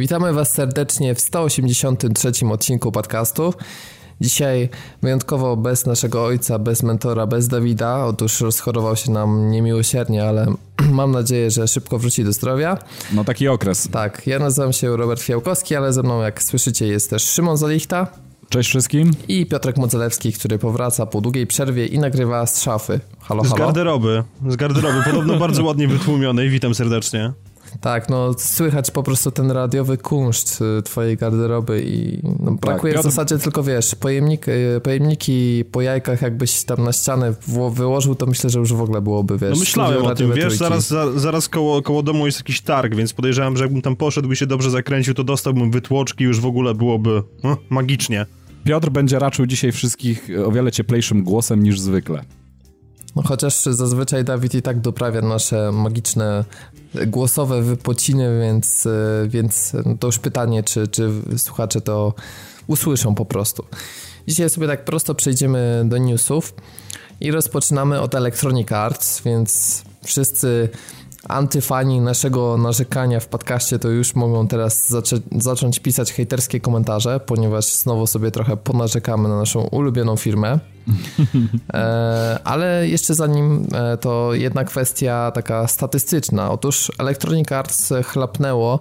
Witamy Was serdecznie w 183 odcinku podcastu. Dzisiaj wyjątkowo bez naszego ojca, bez mentora, bez Dawida. Otóż rozchorował się nam niemiłosiernie, ale mam nadzieję, że szybko wróci do zdrowia. No taki okres. Tak, ja nazywam się Robert Fiałkowski, ale ze mną, jak słyszycie, jest też Szymon Zalichta. Cześć wszystkim. I Piotrek Modzelewski, który powraca po długiej przerwie i nagrywa z szafy. Halo, halo. Z garderoby. Z garderoby. Podobno bardzo ładnie wytłumionej. Witam serdecznie. Tak, no słychać po prostu ten radiowy kunszt y, twojej garderoby i no, tak, brakuje tak, w zasadzie tylko, wiesz, pojemnik, y, pojemniki po jajkach jakbyś tam na ścianę wyłożył, to myślę, że już w ogóle byłoby, wiesz... No myślałem o tym, wiesz, zaraz, za, zaraz koło, koło domu jest jakiś targ, więc podejrzewam, że jakbym tam poszedł i się dobrze zakręcił, to dostałbym wytłoczki już w ogóle byłoby no, magicznie. Piotr będzie raczył dzisiaj wszystkich o wiele cieplejszym głosem niż zwykle. No chociaż zazwyczaj Dawid i tak doprawia nasze magiczne głosowe wypociny, więc, e, więc to już pytanie, czy, czy słuchacze to usłyszą po prostu. Dzisiaj sobie tak prosto przejdziemy do newsów i rozpoczynamy od Electronic Arts, więc wszyscy antyfani naszego narzekania w podcaście to już mogą teraz zaczę zacząć pisać hejterskie komentarze, ponieważ znowu sobie trochę ponarzekamy na naszą ulubioną firmę. E, ale jeszcze zanim e, to jedna kwestia taka statystyczna. Otóż Electronic Arts chlapnęło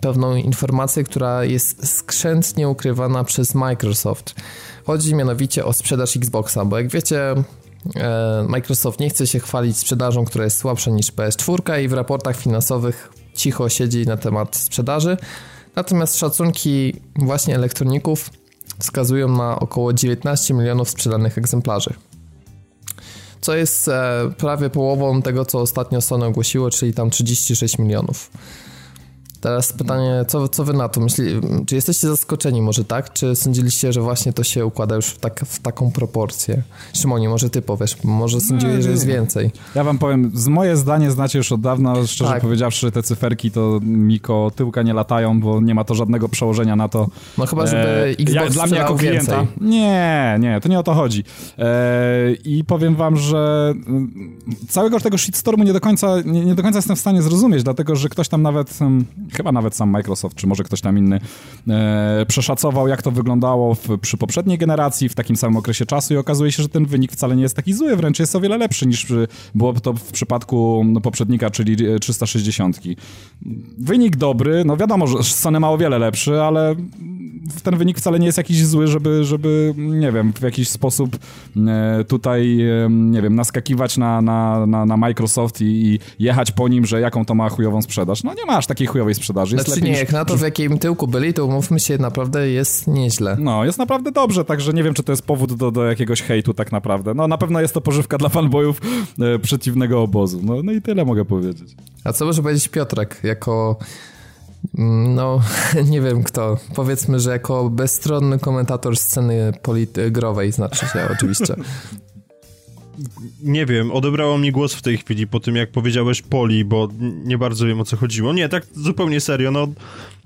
pewną informację, która jest skrzętnie ukrywana przez Microsoft. Chodzi mianowicie o sprzedaż Xboxa, bo jak wiecie, Microsoft nie chce się chwalić sprzedażą, która jest słabsza niż PS4 i w raportach finansowych cicho siedzi na temat sprzedaży. Natomiast szacunki właśnie elektroników wskazują na około 19 milionów sprzedanych egzemplarzy. Co jest e, prawie połową tego, co ostatnio Sony ogłosiło, czyli tam 36 milionów. Teraz pytanie, co, co wy na to myśli? Czy jesteście zaskoczeni może tak? Czy sądziliście, że właśnie to się układa już w, tak, w taką proporcję? Szymonie, może ty powiesz, może sądziłeś, że jest więcej. Ja wam powiem, z moje zdanie znacie już od dawna, szczerze tak. powiedziawszy, te cyferki to Miko tyłka nie latają, bo nie ma to żadnego przełożenia na to. No chyba, żeby e, Xbox ja, Dla mnie jako klienta. Więcej. Nie, nie, to nie o to chodzi. E, I powiem wam, że mm, całego tego shitstormu nie do końca, nie, nie do końca jestem w stanie zrozumieć, dlatego, że ktoś tam nawet mm, chyba nawet sam Microsoft, czy może ktoś tam inny, e, przeszacował, jak to wyglądało w, przy poprzedniej generacji, w takim samym okresie czasu i okazuje się, że ten wynik wcale nie jest taki zły, wręcz jest o wiele lepszy niż było to w przypadku no, poprzednika, czyli 360. Wynik dobry, no wiadomo, że Sony ma o wiele lepszy, ale ten wynik wcale nie jest jakiś zły, żeby, żeby nie wiem, w jakiś sposób e, tutaj, e, nie wiem, naskakiwać na, na, na, na Microsoft i, i, jechać po nim, że jaką to ma chujową sprzedaż. No nie masz takiej chujowej sprzedaży. Jest znaczy nie, jak na to w jakim tyłku byli, to umówmy się, naprawdę jest nieźle. No, jest naprawdę dobrze, także nie wiem, czy to jest powód do, do jakiegoś hejtu tak naprawdę. No na pewno jest to pożywka dla fanboyów e, przeciwnego obozu. No, no i tyle mogę powiedzieć. A co może powiedzieć Piotrek, jako no, nie wiem kto. Powiedzmy, że jako bezstronny komentator sceny growej, znaczy się oczywiście. Nie wiem, odebrało mi głos w tej chwili po tym, jak powiedziałeś poli, bo nie bardzo wiem o co chodziło. Nie, tak zupełnie serio, no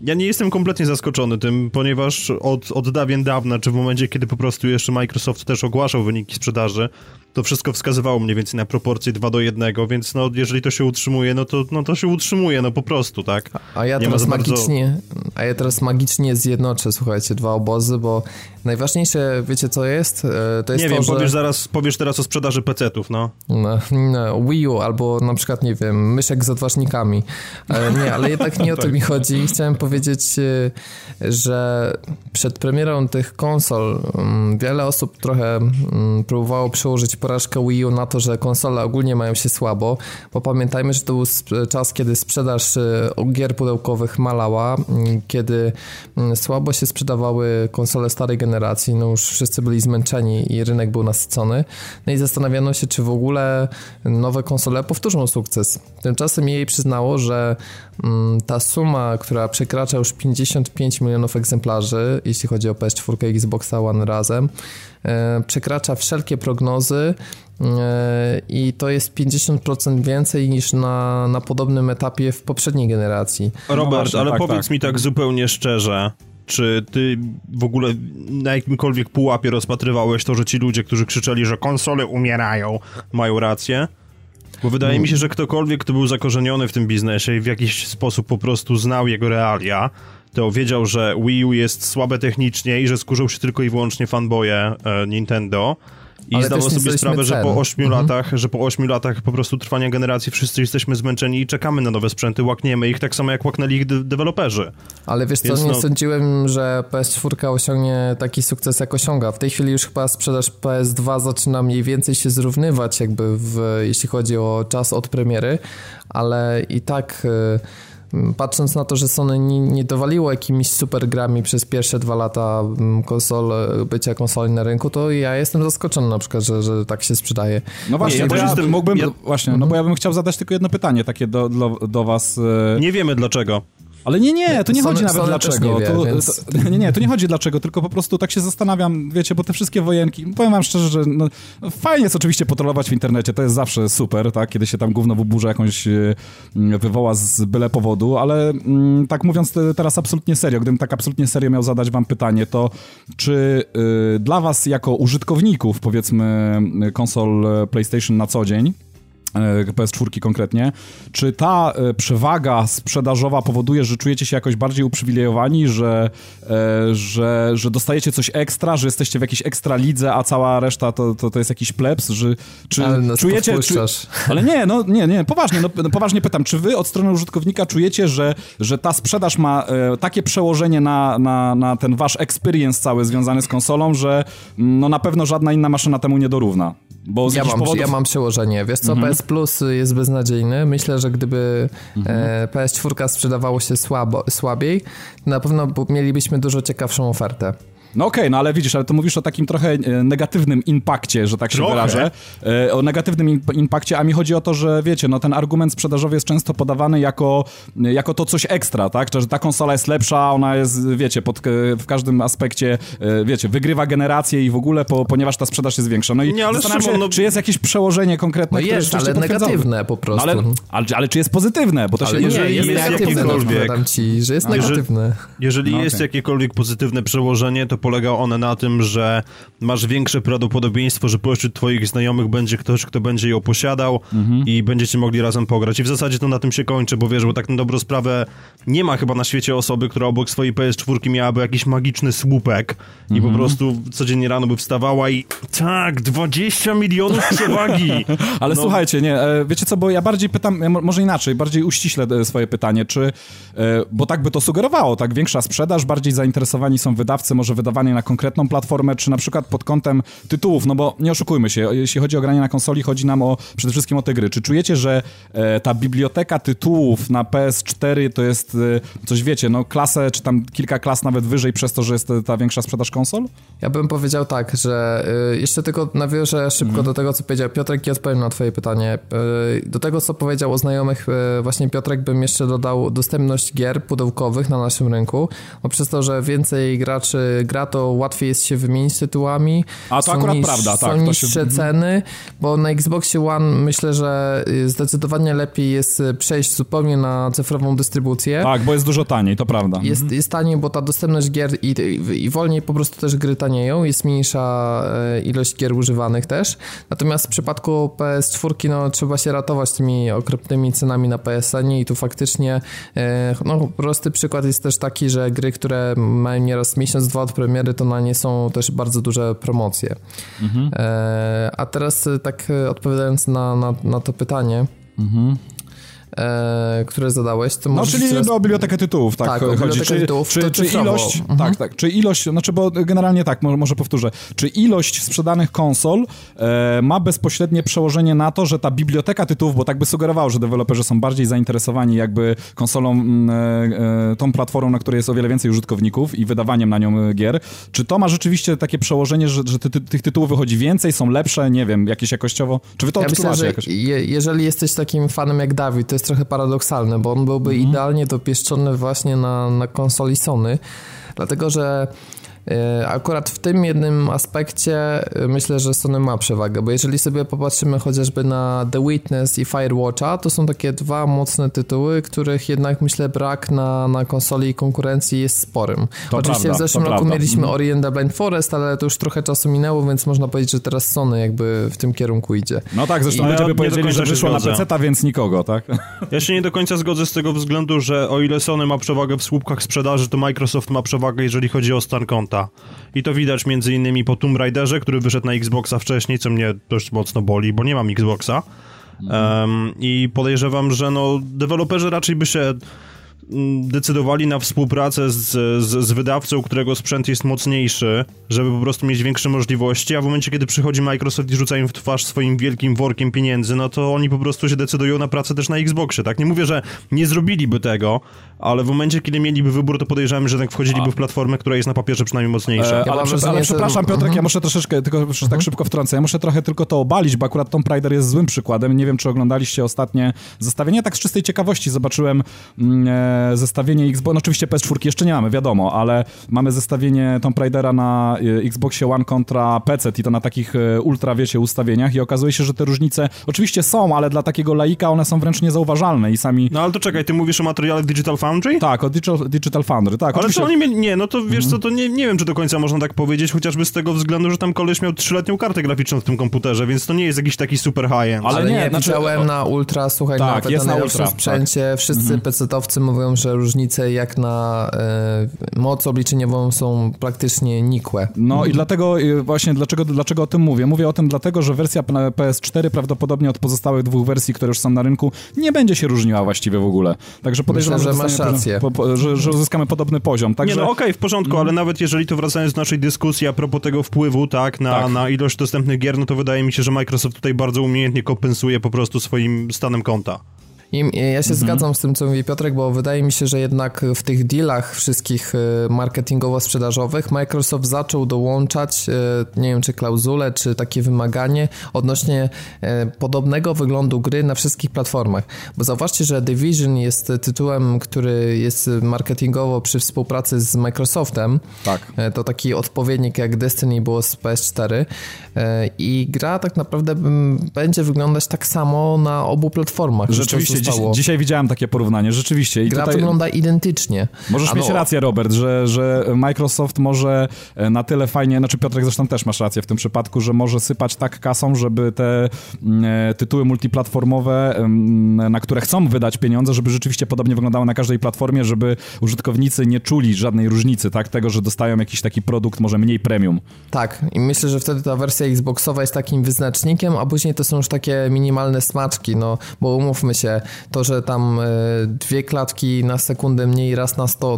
ja nie jestem kompletnie zaskoczony tym, ponieważ od, od dawien dawna, czy w momencie, kiedy po prostu jeszcze Microsoft też ogłaszał wyniki sprzedaży, to wszystko wskazywało mniej więcej na proporcję 2 do 1, więc no, jeżeli to się utrzymuje, no to, no to się utrzymuje, no po prostu, tak? A ja, teraz magicznie, bardzo... a ja teraz magicznie zjednoczę, słuchajcie, dwa obozy, bo najważniejsze, wiecie co jest? E, to jest nie to, wiem, że... powiesz zaraz, powiesz teraz o sprzedaży PC-ów, no. No, no. Wii U albo na przykład, nie wiem, myszek z odważnikami. Ale nie, ale jednak nie o to mi tak. chodzi. Chciałem powiedzieć, e, że przed premierą tych konsol mm, wiele osób trochę mm, próbowało przełożyć porażkę Wii U na to, że konsole ogólnie mają się słabo, bo pamiętajmy, że to był czas, kiedy sprzedaż y, gier pudełkowych malała, mm, kiedy słabo się sprzedawały konsole starej generacji, no już wszyscy byli zmęczeni i rynek był nasycony. No i zastanawiano się, czy w ogóle nowe konsole powtórzą sukces. Tymczasem jej przyznało, że ta suma, która przekracza już 55 milionów egzemplarzy, jeśli chodzi o PS4 i Xboxa One razem, E, przekracza wszelkie prognozy e, i to jest 50% więcej niż na, na podobnym etapie w poprzedniej generacji. Robert, no ale tak, powiedz tak. mi tak zupełnie szczerze, czy ty w ogóle na jakimkolwiek pułapie rozpatrywałeś to, że ci ludzie, którzy krzyczeli, że konsole umierają, mają rację? Bo wydaje mi się, że ktokolwiek, kto był zakorzeniony w tym biznesie i w jakiś sposób po prostu znał jego realia, to wiedział, że Wii U jest słabe technicznie i że skurzą się tylko i wyłącznie fanboje e, Nintendo. I Ale zdawał sobie sprawę, że po 8 Mhm. latach, że po 8 latach po prostu trwania generacji wszyscy jesteśmy zmęczeni i czekamy na nowe sprzęty, łakniemy ich tak samo jak łaknęli ich de- deweloperzy. Ale wiesz co, Więc nie no- sądziłem, że PS4 osiągnie taki sukces, jak osiąga. W tej chwili już chyba sprzedaż PS2 zaczyna mniej więcej się zrównywać, jakby w, jeśli chodzi o czas od premiery, ale i tak y, patrząc na to, że Sony nie, nie dowaliło jakimiś super grami przez pierwsze dwa lata mm, konsol, bycia konsoli na rynku, to ja jestem zaskoczony na przykład, że, że tak się sprzedaje. No właśnie, ja ja jestem- mógłbym, ja- właśnie, no bo ja bym chciał zadać tylko jedno pytanie takie do, do, do was. e, Nie wiemy dlaczego. Ale nie, nie, to nie Sony- chodzi nawet Sony dlaczego. nie wie, to, więc- to, nie, nie, to nie chodzi dlaczego, tylko po prostu tak się zastanawiam, wiecie, bo te wszystkie wojenki, powiem wam szczerze, że no, fajnie jest oczywiście potrolować w internecie, to jest zawsze super, tak, kiedy się tam gówno w burza jakąś e, wywoła z byle powodu, ale mm, tak mówiąc te, teraz absolutnie serio, gdybym tak absolutnie serio miał zadać wam pytanie, to czy y, dla was jako użytkowników, powiedzmy, y, konsol e, PlayStation na co dzień, e, PS4 konkretnie, czy ta e, przewaga sprzedażowa powoduje, że czujecie się jakoś bardziej uprzywilejowani, że, e, że, że dostajecie coś ekstra, że jesteście w jakiejś ekstra lidze, a cała reszta to, to, to jest jakiś plebs, że, czy Ale czujecie... podpuszczasz. ale nie, no nie, nie, poważnie, no, no, poważnie pytam, czy wy od strony użytkownika czujecie, że, że ta sprzedaż ma e, takie przełożenie na, na, na ten wasz experience cały związany z konsolą, że mm, no na pewno żadna inna maszyna temu nie dorówna? Bo z Ja mam, powodów... ja mam przełożenie. Wiesz co, PS Plus jest beznadziejny. Myślę, że gdyby e, PS4 sprzedawało się słabo, słabiej, na pewno mielibyśmy dużo ciekawszą ofertę. No okej, no ale widzisz, ale to mówisz o takim trochę e, negatywnym impakcie, że tak się Trochę. wyrażę. E, o negatywnym imp- impakcie, a mi chodzi o to, że wiecie, no ten argument sprzedażowy jest często podawany jako, e, jako to coś ekstra, tak? Że ta konsola jest lepsza, ona jest, wiecie, pod, w każdym aspekcie, wiecie, wygrywa generację i w ogóle, po, ponieważ ta sprzedaż jest większa. No i Nie, ale zastanawiam się, no- czy jest jakieś przełożenie konkretne, No które jest, ale negatywne po No prostu. ale, ale, ale czy jest pozytywne? Bo to Ale się... jeżeli nie, jest jest negatywne, no, jakiekolwiek- odpowiadam ci, że jest No, jeżeli- negatywne. Jeżeli No, jest okej. jakiekolwiek pozytywne przełożenie, to polega one na tym, że masz większe prawdopodobieństwo, że pośród twoich znajomych będzie ktoś, kto będzie ją posiadał Mhm. i będziecie mogli razem pograć. I w zasadzie to na tym się kończy, bo wiesz, bo tak na dobrą sprawę nie ma chyba na świecie osoby, która obok swojej PS4 miałaby jakiś magiczny słupek i Mhm. po prostu codziennie rano by wstawała i tak, 20 milionów przewagi! Ale No. słuchajcie, nie, e, wiecie co, bo ja bardziej pytam, mo- może inaczej, bardziej uściślę e, swoje pytanie, czy, e, bo tak by to sugerowało, tak, większa sprzedaż, bardziej zainteresowani są wydawcy, może wydawanie na konkretną platformę, czy na przykład pod kątem tytułów, no bo nie oszukujmy się, jeśli chodzi o granie na konsoli, chodzi nam o, przede wszystkim o te gry. Czy czujecie, że e, ta biblioteka tytułów na PS4 to jest e, coś, wiecie, no klasę, czy tam kilka klas nawet wyżej przez to, że jest e, ta większa sprzedaż konsol? Ja bym powiedział tak, że y, jeszcze tylko nawiążę szybko Mhm. do tego, co powiedział Piotrek i odpowiem na twoje pytanie. Y, do tego, co powiedział o znajomych y, właśnie Piotrek, bym jeszcze dodał dostępność gier pudełkowych na naszym rynku, bo przez to, że więcej graczy gra, to łatwiej jest się wymienić tytułami. A to Są akurat niż- prawda, tak, Są to się- niższe mhm. ceny, bo na Xboxie One myślę, że y, zdecydowanie lepiej jest y, przejść zupełnie na cyfrową dystrybucję. Tak, bo jest dużo taniej, to prawda. Jest, jest taniej, bo ta dostępność gier i, i, i wolniej po prostu też gry tanieją, jest mniejsza e, ilość gier używanych też. Natomiast w przypadku PS4 no, trzeba się ratować tymi okropnymi cenami na PSN i tu faktycznie no, prosty przykład jest też taki, że gry, które mają nieraz miesiąc, dwa od premiery, to na nie są też bardzo duże promocje. E, a teraz e, tak e, odpowiadając na, na, na to pytanie, e, które zadałeś, to No, czyli teraz... o bibliotekę tytułów, tak, Tak, chodzi. Czy, tytułów, czy, czy ilość, Mhm. tak, tak, czy ilość, znaczy, bo generalnie tak, może, może powtórzę, czy ilość sprzedanych konsol e, ma bezpośrednie przełożenie na to, że ta biblioteka tytułów, bo tak by sugerowało, że deweloperzy są bardziej zainteresowani jakby konsolą, mm, e, e, tą platformą, na której jest o wiele więcej użytkowników i wydawaniem na nią e, gier, czy to ma rzeczywiście takie przełożenie, że, że ty, ty, tych tytułów wychodzi więcej, są lepsze, nie wiem, jakieś jakościowo, czy wy to Ja myślę, jakoś? je, jeżeli jesteś takim fanem jak Dawid, jest trochę paradoksalne, bo on byłby Mhm. idealnie dopieszczony właśnie na, na konsoli Sony, dlatego że akurat w tym jednym aspekcie e, myślę, że Sony ma przewagę, bo jeżeli sobie popatrzymy chociażby na The Witness i Firewatcha, to są takie dwa mocne tytuły, których jednak myślę brak na, na konsoli konkurencji jest sporym. To Oczywiście prawda, w zeszłym roku prawda. mieliśmy Mhm. Ori and the Blind Forest, ale to już trochę czasu minęło, więc można powiedzieć, że teraz Sony jakby w tym kierunku idzie. No tak, zresztą I- ludzie Ja by powiedzieli, że wyszło na. PC, więc nikogo, tak? Ja się nie do końca zgodzę z tego względu, że o ile Sony ma przewagę w słupkach sprzedaży, to Microsoft ma przewagę, jeżeli chodzi o stan konta. I to widać między innymi po Tomb Raiderze, który wyszedł na Xboxa wcześniej, co mnie dość mocno boli, bo nie mam Xboxa. Em, I podejrzewam, że no, deweloperzy raczej by się decydowali na współpracę z, z, z wydawcą, którego sprzęt jest mocniejszy, żeby po prostu mieć większe możliwości, a w momencie, kiedy przychodzi Microsoft i rzuca im w twarz swoim wielkim workiem pieniędzy, no to oni po prostu się decydują na pracę też na Xboxie, tak? Nie mówię, że nie zrobiliby tego, ale w momencie, kiedy mieliby wybór, to podejrzewam, że jednak wchodziliby w platformę, która jest na papierze przynajmniej mocniejsza. E, Ja ale, ale że- przepraszam, Piotrek, Mhm. ja muszę troszeczkę, tylko jeszcze tak szybko wtrącę, ja muszę trochę tylko to obalić, bo akurat Tomb Raider jest złym przykładem. Nie wiem, czy oglądaliście ostatnie zestawienie. Tak z czystej ciekawości zobaczyłem mm, e, zestawienie Xbox, no oczywiście PS4 jeszcze nie mamy, wiadomo, ale mamy zestawienie Tomb Raidera na e, Xboxie One kontra PC i to na takich e, ultra, wiecie, ustawieniach i okazuje się, że te różnice oczywiście są, ale dla takiego laika one są wręcz niezauważalne i sami... No ale to czekaj, ty mówisz o materiale Digital Foundry? Tak, o Digital, Digital Foundry, tak. Ale oczywiście. co oni mieli? Nie, no to wiesz co, to nie, nie wiem, czy do końca można tak powiedzieć, chociażby z tego względu, że tam koleś miał trzyletnią kartę graficzną w tym komputerze, więc to nie jest jakiś taki super high-end. Ale Ale, nie, nie, znaczy- widziałem na Ultra, słuchaj, Tak, nawet jest na na Ultra, sprzęcie, wszyscy PC-towcy mówią, że różnice jak na e, moc obliczeniową są praktycznie nikłe. No i dlatego y, właśnie, dlaczego, dlaczego o tym mówię? Mówię o tym dlatego, że wersja na PS4 prawdopodobnie od pozostałych dwóch wersji, które już są na rynku, nie będzie się różniła właściwie w ogóle. Także podejrzewam, Myślę, że masz dostaniemy rację. Po, po, że, że uzyskamy podobny poziom. Także, Nie, no okej, w porządku, ale nawet jeżeli to wracając do naszej dyskusji a propos tego wpływu, tak, na, Tak. na ilość dostępnych gier, no to wydaje mi się, że Microsoft tutaj bardzo umiejętnie kompensuje po prostu swoim stanem konta. I ja się zgadzam z tym, co mówi Piotrek, bo wydaje mi się, że jednak w tych dealach wszystkich e, marketingowo-sprzedażowych Microsoft zaczął dołączać, e, nie wiem, czy klauzulę, czy takie wymaganie odnośnie e, podobnego wyglądu gry na wszystkich platformach. Bo zauważcie, że Division jest tytułem, który jest marketingowo przy współpracy z Microsoftem. Tak. To taki odpowiednik jak Destiny było z PS4 e, i gra tak naprawdę będzie wyglądać tak samo na obu platformach. już dziś, dzisiaj widziałem takie porównanie, rzeczywiście. I Gra tutaj... wygląda identycznie. Możesz A mieć rację, Robert, że, że Microsoft może e, na tyle fajnie, znaczy Piotrek zresztą też masz rację w tym przypadku, że może sypać tak kasą, żeby te mm, e, tytuły multiplatformowe, em, na które chcą wydać pieniądze, żeby rzeczywiście podobnie wyglądały na każdej platformie, żeby użytkownicy nie czuli żadnej różnicy, tak, tego, że dostają jakiś taki produkt może mniej premium. Tak, i myślę, że wtedy ta wersja Xboxowa jest takim wyznacznikiem, a później to są już takie minimalne smaczki, no bo umówmy się, to, że tam e, dwie klatki na sekundę mniej, raz na 100,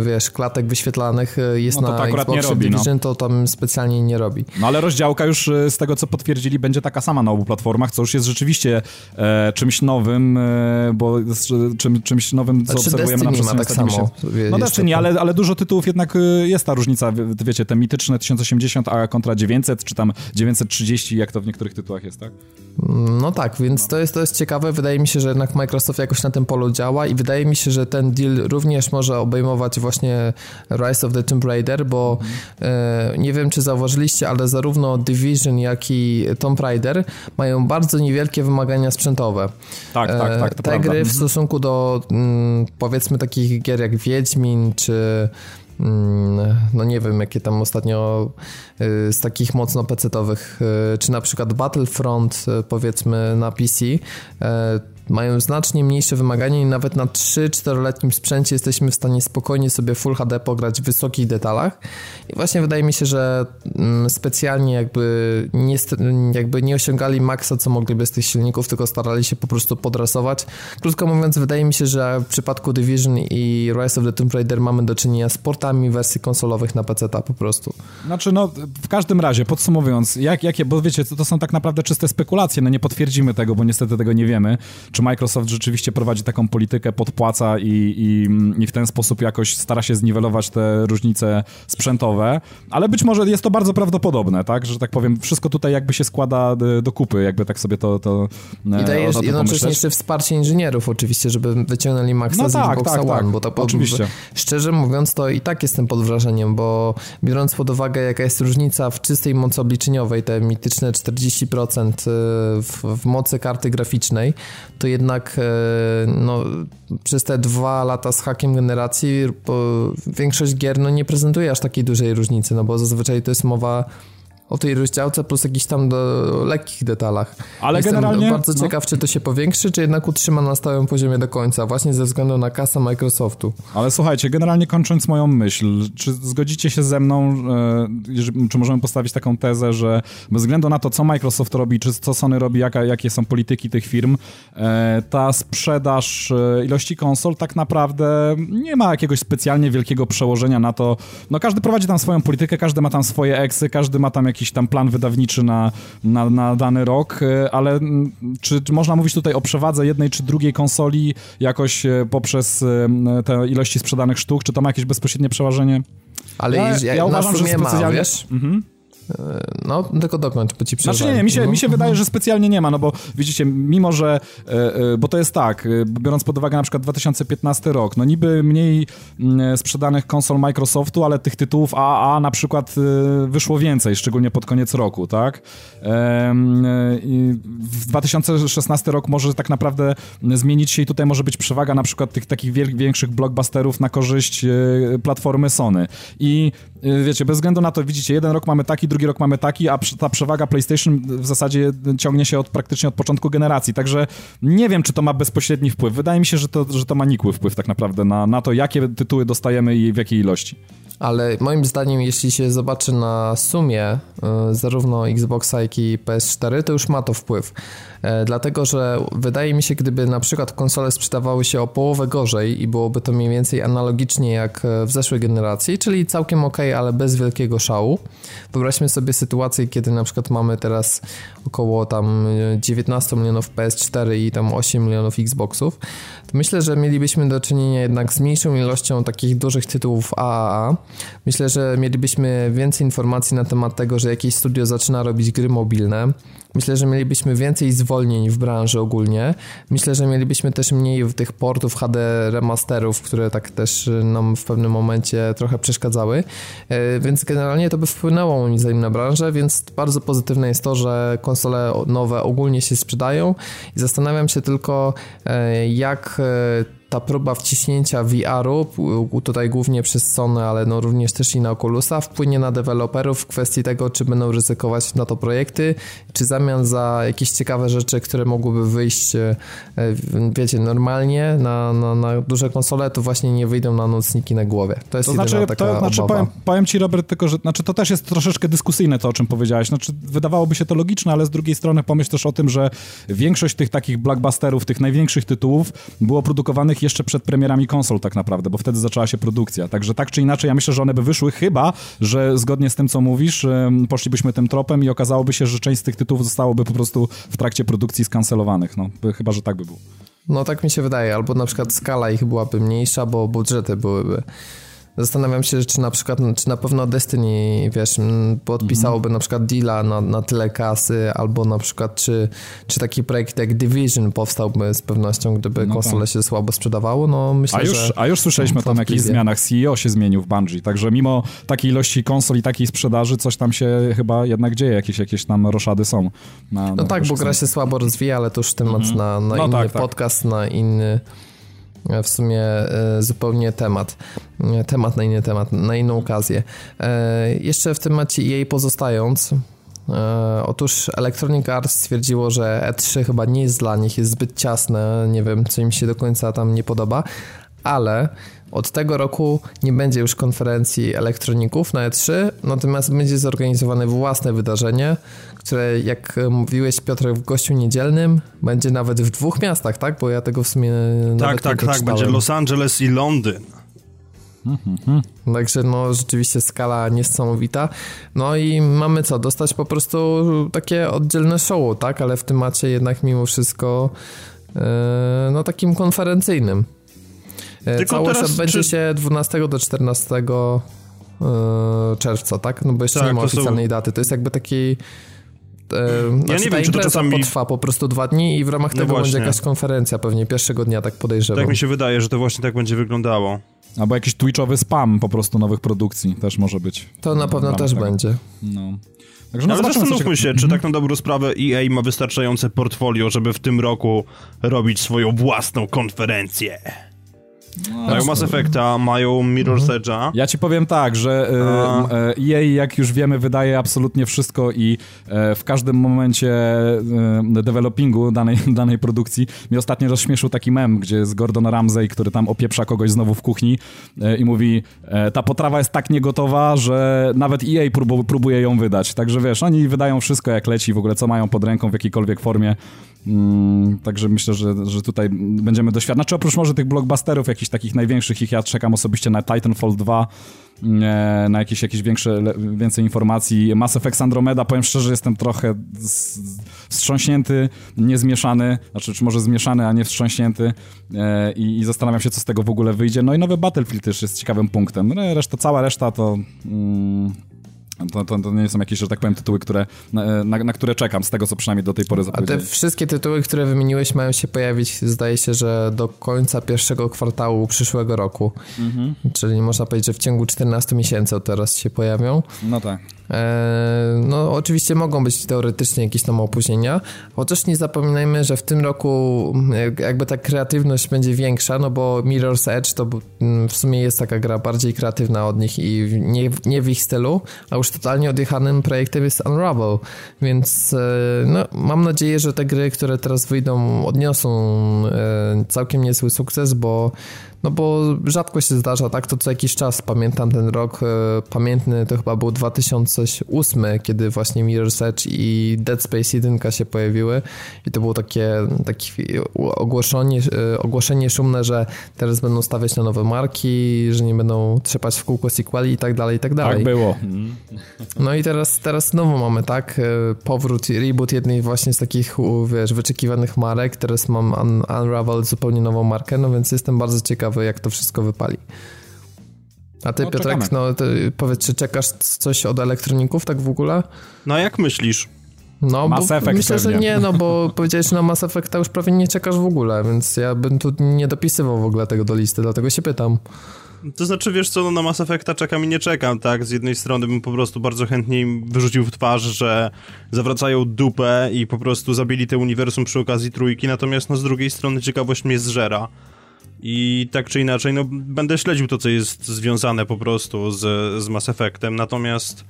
e, wiesz, klatek wyświetlanych e, jest No to na to nie Xboxie no. Division, to tam specjalnie nie robi. No ale rozdziałka już z tego, co potwierdzili, będzie taka sama na obu platformach, co już jest rzeczywiście e, czymś nowym, e, bo czym, czymś nowym, co Znaczy obserwujemy na przestrzeni tak samo. wie- No Destiny, taka- ale, ale dużo tytułów jednak jest ta różnica, wie- wiecie, te mityczne 1080, a kontra 900, czy tam 930, jak to w niektórych tytułach jest, tak? No tak, więc to jest, to jest ciekawe. Wydaje mi się, że jednak Microsoft jakoś na tym polu działa i wydaje mi się, że ten deal również może obejmować właśnie Rise of the Tomb Raider, bo e, nie wiem, czy zauważyliście, ale zarówno Division, jak i Tomb Raider mają bardzo niewielkie wymagania sprzętowe. Tak, tak, E, tak, to Te prawda. gry w stosunku do mm, powiedzmy takich gier jak Wiedźmin, czy mm, no nie wiem, jakie tam ostatnio y, z takich mocno pecetowych, czy na przykład Battlefront powiedzmy na PC, mają znacznie mniejsze wymagania i nawet na 3-4-letnim sprzęcie jesteśmy w stanie spokojnie sobie Full HD pograć w wysokich detalach i właśnie wydaje mi się, że mm, specjalnie jakby nie, jakby nie osiągali maksa, co mogliby z tych silników, tylko starali się po prostu podrasować. Krótko mówiąc, wydaje mi się, że w przypadku Division i Rise of the Tomb Raider mamy do czynienia z portami wersji konsolowych na PC po prostu. Znaczy, no, w każdym razie, podsumowując, jak, jakie, bo wiecie, to, to są tak naprawdę czyste spekulacje, no nie potwierdzimy tego, bo niestety tego nie wiemy. Czy Microsoft rzeczywiście prowadzi taką politykę, podpłaca i, i, i w ten sposób jakoś stara się zniwelować te różnice sprzętowe, ale być może jest to bardzo prawdopodobne, tak, że tak powiem, wszystko tutaj jakby się składa e, do kupy, jakby tak sobie to, to I dajesz jednocześnie jeszcze wsparcie inżynierów oczywiście, żeby wyciągnęli maksa no z tak, Xboxa tak, One, tak. bo to oczywiście. Szczerze mówiąc, to i tak jestem pod wrażeniem, bo biorąc pod uwagę, jaka jest różnica w czystej mocy obliczeniowej, te mityczne 40% y, w, w mocy karty graficznej, to jednak y, no, przez te dwa lata z hakiem generacji większość gier no, nie prezentuje aż takiej dużej różnicy, no bo zazwyczaj to jest mowa o tej rozdziałce plus jakichś tam do lekkich detalach. Ale Jestem generalnie... bardzo no. ciekaw, czy to się powiększy, czy jednak utrzyma na stałym poziomie do końca, właśnie ze względu na kasę Microsoftu. Ale słuchajcie, generalnie kończąc moją myśl, czy zgodzicie się ze mną, e, czy możemy postawić taką tezę, że bez względu na to, co Microsoft robi, czy co Sony robi, jaka, jakie są polityki tych firm, e, ta sprzedaż e, ilości konsol tak naprawdę nie ma jakiegoś specjalnie wielkiego przełożenia na to, no każdy prowadzi tam swoją politykę, każdy ma tam swoje eksy, każdy ma tam jakieś jakiś tam plan wydawniczy na, na, na dany rok, e, ale mm, czy, czy, można mówić tutaj o przewadze jednej czy drugiej konsoli jakoś e, poprzez e, te ilości sprzedanych sztuk? Czy to ma jakieś bezpośrednie przełożenie? Ale ja, ja, ja uważam, że specjalnie... Wiesz? Mhm. No, tylko dokończ, bo ci Znaczy nie, mi się, no. mi się wydaje, że specjalnie nie ma, no bo widzicie, mimo że, e, e, bo to jest tak, e, biorąc pod uwagę na przykład 2015 rok, no niby mniej mm, sprzedanych konsol Microsoftu, ale tych tytułów AAA na przykład wyszło więcej, szczególnie pod koniec roku, tak? W 2016 rok może tak naprawdę zmienić się i tutaj może być przewaga na przykład tych takich większych blockbusterów na korzyść platformy Sony. I wiecie, bez względu na to, widzicie, jeden rok mamy taki, drugi rok mamy taki, a ta przewaga PlayStation w zasadzie ciągnie się od, praktycznie od początku generacji, także nie wiem, czy to ma bezpośredni wpływ. Wydaje mi się, że to, że to ma nikły wpływ tak naprawdę na, na to, jakie tytuły dostajemy i w jakiej ilości. Ale moim zdaniem, jeśli się zobaczy na sumie y, zarówno Xboxa, jak i PS4, to już ma to wpływ. Dlatego że wydaje mi się, gdyby na przykład konsole sprzedawały się o połowę gorzej i byłoby to mniej więcej analogicznie jak w zeszłej generacji, czyli całkiem ok, ale bez wielkiego szału. Wyobraźmy sobie sytuację, kiedy na przykład mamy teraz około tam 19 e, milionów PS4 i tam 8 milionów Xboxów, to myślę, że mielibyśmy do czynienia jednak z mniejszą ilością takich dużych tytułów AAA. Myślę, że mielibyśmy więcej informacji na temat tego, że jakieś studio zaczyna robić gry mobilne. Myślę, że mielibyśmy więcej zwolnień w branży ogólnie. Myślę, że mielibyśmy też mniej tych portów HD remasterów, które tak też nam w pewnym momencie trochę przeszkadzały. E, więc generalnie to by wpłynęło moim zdaniem na branżę, więc bardzo pozytywne jest to, że konsole nowe ogólnie się sprzedają i zastanawiam się tylko e, jak e, ta próba wciśnięcia VR-u, tutaj głównie przez Sony, ale no również też i na Oculusa, wpłynie na deweloperów w kwestii tego, czy będą ryzykować na to projekty, czy zamian za jakieś ciekawe rzeczy, które mogłyby wyjść, e, wiecie, normalnie na, na, na duże konsole, to właśnie nie wyjdą na nocniki na głowie. To jest to znaczy, taka to, znaczy powiem, powiem, ci, Robert, tylko, że znaczy, to też jest troszeczkę dyskusyjne to, o czym powiedziałeś. Znaczy, wydawałoby się to logiczne, ale z drugiej strony pomyśl też o tym, że większość tych takich blockbusterów, tych największych tytułów było produkowanych jeszcze przed premierami konsol tak naprawdę, bo wtedy zaczęła się produkcja. Także tak czy inaczej, ja myślę, że one by wyszły, chyba, że zgodnie z tym, co mówisz, poszlibyśmy tym tropem i okazałoby się, że część z tych tytułów zostałoby po prostu w trakcie produkcji skancelowanych. No, chyba, że tak by było. No tak mi się wydaje, albo na przykład skala ich byłaby mniejsza, bo budżety byłyby Zastanawiam się, czy na przykład, czy na pewno Destiny, wiesz, podpisałoby na przykład deala na, na tyle kasy, albo na przykład, czy, czy taki projekt jak Division powstałby z pewnością, gdyby no konsole tak. się słabo sprzedawało, no myślę, a już, że... A już słyszeliśmy tam o jakichś zmianach, CEO się zmienił w Bungie, także mimo takiej ilości konsol i takiej sprzedaży, coś tam się chyba jednak dzieje, jakieś, jakieś tam roszady są. Na, no tak, bo gra się słabo rozwija, ale to już temat mhm. na, na no inny tak, tak. podcast, tak. na inny w sumie e, zupełnie temat. E, temat na inny temat, na inną okazję. E, jeszcze w temacie jej pozostając, Otóż Electronic Arts stwierdziło, że E3 chyba nie jest dla nich, jest zbyt ciasne, nie wiem, co im się do końca tam nie podoba, ale od tego roku nie będzie już konferencji elektroników na E3, natomiast będzie zorganizowane własne wydarzenie, które jak mówiłeś Piotr w gościu niedzielnym, będzie nawet w dwóch miastach, tak? Bo ja tego w sumie Tak, tak, tak, będzie Los Angeles i Londyn. Także no rzeczywiście skala niesamowita. No i mamy co, dostać po prostu takie oddzielne show, tak? Ale w temacie jednak mimo wszystko e, no takim konferencyjnym. E, Tylko Całość teraz odbędzie czy- się 12 do 14 e, czerwca, tak? No bo jeszcze Tak, nie ma to są- oficjalnej daty. To jest jakby taki... E, ja nie wiem, czy to czasami- potrwa po prostu dwa dni i w ramach No tego będzie jakaś konferencja pewnie pierwszego dnia, tak podejrzewam. Tak mi się wydaje, że to właśnie tak będzie wyglądało. Albo jakiś twitchowy spam po prostu nowych produkcji też może być. To na pewno też tak. będzie. No. Także no, Ale zastanówmy się, czy tak na dobrą sprawę EA ma wystarczające portfolio, żeby w tym roku robić swoją własną konferencję. Mają Mass Effecta, mają Mirror's Edge'a. Ja ci powiem tak, że e, e, EA, jak już wiemy, wydaje absolutnie wszystko i e, w każdym momencie e, developingu danej, danej produkcji mi ostatnio rozśmieszył taki mem, gdzie jest Gordon Ramsay, który tam opieprza kogoś znowu w kuchni i mówi, ta potrawa jest tak niegotowa, że nawet EA próbu, próbuje ją wydać. Także wiesz, oni wydają wszystko jak leci, w ogóle co mają pod ręką w jakiejkolwiek formie. Mm, także myślę, że, że tutaj będziemy doświadczać. Znaczy oprócz może tych blockbusterów, jakichś takich największych, ich ja czekam osobiście na Titanfall 2, e, na jakieś, jakieś większe, więcej informacji. Mass Effect Andromeda, powiem szczerze, jestem trochę wstrząśnięty, niezmieszany, znaczy czy może zmieszany, a nie wstrząśnięty e, i, i zastanawiam się, co z tego w ogóle wyjdzie. No i nowy Battlefield też jest ciekawym punktem. No, reszta, cała reszta to... Mm, to, to, to nie są jakieś, że tak powiem, tytuły, które, na, na, na które czekam, z tego co przynajmniej do tej pory A te zapowiedzieli. wszystkie tytuły, które wymieniłeś, mają się pojawić, zdaje się, że do końca pierwszego kwartału przyszłego roku. Mhm. Czyli można powiedzieć, że w ciągu 14 miesięcy od teraz się pojawią. No tak. Eee, No, oczywiście mogą być teoretycznie jakieś tam opóźnienia, chociaż nie zapominajmy, że w tym roku jak- jakby ta kreatywność będzie większa, no bo Mirror's Edge to mm, w sumie jest taka gra bardziej kreatywna od nich i nie, nie w ich stylu, a już totalnie odjechanym projektem jest Unravel, więc e, no, mam nadzieję, że te gry, które teraz wyjdą, odniosą e, całkiem niezły sukces, bo no bo rzadko się zdarza, tak? To co jakiś czas pamiętam ten rok. E, pamiętny to chyba był 2008, kiedy właśnie Mirror's Edge i Dead Space 1 się pojawiły. I to było takie, takie ogłoszenie, e, ogłoszenie szumne, że teraz będą stawiać na nowe marki, że nie będą trzepać w kółko sequeli i tak dalej, i tak dalej. Tak było. No i teraz, teraz znowu mamy, tak, e, powrót, i reboot jednej właśnie z takich, wiesz, wyczekiwanych marek, teraz mam Un Unravel zupełnie nową markę, no więc jestem bardzo ciekawy, jak to wszystko wypali. A ty, No, Piotrek, czekamy. no ty powiedz, czy czekasz coś od elektroników tak w ogóle? No a jak myślisz? No, Mass Effect myślę, że pewnie. nie, no bo powiedziałeś, że na Mass Effecta już prawie nie czekasz w ogóle, więc ja bym tu nie dopisywał w ogóle tego do listy, dlatego się pytam. To znaczy, wiesz co, no na Mass Effecta czekam i nie czekam, tak? Z jednej strony bym po prostu bardzo chętnie im wyrzucił w twarz, że zawracają dupę i po prostu zabili te uniwersum przy okazji trójki, natomiast no z drugiej strony ciekawość mnie zżera. I tak czy inaczej, no będę śledził to, co jest związane po prostu z, z Mass Effectem, natomiast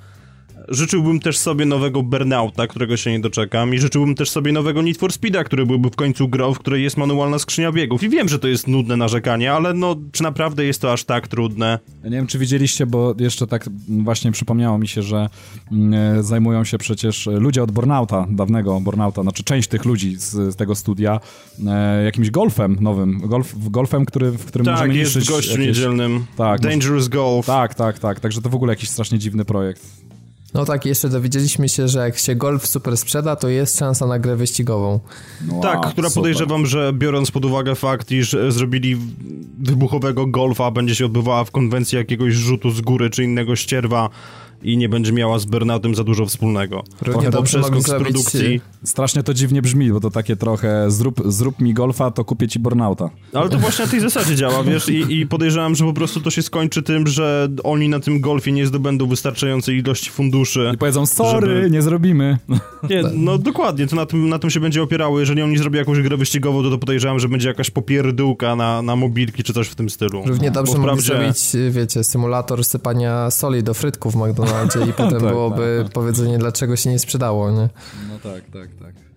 życzyłbym też sobie nowego Burnouta, którego się nie doczekam i życzyłbym też sobie nowego Need for Speeda, który byłby w końcu grą, w której jest manualna skrzynia biegów. I wiem, że to jest nudne narzekanie, ale no, czy naprawdę jest to aż tak trudne? Ja nie wiem, czy widzieliście, bo jeszcze tak właśnie przypomniało mi się, że mm, e, zajmują się przecież ludzie od Bornauta, dawnego Bornauta, znaczy część tych ludzi z, z tego studia, e, jakimś golfem nowym, golf, golfem, który, w którym Tak, możemy jest niszczyć gościu jakieś... niedzielnym. Tak, Dangerous Golf. Tak, tak, tak, także to w ogóle jakiś strasznie dziwny projekt. No tak, jeszcze dowiedzieliśmy się, że jak się Golf super sprzeda, to jest szansa na grę wyścigową. Wow, Tak, która super. podejrzewam, że biorąc pod uwagę fakt, iż e, zrobili wybuchowego golfa, będzie się odbywała w konwencji jakiegoś rzutu z góry czy innego ścierwa i nie będzie miała z Burnoutem za dużo wspólnego. Równie Bo przeskok z produkcji. Strasznie to dziwnie brzmi, bo to takie trochę zrób, zrób mi golfa, to kupię ci Bornauta. Ale to właśnie na tej zasadzie działa, wiesz, i, i podejrzewam, że po prostu to się skończy tym, że oni na tym golfie nie zdobędą wystarczającej ilości funduszy. I powiedzą, sorry, Żeby- nie zrobimy. Nie, no dokładnie, to na tym, na tym się będzie opierało. Jeżeli oni zrobią jakąś grę wyścigową, to, to podejrzewam, że będzie jakaś popierdółka na, na mobilki czy coś w tym stylu. Równie dobrze mogli wprawdzie- zrobić, wiecie, symulator sypania soli do frytków w McDonaldzie i potem Tak, byłoby powiedzenie, dlaczego się nie sprzedało, nie? No tak, tak, tak.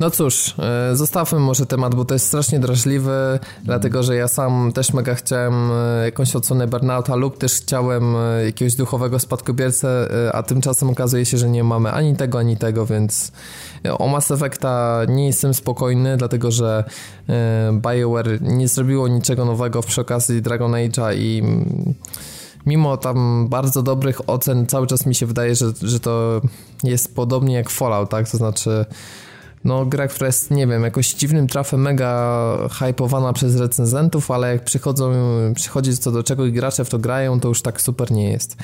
No cóż, e, zostawmy może temat, bo to jest strasznie drażliwy, dlatego że ja sam też mega chciałem e, jakąś odsłonę Burnouta lub też chciałem e, jakiegoś duchowego spadkobiercę, a tymczasem okazuje się, że nie mamy ani tego, ani tego, więc o Mass Effecta nie jestem spokojny, dlatego że BioWare nie zrobiło niczego nowego przy okazji Dragon Age'a i mm, mimo tam bardzo dobrych ocen, cały czas mi się wydaje, że, że to jest podobnie jak Fallout, tak? To znaczy no gra, która jest, nie wiem, jakoś dziwnym trafem mega hypowana przez recenzentów, ale jak przychodzą, przychodzi co do czego i gracze w to grają, to już tak super nie jest.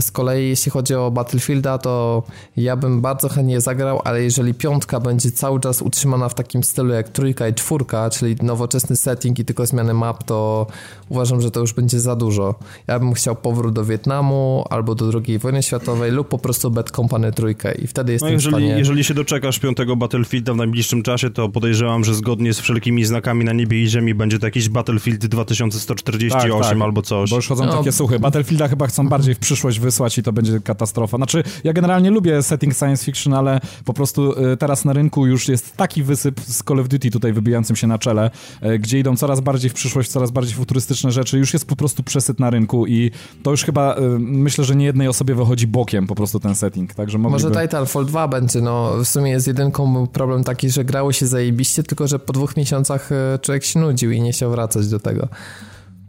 Z kolei jeśli chodzi o Battlefielda, to ja bym bardzo chętnie zagrał, ale jeżeli piątka będzie cały czas utrzymana w takim stylu jak trójka i czwórka, czyli nowoczesny setting i tylko zmiany map, to uważam, że to już będzie za dużo. Ja bym chciał powrót do Wietnamu albo do II wojny światowej lub po prostu Bad Company trójkę i wtedy jestem no jeżeli, w stanie... jeżeli się doczekasz piątego Battlefielda w najbliższym czasie, to podejrzewam, że zgodnie z wszelkimi znakami na niebie i ziemi będzie to jakiś Battlefield 2148 tak, tak, albo coś. Bo już chodzą no. takie słuchy. Battlefielda chyba chcą bardziej w przyszłość wysłać i to będzie katastrofa. Znaczy, ja generalnie lubię setting science fiction, ale po prostu y, teraz na rynku już jest taki wysyp z Call of Duty tutaj wybijającym się na czele, y, gdzie idą coraz bardziej w przyszłość, coraz bardziej futurystyczne rzeczy. Już jest po prostu przesyt na rynku i to już chyba y, myślę, że nie jednej osobie wychodzi bokiem po prostu ten setting. Także mogliby... Może Titanfall 2 będzie, no w sumie jest jedynką problem taki, że grało się zajebiście, tylko że po dwóch miesiącach człowiek się nudził i nie chciał wracać do tego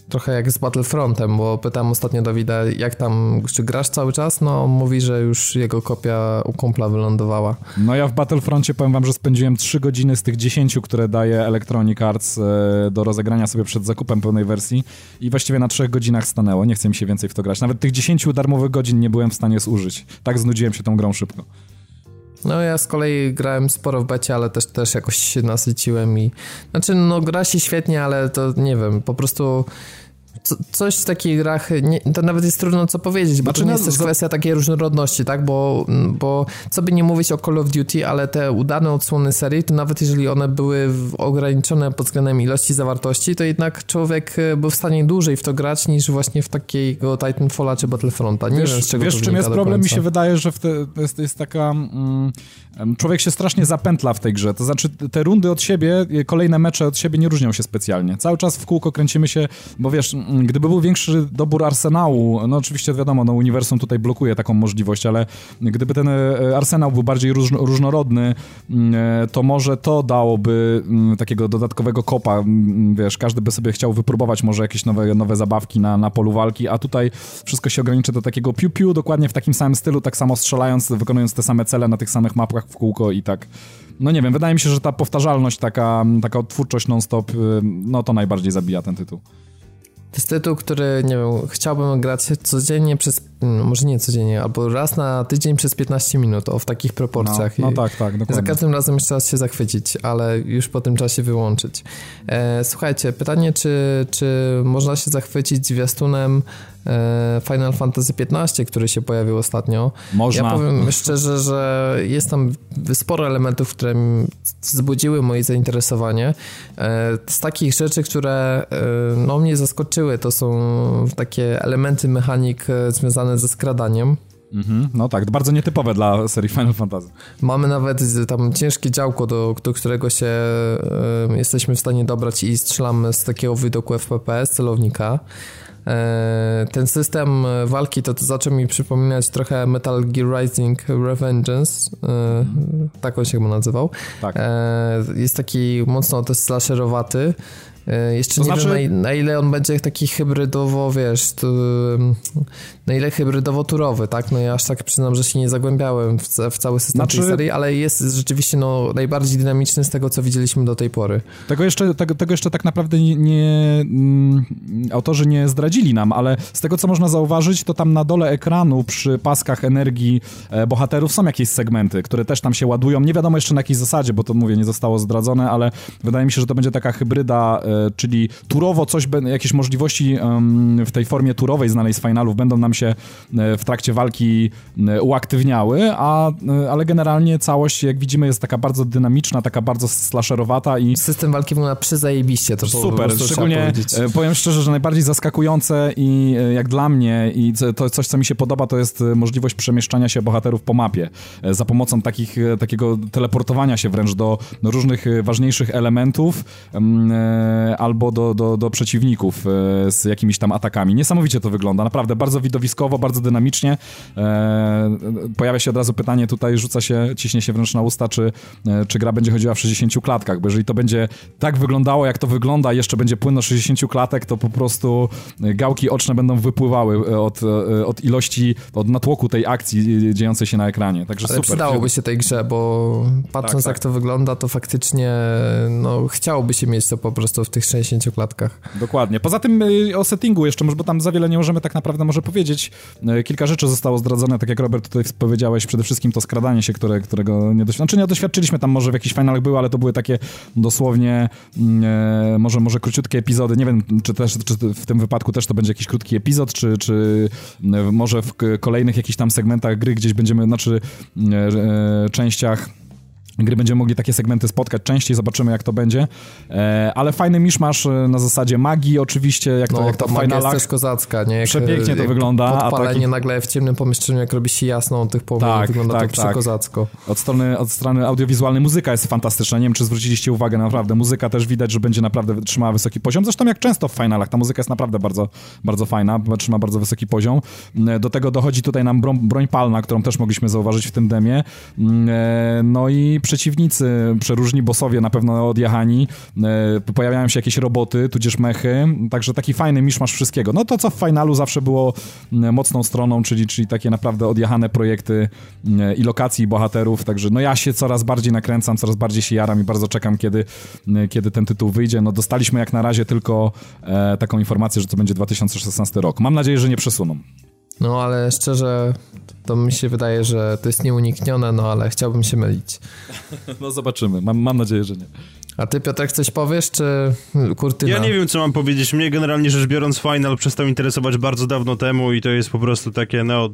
trochę jak z Battlefrontem, bo pytam ostatnio Dawida, jak tam, czy grasz cały czas? No, mówi, że już jego kopia u kumpla wylądowała. No ja w Battlefroncie powiem wam, że spędziłem 3 godziny z tych 10, które daje Electronic Arts e, do rozegrania sobie przed zakupem pełnej wersji i właściwie na 3 godzinach stanęło. Nie chcę mi się więcej w to grać. Nawet tych 10 darmowych godzin nie byłem w stanie zużyć. Tak znudziłem się tą grą szybko. No ja z kolei grałem sporo w becie, ale też, też jakoś się nasyciłem i... Znaczy, no gra się świetnie, ale to nie wiem, po prostu co, coś w takich grach, nie, to nawet jest trudno co powiedzieć, bo znaczy, to nie jest też kwestia takiej różnorodności, tak, bo, bo co by nie mówić o Call of Duty, ale te udane odsłony serii, to nawet jeżeli one były ograniczone pod względem ilości zawartości, to jednak człowiek e, był w stanie dłużej w to grać niż właśnie w takiego Titanfalla czy Battlefronta. Nie wiesz, wiem, z czego wiesz to czym jest problem? Mi się wydaje, że te, jest, jest taka... Mm, człowiek się strasznie zapętla w tej grze, to znaczy te rundy od siebie, kolejne mecze od siebie nie różnią się specjalnie. Cały czas w kółko kręcimy się, bo wiesz, gdyby był większy dobór arsenału, no oczywiście wiadomo, no uniwersum tutaj blokuje taką możliwość, ale gdyby ten e, arsenał był bardziej różno, różnorodny, e, to może to dałoby takiego dodatkowego kopa, wiesz, każdy by sobie chciał wypróbować może jakieś nowe, nowe zabawki na, na polu walki, a tutaj wszystko się ogranicza do takiego piu-piu, dokładnie w takim samym stylu, tak samo strzelając, wykonując te same cele na tych samych mapach w kółko i tak no nie wiem, wydaje mi się, że ta powtarzalność, taka, taka twórczość non-stop, y, no to najbardziej zabija ten tytuł. To jest tytuł, który, nie wiem, chciałbym grać codziennie przez, no może nie codziennie, albo raz na tydzień przez 15 minut, o w takich proporcjach. No, no tak, tak, dokładnie. Za każdym razem jeszcze raz się zachwycić, ale już po tym czasie wyłączyć. E, słuchajcie, pytanie, czy, czy można się zachwycić zwiastunem Final Fantasy XV, który się pojawił ostatnio. Można. Ja powiem szczerze, że jest tam sporo elementów, które wzbudziły moje zainteresowanie. E, z takich rzeczy, które e, no, mnie zaskoczyły, to są takie elementy mechanik związane ze skradaniem. Mhm, no tak, bardzo nietypowe dla serii Final Fantasy. Mamy nawet tam ciężkie działko, do, do którego się y, jesteśmy w stanie dobrać i strzelamy z takiego widoku FPPS celownika. E, ten system walki to, to zaczął mi przypominać trochę Metal Gear Rising Revengeance, e, tak on się chyba nazywał. Tak. E, jest taki mocno też slasherowaty, jeszcze to nie znaczy... wiem, na, na, ile on będzie taki hybrydowo, wiesz, to, na ile hybrydowo-turowy, tak? No ja aż tak przyznam, że się nie zagłębiałem w, w cały system znaczy... tej serii, ale jest rzeczywiście no, najbardziej dynamiczny z tego, co widzieliśmy do tej pory. Tego jeszcze, tego, tego jeszcze tak naprawdę nie, nie mm, autorzy nie zdradzili nam, ale z tego, co można zauważyć, to tam na dole ekranu przy paskach energii e, bohaterów są jakieś segmenty, które też tam się ładują. Nie wiadomo jeszcze na jakiej zasadzie, bo to mówię, nie zostało zdradzone, ale wydaje mi się, że to będzie taka hybryda e, czyli turowo coś, jakieś możliwości w tej formie turowej znanej z finalów będą nam się e, w trakcie walki e, uaktywniały, a, e, ale generalnie całość, jak widzimy, jest taka bardzo dynamiczna, taka bardzo slasherowata i... System walki wygląda przyzajebiście, to Super, szczególnie powiem szczerze, że najbardziej zaskakujące i jak dla mnie i to coś, co mi się podoba, to jest możliwość przemieszczania się bohaterów po mapie za pomocą takich, takiego teleportowania się wręcz do, do różnych ważniejszych elementów albo do, do, do przeciwników z jakimiś tam atakami. Niesamowicie to wygląda, naprawdę bardzo widowiskowo widowiskowo, bardzo dynamicznie. E, pojawia się od razu pytanie tutaj, rzuca się, ciśnie się wręcz na usta, czy, e, czy gra będzie chodziła w 60 klatkach, bo jeżeli to będzie tak wyglądało, jak to wygląda, jeszcze będzie płynno 60 klatek, to po prostu gałki oczne będą wypływały od, od ilości, od natłoku tej akcji dziejącej się na ekranie. Także Ale super. przydałoby się tej grze, bo patrząc Tak, jak to wygląda, to faktycznie no, chciałoby się mieć to po prostu w tych 60 klatkach. Dokładnie. Poza tym o settingu jeszcze, może, bo tam za wiele nie możemy tak naprawdę może powiedzieć. Y, Kilka rzeczy zostało zdradzone, tak jak Robert tutaj powiedziałeś, przede wszystkim to skradanie się, które, którego nie doświadczyliśmy. Znaczy nie doświadczyliśmy, tam może w jakichś finalach były, ale to były takie dosłownie mm, e, może, może króciutkie epizody. Nie wiem, czy też czy w tym wypadku też to będzie jakiś krótki epizod, czy, czy e, może w kolejnych jakichś tam segmentach gry gdzieś będziemy, znaczy e, e, częściach gry będziemy mogli takie segmenty spotkać częściej, zobaczymy jak to będzie. E, ale fajny miszmasz e, na zasadzie magii oczywiście, jak to, No, jak to ta w magia jest finalach. też kozacka, nie? Jak, Przepięknie to jak wygląda, Podpalenie nagle w ciemnym pomieszczeniu, jak robi się jasno od tych powodów, Tak, wygląda tak, to tak. przekozacko. Od strony, od strony audiowizualnej muzyka jest fantastyczna. Nie wiem, czy zwróciliście uwagę, naprawdę. Muzyka też widać, że będzie naprawdę trzymała wysoki poziom. Zresztą jak często w finalach, ta muzyka jest naprawdę bardzo, bardzo fajna, trzyma bardzo wysoki poziom. Mm, Do tego dochodzi tutaj nam broń, broń palna, którą też mogliśmy zauważyć w tym demie. Mm, e, No i przeciwnicy, przeróżni bossowie na pewno odjechani. E, Pojawiają się jakieś roboty, tudzież mechy. Także taki fajny miszmasz wszystkiego. No to, co w finalu zawsze było mocną stroną, czyli, czyli takie naprawdę odjechane projekty i lokacji i bohaterów. Także no ja się coraz bardziej nakręcam, coraz bardziej się jaram i bardzo czekam, kiedy, kiedy ten tytuł wyjdzie. No dostaliśmy jak na razie tylko e, taką informację, że to będzie 2016 rok. Mam nadzieję, że nie przesuną. No ale szczerze, to mi się wydaje, że to jest nieuniknione, no ale chciałbym się mylić. No zobaczymy. Mam, mam nadzieję, że nie. A ty Piotrek coś powiesz, czy kurtyna? Ja nie wiem, co mam powiedzieć. Mnie generalnie rzecz biorąc Final przestał interesować bardzo dawno temu i to jest po prostu takie, no...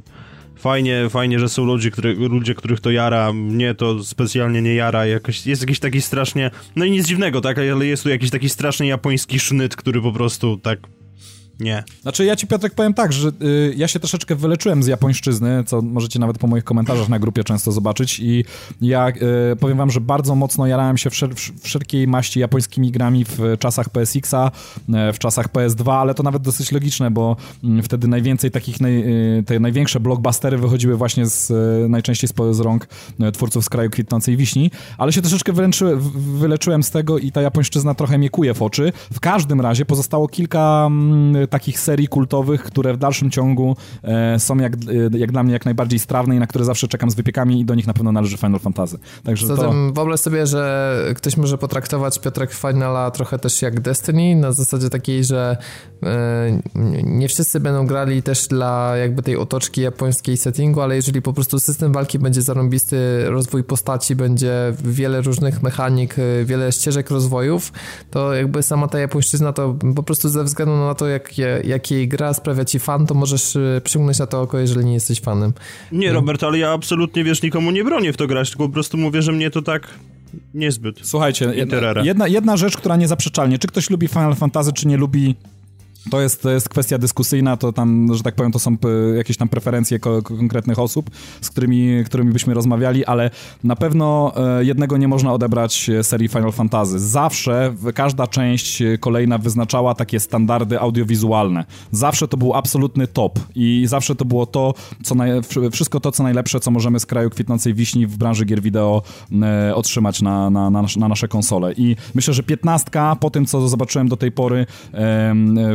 Fajnie, fajnie, że są ludzie, który, ludzie, których to jara. Mnie to specjalnie nie jara. Jakoś, jest jakiś taki strasznie... No i nic dziwnego, tak? Ale jest tu jakiś taki strasznie japoński sznyt, który po prostu tak... Nie. Znaczy ja ci Piotrek powiem tak, że y, ja się troszeczkę wyleczyłem z japońszczyzny, co możecie nawet po moich komentarzach na grupie często zobaczyć i ja y, powiem wam, że bardzo mocno jarałem się wszel wszelkiej maści japońskimi grami w czasach PSX-a, y, w czasach PS2, ale to nawet dosyć logiczne, bo y, wtedy najwięcej takich, naj, y, te największe blockbustery wychodziły właśnie z, y, najczęściej z, z rąk twórców z kraju kwitnącej wiśni, ale się troszeczkę wylęczy, w- wyleczyłem z tego i ta japońszczyzna trochę mnie kuje w oczy. W każdym razie pozostało kilka mm, takich serii kultowych, które w dalszym ciągu e, są jak, e, jak dla mnie jak najbardziej strawne i na które zawsze czekam z wypiekami i do nich na pewno należy Final Fantasy. Także to... Zatem wyobraź sobie, że ktoś może potraktować Piotrek Finala trochę też jak Destiny, na zasadzie takiej, że e, nie wszyscy będą grali też dla jakby tej otoczki japońskiej settingu, ale jeżeli po prostu system walki będzie zarąbisty, rozwój postaci będzie wiele różnych mechanik, wiele ścieżek rozwojów, to jakby sama ta japońszczyzna to po prostu ze względu na to, jak, je- jak jej gra sprawia ci fan, to możesz e, przygnąć na to oko, jeżeli nie jesteś fanem. Nie, Robert, ale ja absolutnie, wiesz, nikomu nie bronię w to grać, tylko po prostu mówię, że mnie to tak niezbyt. Słuchajcie, jedna, jedna, jedna rzecz, która niezaprzeczalnie, czy ktoś lubi Final Fantasy, czy nie lubi, to jest, to jest kwestia dyskusyjna, to tam, że tak powiem, to są p- jakieś tam preferencje ko- konkretnych osób, z którymi, którymi byśmy rozmawiali, ale na pewno e, jednego nie można odebrać e, serii Final Fantasy. Zawsze każda część e, kolejna wyznaczała takie standardy audiowizualne. Zawsze to był absolutny top i zawsze to było to, co wszystko to, co najlepsze, co możemy z kraju kwitnącej wiśni w branży gier wideo e, otrzymać na, na, na, nasz- na nasze konsole. I myślę, że piętnastka, po tym, co zobaczyłem do tej pory,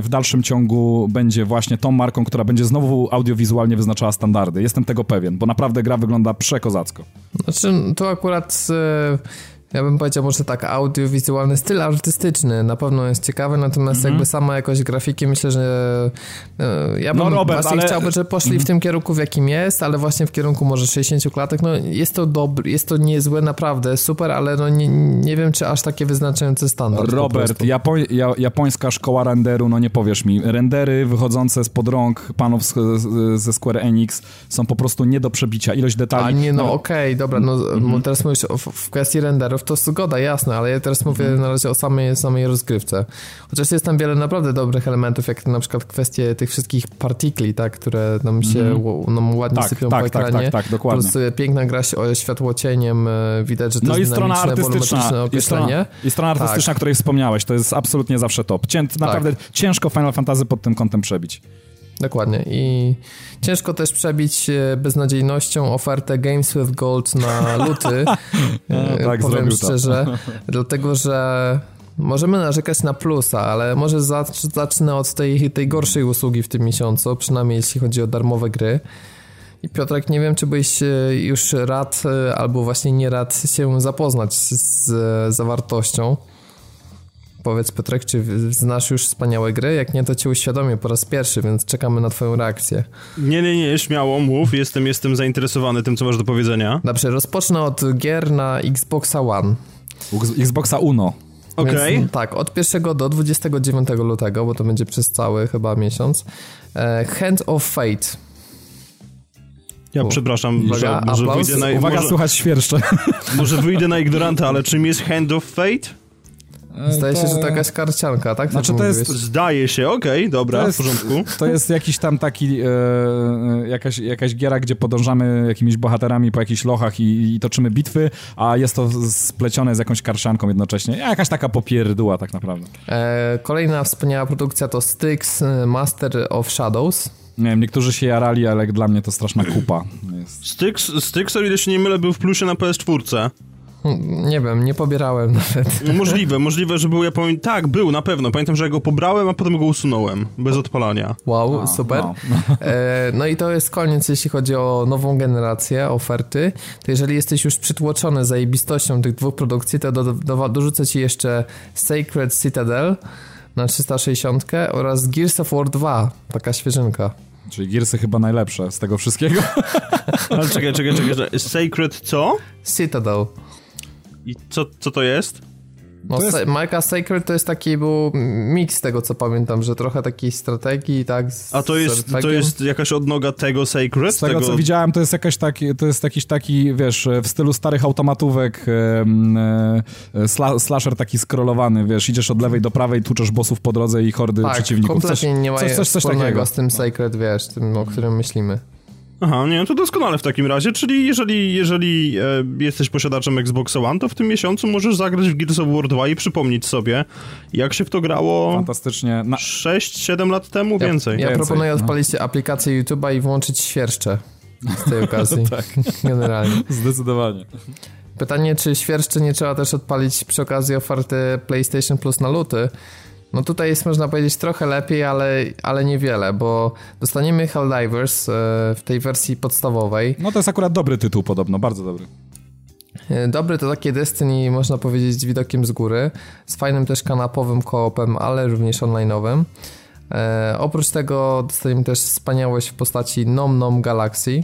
w dalszym ciągu będzie właśnie tą marką, która będzie znowu audiowizualnie wyznaczała standardy. Jestem tego pewien, bo naprawdę gra wygląda przekozacko. Znaczy, to akurat e, ja bym powiedział może tak, audiowizualny styl artystyczny na pewno jest ciekawy, natomiast Mhm. jakby sama jakość grafiki myślę, że e, ja bym No, Robert, właśnie ale- chciałby, żeby poszli w tym kierunku, w jakim jest, ale właśnie w kierunku może 60 klatek, no jest to dobry, jest to niezłe, naprawdę, super, ale no nie, nie wiem, czy aż takie wyznaczające standard Robert. Japo- ja, japońska szkoła renderu, no nie powiesz mi. Rendery wychodzące spod rąk panów z, z, ze Square Enix są po prostu nie do przebicia. Ilość detali... A nie, no okej, dobra, no bo teraz mówisz o, w kwestii renderów, to zgoda, jasne, ale ja teraz mówię na razie o samej, samej rozgrywce. Chociaż jest tam wiele naprawdę dobrych elementów, jak na przykład kwestie tych wszystkich partikli, tak, które nam się nam ładnie Tak, sypią tak, po tak, ekranie. tak, tak, dokładnie. Po prostu piękna gra się- o światłocieniem, e, widać, że to No i jest strona dynamiczne, artystyczna, i strona, i strona artystyczna, o której wspomniałeś, to jest absolutnie zawsze top. Cię, naprawdę ciężko Final Fantasy pod tym kątem przebić. Dokładnie. I ciężko też przebić e, beznadziejnością ofertę Games with Gold na luty. No, tak, powiem to. szczerze, dlatego że możemy narzekać na plusa, ale może zacznę od tej, tej gorszej usługi w tym miesiącu, przynajmniej jeśli chodzi o darmowe gry. I Piotrek, nie wiem, czy byś e, już rad, e, albo właśnie nie rad się zapoznać z zawartością. Powiedz Piotrek, czy znasz już wspaniałe gry? Jak nie, to cię uświadomię po raz pierwszy, więc czekamy na twoją reakcję. Nie, nie, nie, śmiało, mów. Jestem, jestem zainteresowany tym, co masz do powiedzenia. Dobrze, rozpocznę od gier na Xboxa One. Xboxa Uno. Okej. Okay. Tak, od 1 do 29 lutego, bo to będzie przez cały chyba miesiąc. E, Hand of Fate. Ja U. przepraszam, Uwaga, może, może wyjdę na... Uwaga, może, słuchać świerszcze. Może wyjdę na ignoranta, ale czym jest Hand of Fate? Zdaje się, że to jakaś karcianka, tak? Znaczy to jest... Zdaje się, okej, okay, dobra, jest, w porządku. To jest jakiś tam taki, e, jakaś, jakaś giera, gdzie podążamy jakimiś bohaterami po jakichś lochach i, i toczymy bitwy, a jest to splecione z jakąś karcianką jednocześnie. Jakaś taka popierdła tak naprawdę. E, kolejna wspaniała produkcja to Styx e, Master of Shadows. Nie wiem, niektórzy się jarali, ale dla mnie to straszna kupa. Jest. Styx, Styx, o ile się nie mylę, był w plusie na PS4. Nie wiem, nie pobierałem nawet. No możliwe, możliwe, że był, ja pamiętam, tak, był na pewno. Pamiętam, że ja go pobrałem, a potem go usunąłem, bez odpalania. Wow, a, super. No. E, no i to jest koniec, jeśli chodzi o nową generację oferty. To jeżeli jesteś już przytłoczony zajebistością tych dwóch produkcji, to do, do, dorzucę ci jeszcze Sacred Citadel na 360 oraz Gears of War 2, taka świeżynka. Czyli Gearsy chyba najlepsze z tego wszystkiego. Ale czekaj, czekaj, czekaj. Sacred co? Citadel. I co, co to jest? No, to jest... Sacred to jest taki był miks tego, co pamiętam, że trochę takiej strategii, tak? Z, A to jest, to jest jakaś odnoga tego Sacred? Z tego, tego, co widziałem, to jest, jakaś taki, to jest jakiś taki, wiesz, w stylu starych automatówek e, e, slasher taki skrolowany, wiesz, idziesz od lewej do prawej, tłuczesz bossów po drodze i hordy tak, przeciwników. kompletnie coś, nie ma coś, coś, coś takiego. z tym Sacred, wiesz, tym, o którym myślimy. Aha, nie, to doskonale w takim razie, czyli jeżeli, jeżeli e, jesteś posiadaczem Xbox One, to w tym miesiącu możesz zagrać w Gears of War 2 i przypomnieć sobie, jak się w to grało Fantastycznie. Na... 6-7 lat temu, ja, więcej. Ja więcej. proponuję no. odpalić aplikację YouTube'a i włączyć świerszcze z tej okazji. tak. Generalnie. Zdecydowanie. Pytanie, czy świerszcze nie trzeba też odpalić przy okazji oferty PlayStation Plus na luty, no tutaj jest można powiedzieć trochę lepiej, ale, ale niewiele, bo dostaniemy Helldivers e, w tej wersji podstawowej. No to jest akurat dobry tytuł podobno, bardzo dobry. E, dobry to takie Destiny, można powiedzieć, z widokiem z góry, z fajnym też kanapowym koopem, ale również online'owym. E, oprócz tego dostaniemy też wspaniałość w postaci Nom Nom Galaxy.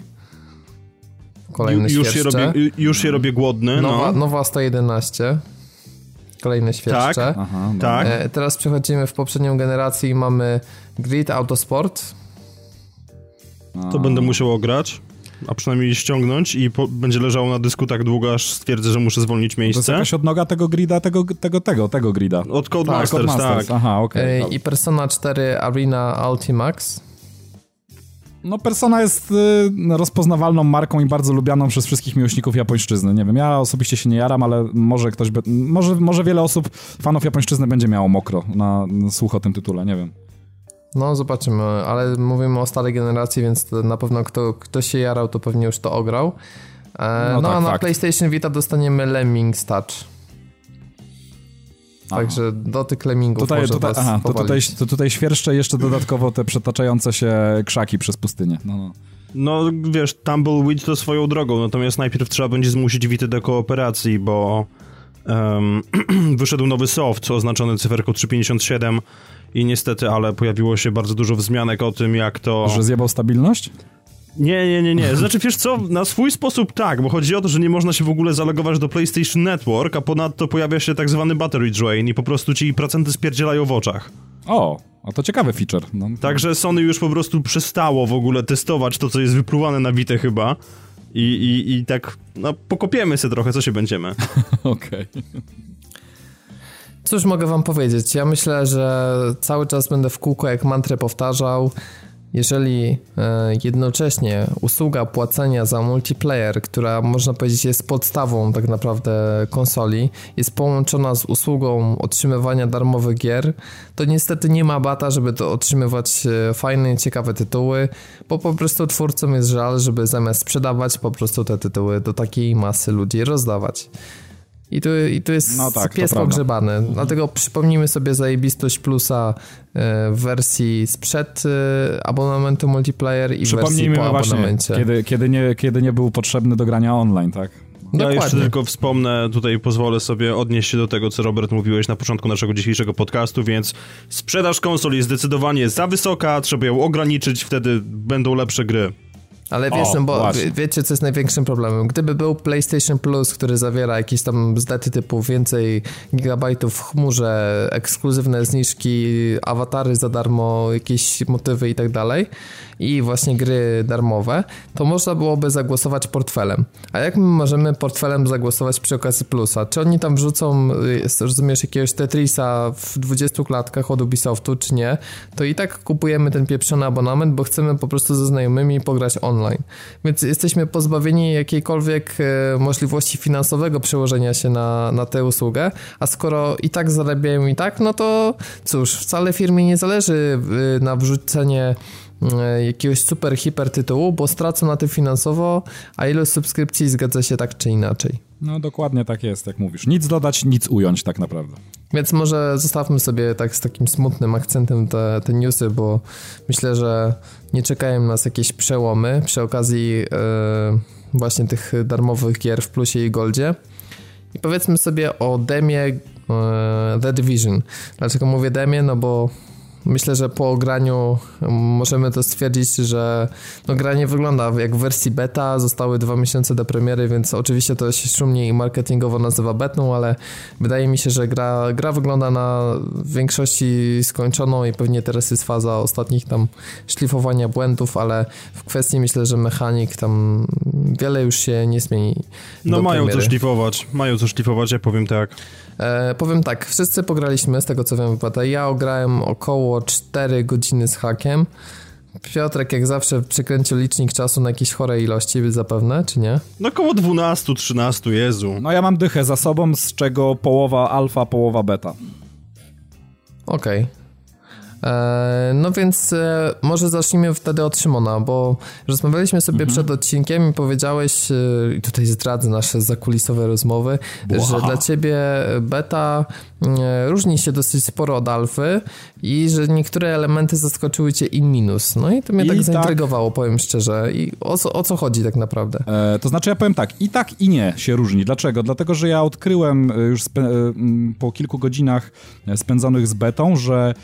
Kolejny Ju, już, się robię, już się robię głodny. Nowa, no. nowa 111 kolejne świerszcze. Tak, Aha, tak. E, teraz przechodzimy w poprzednią generację i mamy Grid Autosport. To będę musiał ograć, a przynajmniej ściągnąć i po, będzie leżało na dysku tak długo, aż stwierdzę, że muszę zwolnić miejsce. To jest jakaś odnoga tego grida, tego, tego, tego, tego grida. Od Codemasters, tak. Code tak. Aha. Okay. I Persona 4 Arena Ultimax. No Persona jest y, rozpoznawalną marką i bardzo lubianą przez wszystkich miłośników japońszczyzny. Nie wiem, ja osobiście się nie jaram, ale może ktoś, by, może, może wiele osób, fanów japońszczyzny będzie miało mokro na, na słuch o tym tytule, nie wiem. No zobaczymy, ale mówimy o starej generacji, więc na pewno kto, kto się jarał, to pewnie już to ograł. E, no, no tak, a na fakt. PlayStation Vita dostaniemy Lemmings Touch. Także dotyk lemingów tutaj, może tutaj, aha, to tutaj, to tutaj świerszcze jeszcze dodatkowo te przetaczające się krzaki przez pustynię. No, no. no wiesz, Tumbleweed to swoją drogą, natomiast najpierw trzeba będzie zmusić Wity do kooperacji, bo um, wyszedł nowy soft oznaczony cyferką 357 i niestety, ale pojawiło się bardzo dużo wzmianek o tym, jak to... Że zjebał stabilność? Nie, nie, nie, nie. Znaczy, wiesz co, na swój sposób tak, bo chodzi o to, że nie można się w ogóle zalogować do PlayStation Network, a ponadto pojawia się tak zwany battery drain i po prostu ci procenty spierdzielają w oczach. O, a to ciekawy feature. No. Także Sony już po prostu przestało w ogóle testować to, co jest wypluwane na Vita chyba. I, i, i tak, no, pokopiemy się trochę, co się będziemy. Okej. Okay. Cóż mogę wam powiedzieć? Ja myślę, że cały czas będę w kółko jak mantrę powtarzał jeżeli e, jednocześnie usługa płacenia za multiplayer, która można powiedzieć jest podstawą tak naprawdę konsoli, jest połączona z usługą otrzymywania darmowych gier, to niestety nie ma bata, żeby to otrzymywać e, fajne, ciekawe tytuły, bo po prostu twórcom jest żal, żeby zamiast sprzedawać po prostu te tytuły do takiej masy ludzi rozdawać. I tu, I tu jest no tak, pies pogrzebany. Mhm. Dlatego przypomnijmy sobie zajebistość plusa e, w wersji sprzed e, abonamentu multiplayer i wersji po właśnie, abonamencie. Kiedy, kiedy, nie, kiedy nie był potrzebny do grania online, tak? Ja jeszcze tylko wspomnę, tutaj pozwolę sobie odnieść się do tego, co Robert mówiłeś na początku naszego dzisiejszego podcastu, więc sprzedaż konsol jest zdecydowanie za wysoka, trzeba ją ograniczyć, wtedy będą lepsze gry. Ale wiesz, o, no bo wiecie, co jest największym problemem? Gdyby był PlayStation Plus, który zawiera jakieś tam zdety typu więcej gigabajtów w chmurze, ekskluzywne zniżki, awatary za darmo, jakieś motywy i tak dalej, i właśnie gry darmowe, to można byłoby zagłosować portfelem. A jak my możemy portfelem zagłosować przy okazji Plusa? Czy oni tam wrzucą, rozumiesz, jakiegoś Tetrisa w 20 klatkach od Ubisoftu, czy nie? To i tak kupujemy ten pieprzony abonament, bo chcemy po prostu ze znajomymi pograć online. Więc jesteśmy pozbawieni jakiejkolwiek e, możliwości finansowego przełożenia się na, na tę usługę, a skoro i tak zarabiają i tak, no to cóż, wcale firmie nie zależy e, na wrzucenie E, jakiegoś super hiper tytułu, bo stracą na tym finansowo, a ilość subskrypcji zgadza się tak czy inaczej. No dokładnie tak jest, jak mówisz. Nic dodać, nic ująć tak naprawdę. Więc może zostawmy sobie tak z takim smutnym akcentem te, te newsy, bo myślę, że nie czekają nas jakieś przełomy przy okazji yy, właśnie tych darmowych gier w Plusie i Goldzie. I powiedzmy sobie o demie yy, The Division. Dlaczego mówię demie? No bo Myślę, że po ograniu możemy to stwierdzić, że no, gra nie wygląda jak w wersji beta, zostały dwa miesiące do premiery, więc oczywiście to się szumnie i marketingowo nazywa betą, ale wydaje mi się, że gra, gra wygląda na większości skończoną i pewnie teraz jest faza ostatnich tam szlifowania błędów, ale w kwestii myślę, że mechanik tam wiele już się nie zmieni. No mają premiery. co szlifować, mają co szlifować, ja powiem tak. E, powiem tak, wszyscy pograliśmy, z tego co wiem. Ja ograłem około 4 godziny z hakiem. Piotrek jak zawsze przykręcił licznik czasu na jakieś chore ilości zapewne, czy nie? No około 12-13, Jezu. No ja mam dychę za sobą, z czego połowa alfa, połowa beta. Okej. Okay. E, no więc e, może zacznijmy wtedy od Szymona, bo rozmawialiśmy sobie mhm. przed odcinkiem i powiedziałeś, e, i tutaj zdradzę nasze zakulisowe rozmowy, że dla ciebie beta różni się dosyć sporo od alfy i że niektóre elementy zaskoczyły cię in minus. No i to mnie I tak, tak zaintrygowało, powiem szczerze. I o co, o co chodzi tak naprawdę? E, to znaczy ja powiem tak, i tak i nie się różni. Dlaczego? Dlatego, że ja odkryłem już po kilku godzinach spędzonych z betą, że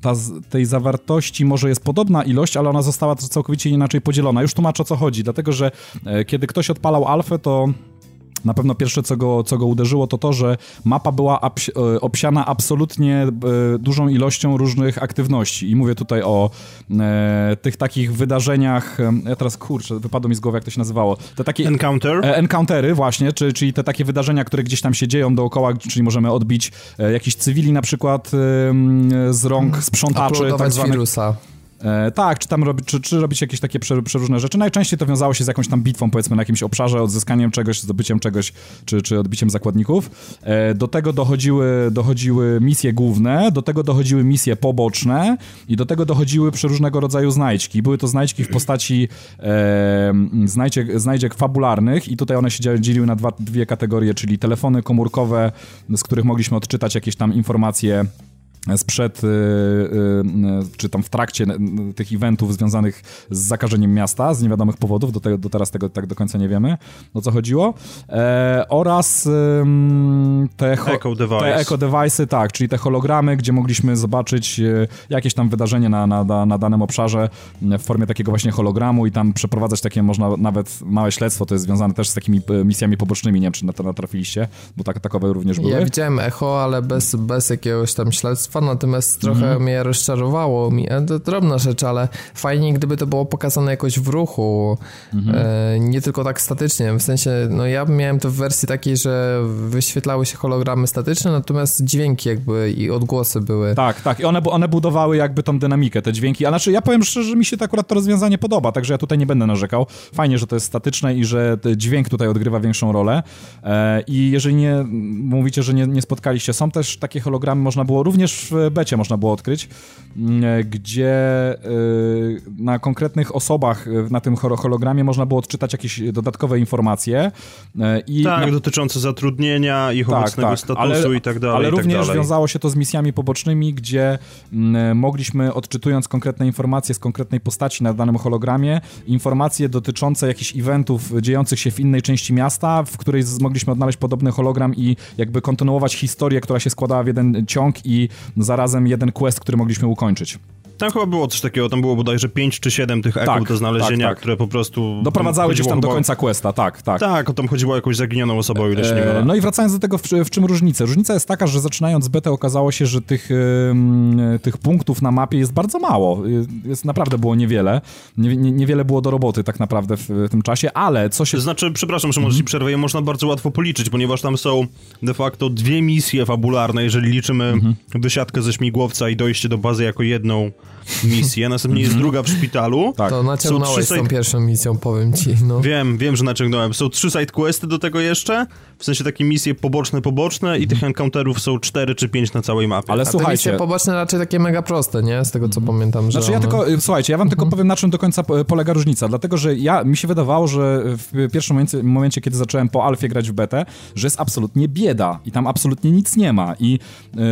ta, tej zawartości może jest podobna ilość, ale ona została całkowicie inaczej podzielona. Już tłumaczę o co chodzi, dlatego że e, kiedy ktoś odpalał alfę, to na pewno pierwsze, co go, co go uderzyło, to to, że mapa była e, obsiana absolutnie e, dużą ilością różnych aktywności. I mówię tutaj o e, tych takich wydarzeniach. Ja teraz kurczę, wypadło mi z głowy, jak to się nazywało. Te takie. Encounter? E, encountery, właśnie, czy, czyli te takie wydarzenia, które gdzieś tam się dzieją dookoła, czyli możemy odbić e, jakichś cywili na przykład e, z rąk sprzątaczy. tak zwanych, wirusa. E, tak, czy tam robić, czy, czy robić jakieś takie przeróżne rzeczy. Najczęściej to wiązało się z jakąś tam bitwą, powiedzmy, na jakimś obszarze, odzyskaniem czegoś, zdobyciem czegoś, czy, czy odbiciem zakładników. E, do tego dochodziły, dochodziły misje główne, do tego dochodziły misje poboczne i do tego dochodziły przeróżnego rodzaju znajdźki. Były to znajdźki w postaci e, znajdziek, znajdziek fabularnych i tutaj one się dzieliły na dwa, dwie kategorie, czyli telefony komórkowe, z których mogliśmy odczytać jakieś tam informacje sprzed, y, y, czy tam w trakcie tych eventów związanych z zakażeniem miasta z niewiadomych powodów, do, do teraz tego tak do końca nie wiemy, o co chodziło, e, oraz te, eco device. te eco device'y, tak, czyli te hologramy, gdzie mogliśmy zobaczyć e, jakieś tam wydarzenie na, na, na danym obszarze w formie takiego właśnie hologramu i tam przeprowadzać takie, można nawet małe śledztwo, to jest związane też z takimi e, misjami pobocznymi, nie wiem, czy na to natrafiliście, bo tak, takowe również były. Ja widziałem echo, ale bez, bez jakiegoś tam śledztwa aktorstwa, natomiast trochę mm. mnie rozczarowało. To drobna rzecz, ale fajnie, gdyby to było pokazane jakoś w ruchu, mm. e, nie tylko tak statycznie. W sensie, no ja miałem to w wersji takiej, że wyświetlały się hologramy statyczne, natomiast dźwięki jakby i odgłosy były. Tak, tak. I one, one budowały jakby tą dynamikę, te dźwięki. A znaczy, ja powiem szczerze, że mi się to akurat to rozwiązanie podoba, także ja tutaj nie będę narzekał. Fajnie, że to jest statyczne i że dźwięk tutaj odgrywa większą rolę. E, I jeżeli nie mówicie, że nie, nie spotkaliście, są też takie hologramy, można było również w becie można było odkryć, mm, gdzie e, na konkretnych osobach na tym hologramie można było odczytać jakieś dodatkowe informacje. E, I tak, na... dotyczące zatrudnienia, ich tak, obecnego tak, statusu ale, i tak dalej. Ale tak również dalej. wiązało się to z misjami pobocznymi, gdzie mm, mogliśmy odczytując konkretne informacje z konkretnej postaci na danym hologramie, informacje dotyczące jakichś eventów dziejących się w innej części miasta, w której mogliśmy odnaleźć podobny hologram i jakby kontynuować historię, która się składała w jeden ciąg i zarazem jeden quest, który mogliśmy ukończyć. Tam chyba było coś takiego, tam było bodajże 5 czy 7 tych eków tak, do znalezienia, tak, tak. które po prostu... Doprowadzały gdzieś tam chyba... do końca questa, tak, tak. Tak, o tam chodziło o jakąś zaginioną osobę, o ile się nie mylę. No i wracając do tego, w, w, czym różnica? Różnica jest taka, że zaczynając betę okazało się, że tych, tych punktów na mapie jest bardzo mało. Jest naprawdę było niewiele. Nie, nie, niewiele było do roboty tak naprawdę w, w, tym czasie, ale co się... Znaczy, przepraszam, że może ci przerwę, je można bardzo łatwo policzyć, ponieważ tam są de facto dwie misje fabularne, jeżeli liczymy mhm. wysiadkę ze śmigłowca i dojście do bazy jako jedną misję, następnie jest mhm. druga w szpitalu. Tak. To naciągnąłeś side... tą pierwszą misją, powiem ci. No. Wiem, wiem, że naciągnąłem. Są trzy side questy do tego jeszcze, w sensie takie misje poboczne, poboczne i tych encounterów są cztery czy pięć na całej mapie. Ale A słuchajcie... misje poboczne raczej takie mega proste, nie? Z tego, co pamiętam, że Znaczy ja tylko, y, słuchajcie, ja wam tylko mhm. powiem, na czym do końca polega różnica, dlatego, że ja, mi się wydawało, że w pierwszym momencie, momencie kiedy zacząłem po alfie grać w betę, że jest absolutnie bieda i tam absolutnie nic nie ma i yy,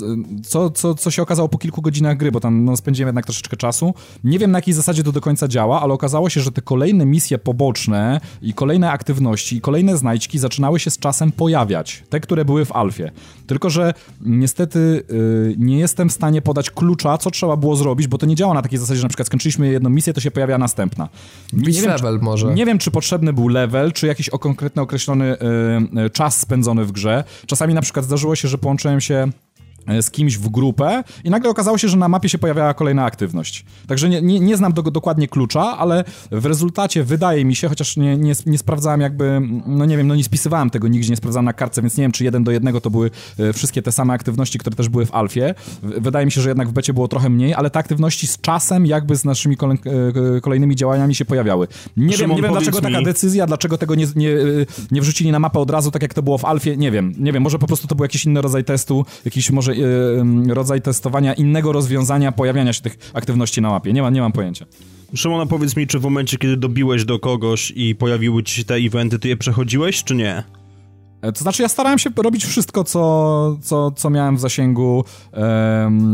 yy, co, co, co się okazało po kilku godzinach gry, bo tam no, spędziłem jednak troszeczkę czasu. Nie wiem na jakiej zasadzie to do końca działa, ale okazało się, że te kolejne misje poboczne i kolejne aktywności i kolejne znajdźki zaczynały się z czasem pojawiać. Te, które były w alfie. Tylko, że niestety yy, nie jestem w stanie podać klucza, co trzeba było zrobić, bo to nie działa na takiej zasadzie, że na przykład skończyliśmy jedną misję, to się pojawia następna. Nie wiem, level czy, może. Nie wiem, czy potrzebny był level, czy jakiś o konkretny określony yy, czas spędzony w grze. Czasami na przykład zdarzyło się, że połączyłem się z kimś w grupę i nagle okazało się, że na mapie się pojawiała kolejna aktywność. Także nie, nie, nie znam do, dokładnie klucza, ale w rezultacie wydaje mi się, chociaż nie, nie, nie, sprawdzałem jakby, no nie wiem, no nie spisywałem tego nigdzie, nie sprawdzałem na kartce, więc nie wiem, czy jeden do jednego to były e, wszystkie te same aktywności, które też były w alfie. Wydaje mi się, że jednak w becie było trochę mniej, ale te aktywności z czasem jakby z naszymi kolej, e, kolejnymi działaniami się pojawiały. Nie Szymon, wiem, nie wiem dlaczego mi... taka decyzja, dlaczego tego nie, nie, nie wrzucili na mapę od razu, tak jak to było w alfie, nie wiem. Nie wiem, może po prostu to był jakiś inny rodzaj testu, jakiś może rodzaj testowania innego rozwiązania pojawiania się tych aktywności na mapie. Nie, ma, nie mam pojęcia. Szymona, powiedz mi, czy w momencie, kiedy dobiłeś do kogoś i pojawiły ci się te eventy, ty je przechodziłeś, czy nie? E, to znaczy, ja starałem się robić wszystko, co, co, co miałem w zasięgu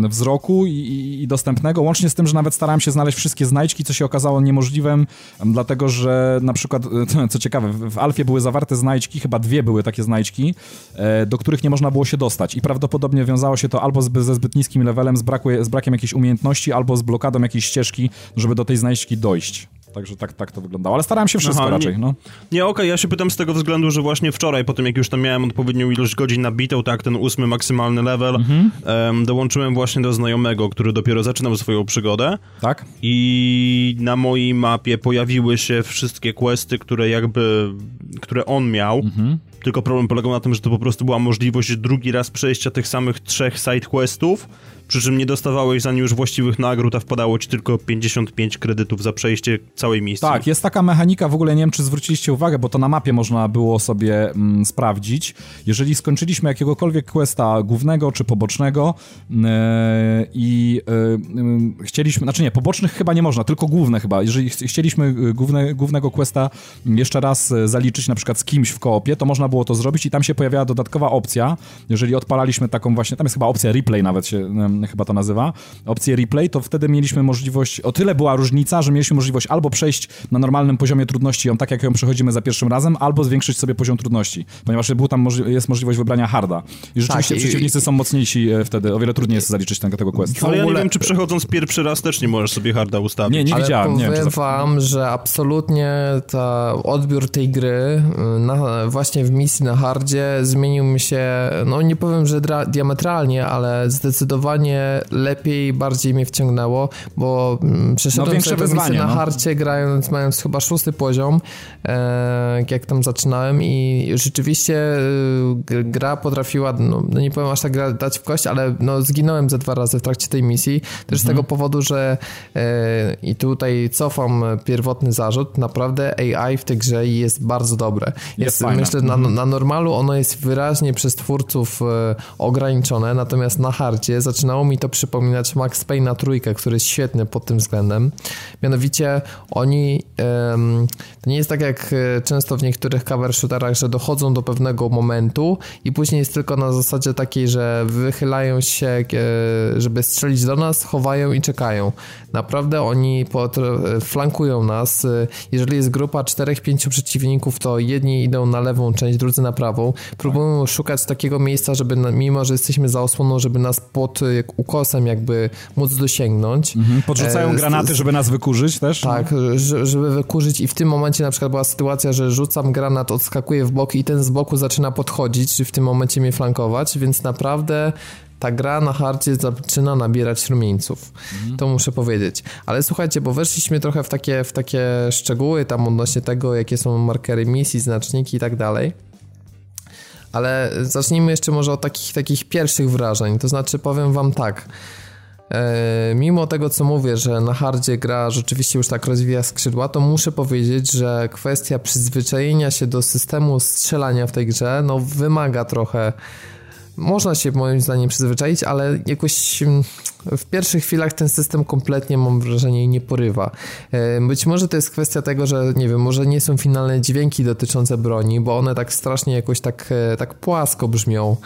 wzroku i, i, dostępnego, łącznie z tym, że nawet starałem się znaleźć wszystkie znajdźki, co się okazało niemożliwym, dlatego że na przykład, co ciekawe, w Alfie były zawarte znajdźki, chyba dwie były takie znajdźki, e, do których nie można było się dostać i prawdopodobnie wiązało się to albo z, ze zbyt niskim levelem, z, braku, z brakiem jakiejś umiejętności, albo z blokadą jakiejś ścieżki, żeby do tej znajdźki dojść. Także tak, tak to wyglądało, ale starałem się wszystko Aha, raczej, nie, no. Nie, okej, okay, ja się pytam z tego względu, że właśnie wczoraj, po tym jak już tam miałem odpowiednią ilość godzin nabitą, tak, ten ósmy maksymalny level, mhm. um, dołączyłem właśnie do znajomego, który dopiero zaczynał swoją przygodę. Tak. I na mojej mapie pojawiły się wszystkie questy, które jakby, które on miał. Mhm. Tylko problem polegał na tym, że to po prostu była możliwość drugi raz przejścia tych samych trzech side questów, przy czym nie dostawałeś za nie już właściwych nagród, a wpadało ci tylko 55 kredytów za przejście całej misji. Tak, jest taka mechanika, w ogóle nie wiem, czy zwróciliście uwagę, bo to na mapie można było sobie mm, sprawdzić. Jeżeli skończyliśmy jakiegokolwiek questa głównego czy pobocznego yy, i yy, chcieliśmy, znaczy nie, pobocznych chyba nie można, tylko główne chyba. Jeżeli ch chcieliśmy główne, głównego questa jeszcze raz zaliczyć na przykład z kimś w koopie, to można było to zrobić i tam się pojawiała dodatkowa opcja, jeżeli odpalaliśmy taką właśnie, tam jest chyba opcja replay nawet się chyba to nazywa, opcję replay, to wtedy mieliśmy możliwość, o tyle była różnica, że mieliśmy możliwość albo przejść na normalnym poziomie trudności ją tak, jak ją przechodzimy za pierwszym razem, albo zwiększyć sobie poziom trudności, ponieważ był tam możli jest możliwość wybrania harda. I rzeczywiście tak, przeciwnicy i... są mocniejsi e, wtedy, o wiele trudniej jest zaliczyć tego, tego questa. Ale ja nie wiem, czy przechodząc pierwszy raz też nie możesz sobie harda ustawić. Nie, nie Ale widziałem. powiem nie wiem, wam, że absolutnie ta odbiór tej gry, y, na, właśnie w misji na hardzie zmienił mi się, no nie powiem, że diametralnie, ale zdecydowanie lepiej, bardziej mnie wciągnęło, bo mm, przeszedłem no, sobie misję na no. hardzie grając, mając chyba szósty poziom, e, jak tam zaczynałem i rzeczywiście e, gra potrafiła, no, no, nie powiem aż tak dać w kość, ale no zginąłem ze dwa razy w trakcie tej misji, też mhm. z tego powodu, że e, i tutaj cofam pierwotny zarzut, naprawdę AI w tej grze jest bardzo dobre. Jest, jest myślę, na, mhm. Na normalu ono jest wyraźnie przez twórców e, ograniczone, natomiast na hardzie zaczynało mi to przypominać Max Payne na trójkę, który jest świetny pod tym względem. Mianowicie oni, to nie jest tak jak e, często w niektórych cover shooterach, że dochodzą do pewnego momentu i później jest tylko na zasadzie takiej, że wychylają się, e, żeby strzelić do nas, chowają i czekają. Naprawdę oni flankują nas. Jeżeli jest grupa 4-5 przeciwników, to jedni idą na lewą część, drudzy na prawą. Próbują szukać takiego miejsca, żeby mimo, że jesteśmy za osłoną, żeby nas pod ukosem jakby móc dosięgnąć. Mhm. Podrzucają e, granaty, żeby nas wykurzyć też? Tak, żeby wykurzyć i w tym momencie na przykład była sytuacja, że rzucam granat, odskakuje w bok i ten z boku zaczyna podchodzić, czy w tym momencie mnie flankować, więc naprawdę ta gra na hardzie zaczyna nabierać rumieńców. Mhm. To muszę powiedzieć. Ale słuchajcie, bo weszliśmy trochę w takie, w takie szczegóły tam odnośnie tego, jakie są markery misji, znaczniki i tak dalej. Ale zacznijmy jeszcze może od takich, takich pierwszych wrażeń. To znaczy, powiem wam tak. E, mimo tego, co mówię, że na hardzie gra rzeczywiście już tak rozwija skrzydła, to muszę powiedzieć, że kwestia przyzwyczajenia się do systemu strzelania w tej grze, no wymaga trochę można się moim zdaniem przyzwyczaić, ale jakoś mm, w pierwszych chwilach ten system kompletnie mam wrażenie nie porywa. E, być może to jest kwestia tego, że nie wiem, może nie są finalne dźwięki dotyczące broni, bo one tak strasznie jakoś tak, e, tak płasko brzmią.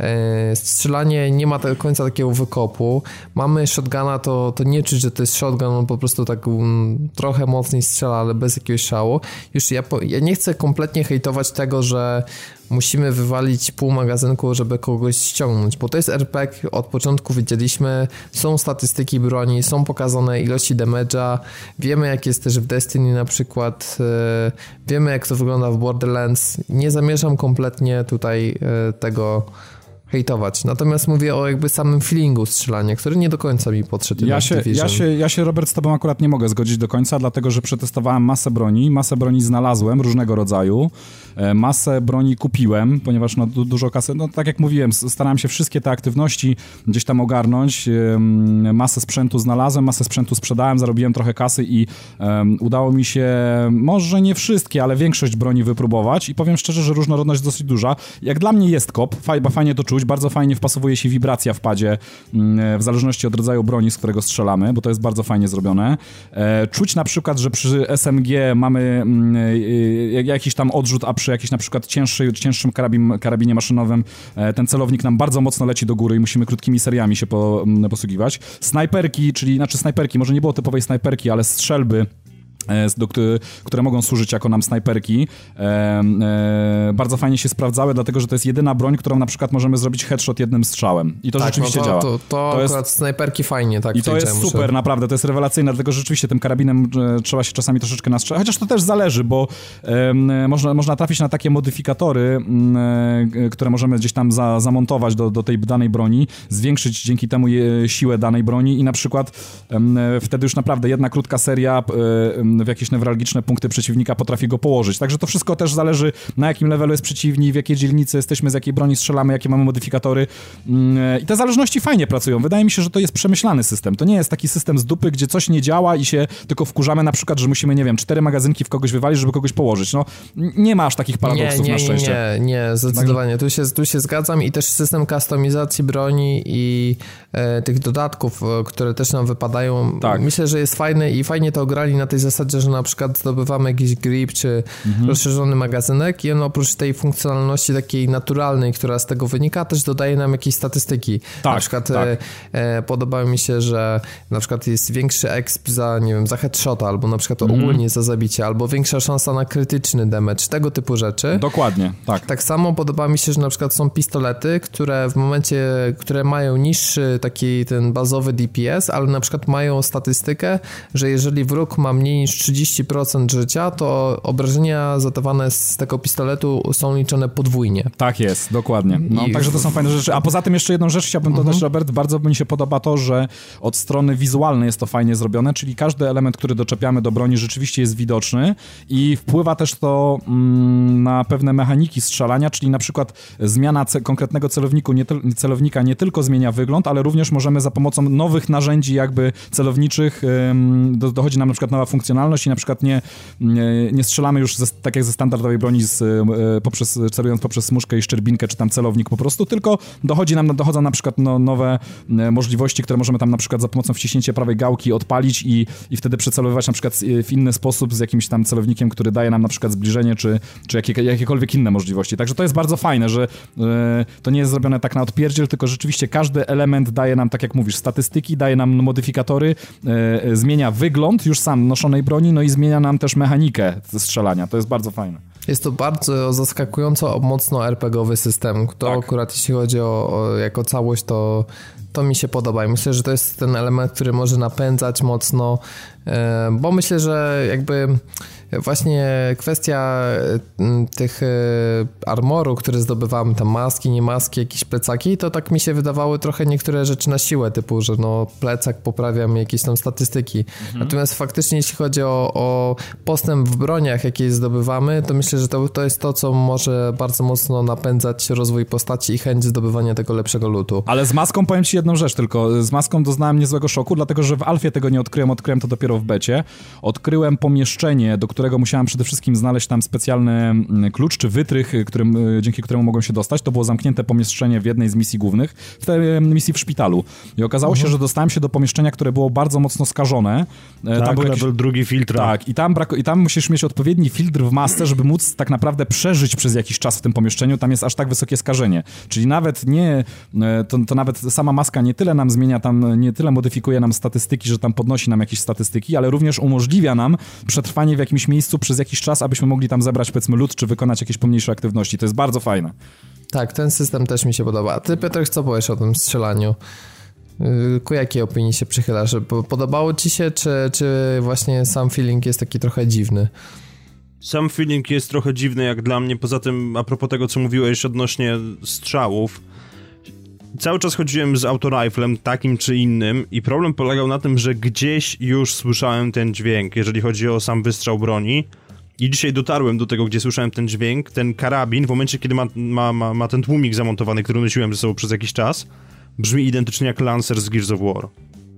E, strzelanie nie ma do końca takiego wykopu. Mamy shotguna, to, to nie czuć, że to jest shotgun, on po prostu tak um, trochę mocniej strzela, ale bez jakiegoś szału. Już ja, po, ja nie chcę kompletnie hejtować tego, że musimy wywalić pół magazynku, żeby kogoś ściągnąć, bo to jest RPG, od początku wiedzieliśmy, są statystyki broni, są pokazane ilości damage'a, wiemy jak jest też w Destiny na przykład, e, wiemy jak to wygląda w Borderlands, nie zamierzam kompletnie tutaj e, tego hejtować. Natomiast mówię o jakby samym feelingu strzelania, który nie do końca mi podszedł. Ja się, ja, się, ja się, Robert, z tobą akurat nie mogę zgodzić do końca, dlatego, że przetestowałem masę broni, masę broni znalazłem różnego rodzaju, e, masę broni kupiłem, ponieważ no, du dużo kasy, no tak jak mówiłem, starałem się wszystkie te aktywności gdzieś tam ogarnąć, masę sprzętu znalazłem, masę sprzętu sprzedałem, zarobiłem trochę kasy i um, udało mi się, może nie wszystkie, ale większość broni wypróbować i powiem szczerze, że różnorodność dosyć duża. Jak dla mnie jest kop, fajnie to czuć, Bardzo fajnie wpasowuje się wibracja w padzie, mm, w zależności od rodzaju broni, z którego strzelamy, bo to jest bardzo fajnie zrobione. E, czuć na przykład, że przy SMG mamy mm, e, jakiś tam odrzut, a przy jakimś na przykład cięższy, cięższym karabin, karabinie maszynowym e, ten celownik nam bardzo mocno leci do góry i musimy krótkimi seriami się po, mm, posługiwać. Snajperki, czyli, znaczy snajperki, może nie było typowej snajperki, ale strzelby E, do, które mogą służyć jako nam snajperki. E, e, bardzo fajnie się sprawdzały, dlatego że to jest jedyna broń, którą na przykład możemy zrobić headshot jednym strzałem. I to tak, rzeczywiście no to, działa. To, to, to jest... snajperki fajnie, tak. I to jest super, naprawdę, to jest rewelacyjne, dlatego że rzeczywiście tym karabinem e, trzeba się czasami troszeczkę nastrzelać, chociaż to też zależy, bo e, można, można trafić na takie modyfikatory, e, które możemy gdzieś tam za, zamontować do, do tej danej broni, zwiększyć dzięki temu je, siłę danej broni i na przykład wtedy już naprawdę jedna krótka seria w jakieś newralgiczne punkty przeciwnika potrafi go położyć. Także to wszystko też zależy na jakim levelu jest przeciwnik, w jakiej dzielnicy jesteśmy, z jakiej broni strzelamy, jakie mamy modyfikatory. Mm, I te zależności fajnie pracują. Wydaje mi się, że to jest przemyślany system. To nie jest taki system z dupy, gdzie coś nie działa i się tylko wkurzamy na przykład, że musimy, nie wiem, cztery magazynki w kogoś wywalić, żeby kogoś położyć. No, nie ma aż takich paradoksów nie, nie, na szczęście. Nie, nie, zdecydowanie. Tu się, tu się zgadzam i też system kustomizacji broni i e, tych dodatków, e, które też nam wypadają. Tak. Myślę, że jest fajny i fajnie to grali na tej zasadzie, zasadzie, że na przykład zdobywamy jakiś grip czy mhm. rozszerzony magazynek i on oprócz tej funkcjonalności takiej naturalnej, która z tego wynika, też dodaje nam jakieś statystyki. Tak, na przykład tak. E, e, podoba mi się, że na przykład jest większy exp za, nie wiem, za headshota, albo na przykład mhm. ogólnie za zabicie, albo większa szansa na krytyczny damage, tego typu rzeczy. Dokładnie, tak. Tak samo podoba mi się, że na przykład są pistolety, które w momencie, które mają niższy taki ten bazowy DPS, ale na przykład mają statystykę, że jeżeli wróg ma mniej niż 30% życia, to obrażenia zadawane z tego pistoletu są liczone podwójnie. Tak jest, dokładnie. No, I- Także to są fajne rzeczy. A poza tym jeszcze jedną rzecz chciałbym dodać, Mhm. Robert. Bardzo mi się podoba to, że od strony wizualnej jest to fajnie zrobione, czyli każdy element, który doczepiamy do broni rzeczywiście jest widoczny i wpływa też to mm, na pewne mechaniki strzelania, czyli na przykład zmiana ce konkretnego celowniku, nie celownika nie tylko zmienia wygląd, ale również możemy za pomocą nowych narzędzi jakby celowniczych ym, do, dochodzi nam na przykład nowa funkcjonalność i na przykład nie, nie, nie strzelamy już ze, tak jak ze standardowej broni z, e, poprzez, celując poprzez smuszkę i szczerbinkę, czy tam celownik po prostu, tylko dochodzi nam, dochodzą na przykład no, nowe e, możliwości, które możemy tam na przykład za pomocą wciśnięcia prawej gałki odpalić i, i wtedy przecelowywać na przykład e, w inny sposób z jakimś tam celownikiem, który daje nam na przykład zbliżenie, czy, czy jakie, jakiekolwiek inne możliwości. Także to jest bardzo fajne, że to nie jest zrobione tak na odpierdziel, tylko rzeczywiście każdy element daje nam, tak jak mówisz, statystyki, daje nam modyfikatory, zmienia wygląd już sam noszonej broni, no i zmienia nam też mechanikę strzelania. To jest bardzo fajne. Jest to bardzo zaskakująco mocno RPGowy system. To Tak. akurat jeśli chodzi o, o jako całość, to, to mi się podoba. I myślę, że to jest ten element, który może napędzać mocno, e, bo myślę, że jakby właśnie kwestia e, tych e, armoru, które zdobywamy, tam maski, nie maski, jakieś plecaki, to tak mi się wydawały trochę niektóre rzeczy na siłę, typu, że no plecak poprawia mi jakieś tam statystyki. Natomiast faktycznie jeśli chodzi o, o postęp w broniach, jakie zdobywamy, to myślę, że to, to jest to, co może bardzo mocno napędzać rozwój postaci i chęć zdobywania tego lepszego lutu. Ale z maską powiem ci jedną rzecz tylko. Z maską doznałem niezłego szoku, dlatego że w Alfie tego nie odkryłem, odkryłem to dopiero w becie. Odkryłem pomieszczenie, do którego musiałem przede wszystkim znaleźć tam specjalny mm, klucz czy wytrych, y, którym, y, dzięki któremu mogłem się dostać. To było zamknięte pomieszczenie w jednej z misji głównych, w tej y, misji w szpitalu. I okazało się, że dostałem się do pomieszczenia, które było bardzo mocno skażone. E, Tak, był level drugi filtra. tak, i tam, brako- i tam musisz mieć odpowiedni filtr w masce, żeby móc tak naprawdę przeżyć przez jakiś czas w tym pomieszczeniu. Tam jest aż tak wysokie skażenie. Czyli nawet nie, e, to, to nawet sama maska nie tyle nam zmienia, tam nie tyle modyfikuje nam statystyki, że tam podnosi nam jakieś statystyki, ale również umożliwia nam przetrwanie w jakimś miejscu przez jakiś czas, abyśmy mogli tam zebrać powiedzmy lód, czy wykonać jakieś pomniejsze aktywności. To jest bardzo fajne. Tak, ten system też mi się podoba. A ty, Piotr, co powiesz o tym strzelaniu? Yy, Ku jakiej opinii się przychylasz? Po- Podobało ci się, czy, czy właśnie sam feeling jest taki trochę dziwny? Sam feeling jest trochę dziwny jak dla mnie, poza tym a propos tego, co mówiłeś odnośnie strzałów. Cały czas chodziłem z autoriflem takim czy innym i problem polegał na tym, że gdzieś już słyszałem ten dźwięk, jeżeli chodzi o sam wystrzał broni. I dzisiaj dotarłem do tego, gdzie słyszałem ten dźwięk. Ten karabin, w momencie, kiedy ma, ma, ma, ma ten tłumik zamontowany, który nosiłem ze sobą przez jakiś czas, brzmi identycznie jak Lancer z Gears of War.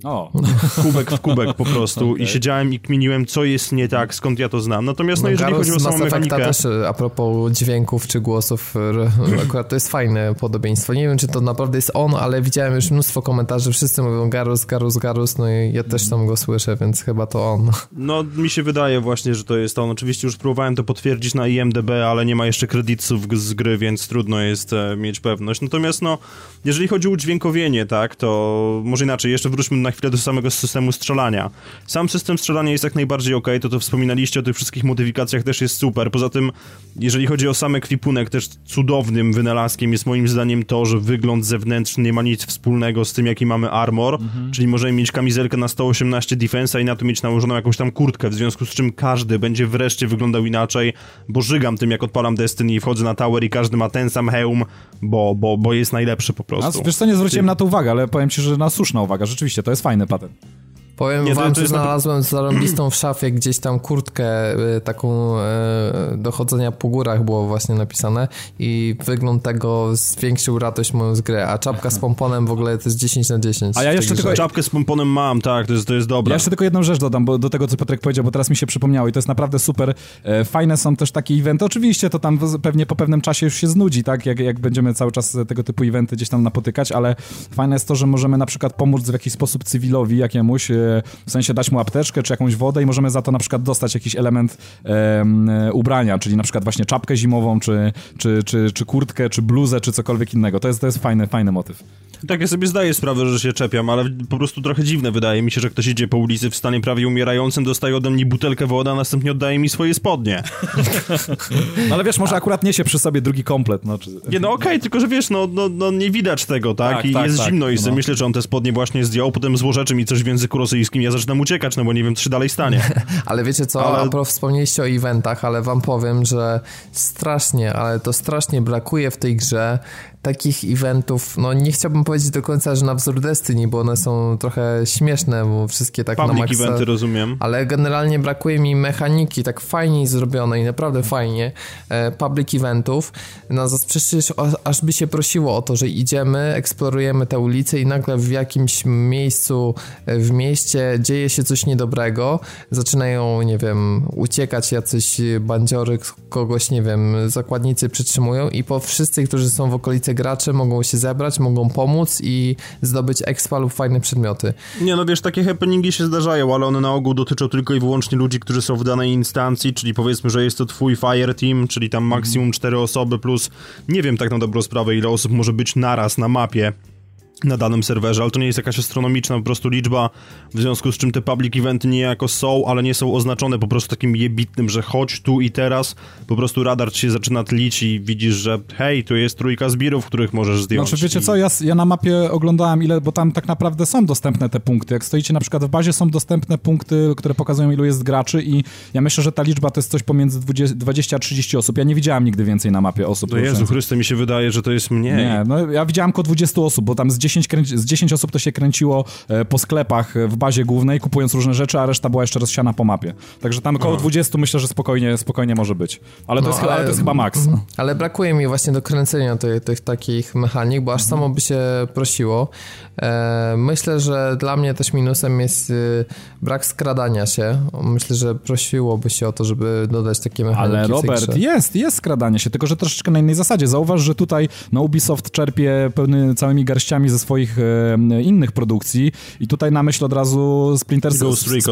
O, Kubek w kubek po prostu i siedziałem i kminiłem, co jest nie tak, skąd ja to znam. Natomiast no, jeżeli Garus chodzi o samą Mass mechanikę... też e, a propos dźwięków czy głosów, akurat to jest fajne podobieństwo. Nie wiem, czy to naprawdę jest on, ale widziałem już mnóstwo komentarzy, wszyscy mówią Garus, Garus, Garus, no i ja też tam go słyszę, więc chyba to on. No, mi się wydaje właśnie, że to jest on. Oczywiście już próbowałem to potwierdzić na IMDB, ale nie ma jeszcze kredytów z gry, więc trudno jest e, mieć pewność. Natomiast no, jeżeli chodzi o udźwiękowienie, tak, to może inaczej, jeszcze wróćmy na chwilę do samego systemu strzelania. Sam system strzelania jest jak najbardziej ok, to to wspominaliście o tych wszystkich modyfikacjach też jest super. Poza tym, jeżeli chodzi o sam ekwipunek, też cudownym wynalazkiem jest moim zdaniem to, że wygląd zewnętrzny nie ma nic wspólnego z tym, jaki mamy armor, czyli możemy mieć kamizelkę na 118 defensa i na to mieć nałożoną jakąś tam kurtkę, w związku z czym każdy będzie wreszcie wyglądał inaczej, bo żygam tym, jak odpalam Destiny i wchodzę na tower i każdy ma ten sam hełm, bo, bo, bo jest najlepszy po a, prostu. wiesz co, nie zwróciłem na to uwagi, ale powiem ci, że na słuszna uwaga, rzeczywiście, to jest fajny patent. Powiem Nie, wam, to że znalazłem zarąbistą w szafie gdzieś tam kurtkę y, taką y, do chodzenia po górach było właśnie napisane i wygląd tego zwiększył radość moją z gry, a czapka z pomponem w ogóle to jest 10 na 10. A ja jeszcze grze. tylko- Czapkę z pomponem mam, tak, to jest, to jest dobre. Ja jeszcze tylko jedną rzecz dodam, bo do tego, co Piotrek powiedział, bo teraz mi się przypomniało i to jest naprawdę super. E, Fajne są też takie eventy. Oczywiście to tam pewnie po pewnym czasie już się znudzi, tak? Jak, jak będziemy cały czas tego typu eventy gdzieś tam napotykać, ale fajne jest to, że możemy na przykład pomóc w jakiś sposób cywilowi jakiemuś, e, w sensie dać mu apteczkę czy jakąś wodę i możemy za to na przykład dostać jakiś element em, ubrania, czyli na przykład właśnie czapkę zimową, czy, czy, czy, czy kurtkę, czy bluzę, czy cokolwiek innego. To jest, to jest fajny, fajny motyw. Tak, ja sobie zdaję sprawę, że się czepiam, ale po prostu trochę dziwne wydaje mi się, że ktoś idzie po ulicy w stanie prawie umierającym, dostaje ode mnie butelkę wody, a następnie oddaje mi swoje spodnie. No ale wiesz, może akurat niesie przy sobie drugi komplet, no czy... Nie, no okej, tylko że wiesz, no, no, no nie widać tego, tak? Tak, I tak, jest tak, zimno i no. myślę, że on te spodnie właśnie zdjął, potem złorzeczy mi coś w języku rosyjskim ja zaczynam uciekać, no bo nie wiem, co się dalej stanie. ale wiecie co, ale... a propos wspomnieliście o eventach, ale wam powiem, że strasznie, ale to strasznie brakuje w tej grze takich eventów, no nie chciałbym powiedzieć do końca, że na wzór Destiny, bo one są trochę śmieszne, bo wszystkie tak Public na maksa, eventy, rozumiem. Ale generalnie brakuje mi mechaniki tak fajnie zrobionej, naprawdę fajnie, e, public eventów. No przecież aż by się prosiło o to, że idziemy, eksplorujemy te ulice i nagle w jakimś miejscu e, w mieście dzieje się coś niedobrego, zaczynają, nie wiem, uciekać jacyś bandziory, kogoś, nie wiem, zakładnicy przytrzymują i po wszyscy, którzy są w okolicy gracze mogą się zebrać, mogą pomóc i zdobyć expa lub fajne przedmioty. Nie, no wiesz, takie happeningi się zdarzają, ale one na ogół dotyczą tylko i wyłącznie ludzi, którzy są w danej instancji, czyli powiedzmy, że jest to twój fire team, czyli tam maksimum cztery osoby plus nie wiem tak na dobrą sprawę, ile osób może być naraz na mapie na danym serwerze, ale to nie jest jakaś astronomiczna po prostu liczba, w związku z czym te public eventy niejako są, ale nie są oznaczone po prostu takim jebitnym, że chodź tu i teraz, po prostu radar ci się zaczyna tlić i widzisz, że hej, tu jest trójka zbirów, których możesz zdjąć. Znaczy wiecie i... co, ja, ja na mapie oglądałem ile, bo tam tak naprawdę są dostępne te punkty, jak stoicie na przykład w bazie są dostępne punkty, które pokazują ilu jest graczy i ja myślę, że ta liczba to jest coś pomiędzy 20, 20 a 30 osób, ja nie widziałem nigdy więcej na mapie osób. No Jezu Chryste, mi się wydaje, że to jest mniej. Nie, no ja widziałem około 20 osób, bo tam z 10 10, kręci, z 10 osób to się kręciło e, po sklepach e, w bazie głównej, kupując różne rzeczy, a reszta była jeszcze rozsiana po mapie. Także tam około 20 myślę, że spokojnie, spokojnie może być. Ale to, no, jest, ale, ale to jest chyba maks. Mhm. Ale brakuje mi właśnie do kręcenia tych, tych takich mechanik, bo aż mhm. samo by się prosiło. E, myślę, że dla mnie też minusem jest y, brak skradania się. Myślę, że prosiłoby się o to, żeby dodać takie mechaniki. Ale Robert, jest, jest skradanie się, tylko że troszeczkę na innej zasadzie. Zauważ, że tutaj no, Ubisoft czerpie pełny całymi garściami ze swoich e, innych produkcji i tutaj na myśl od razu Splinter,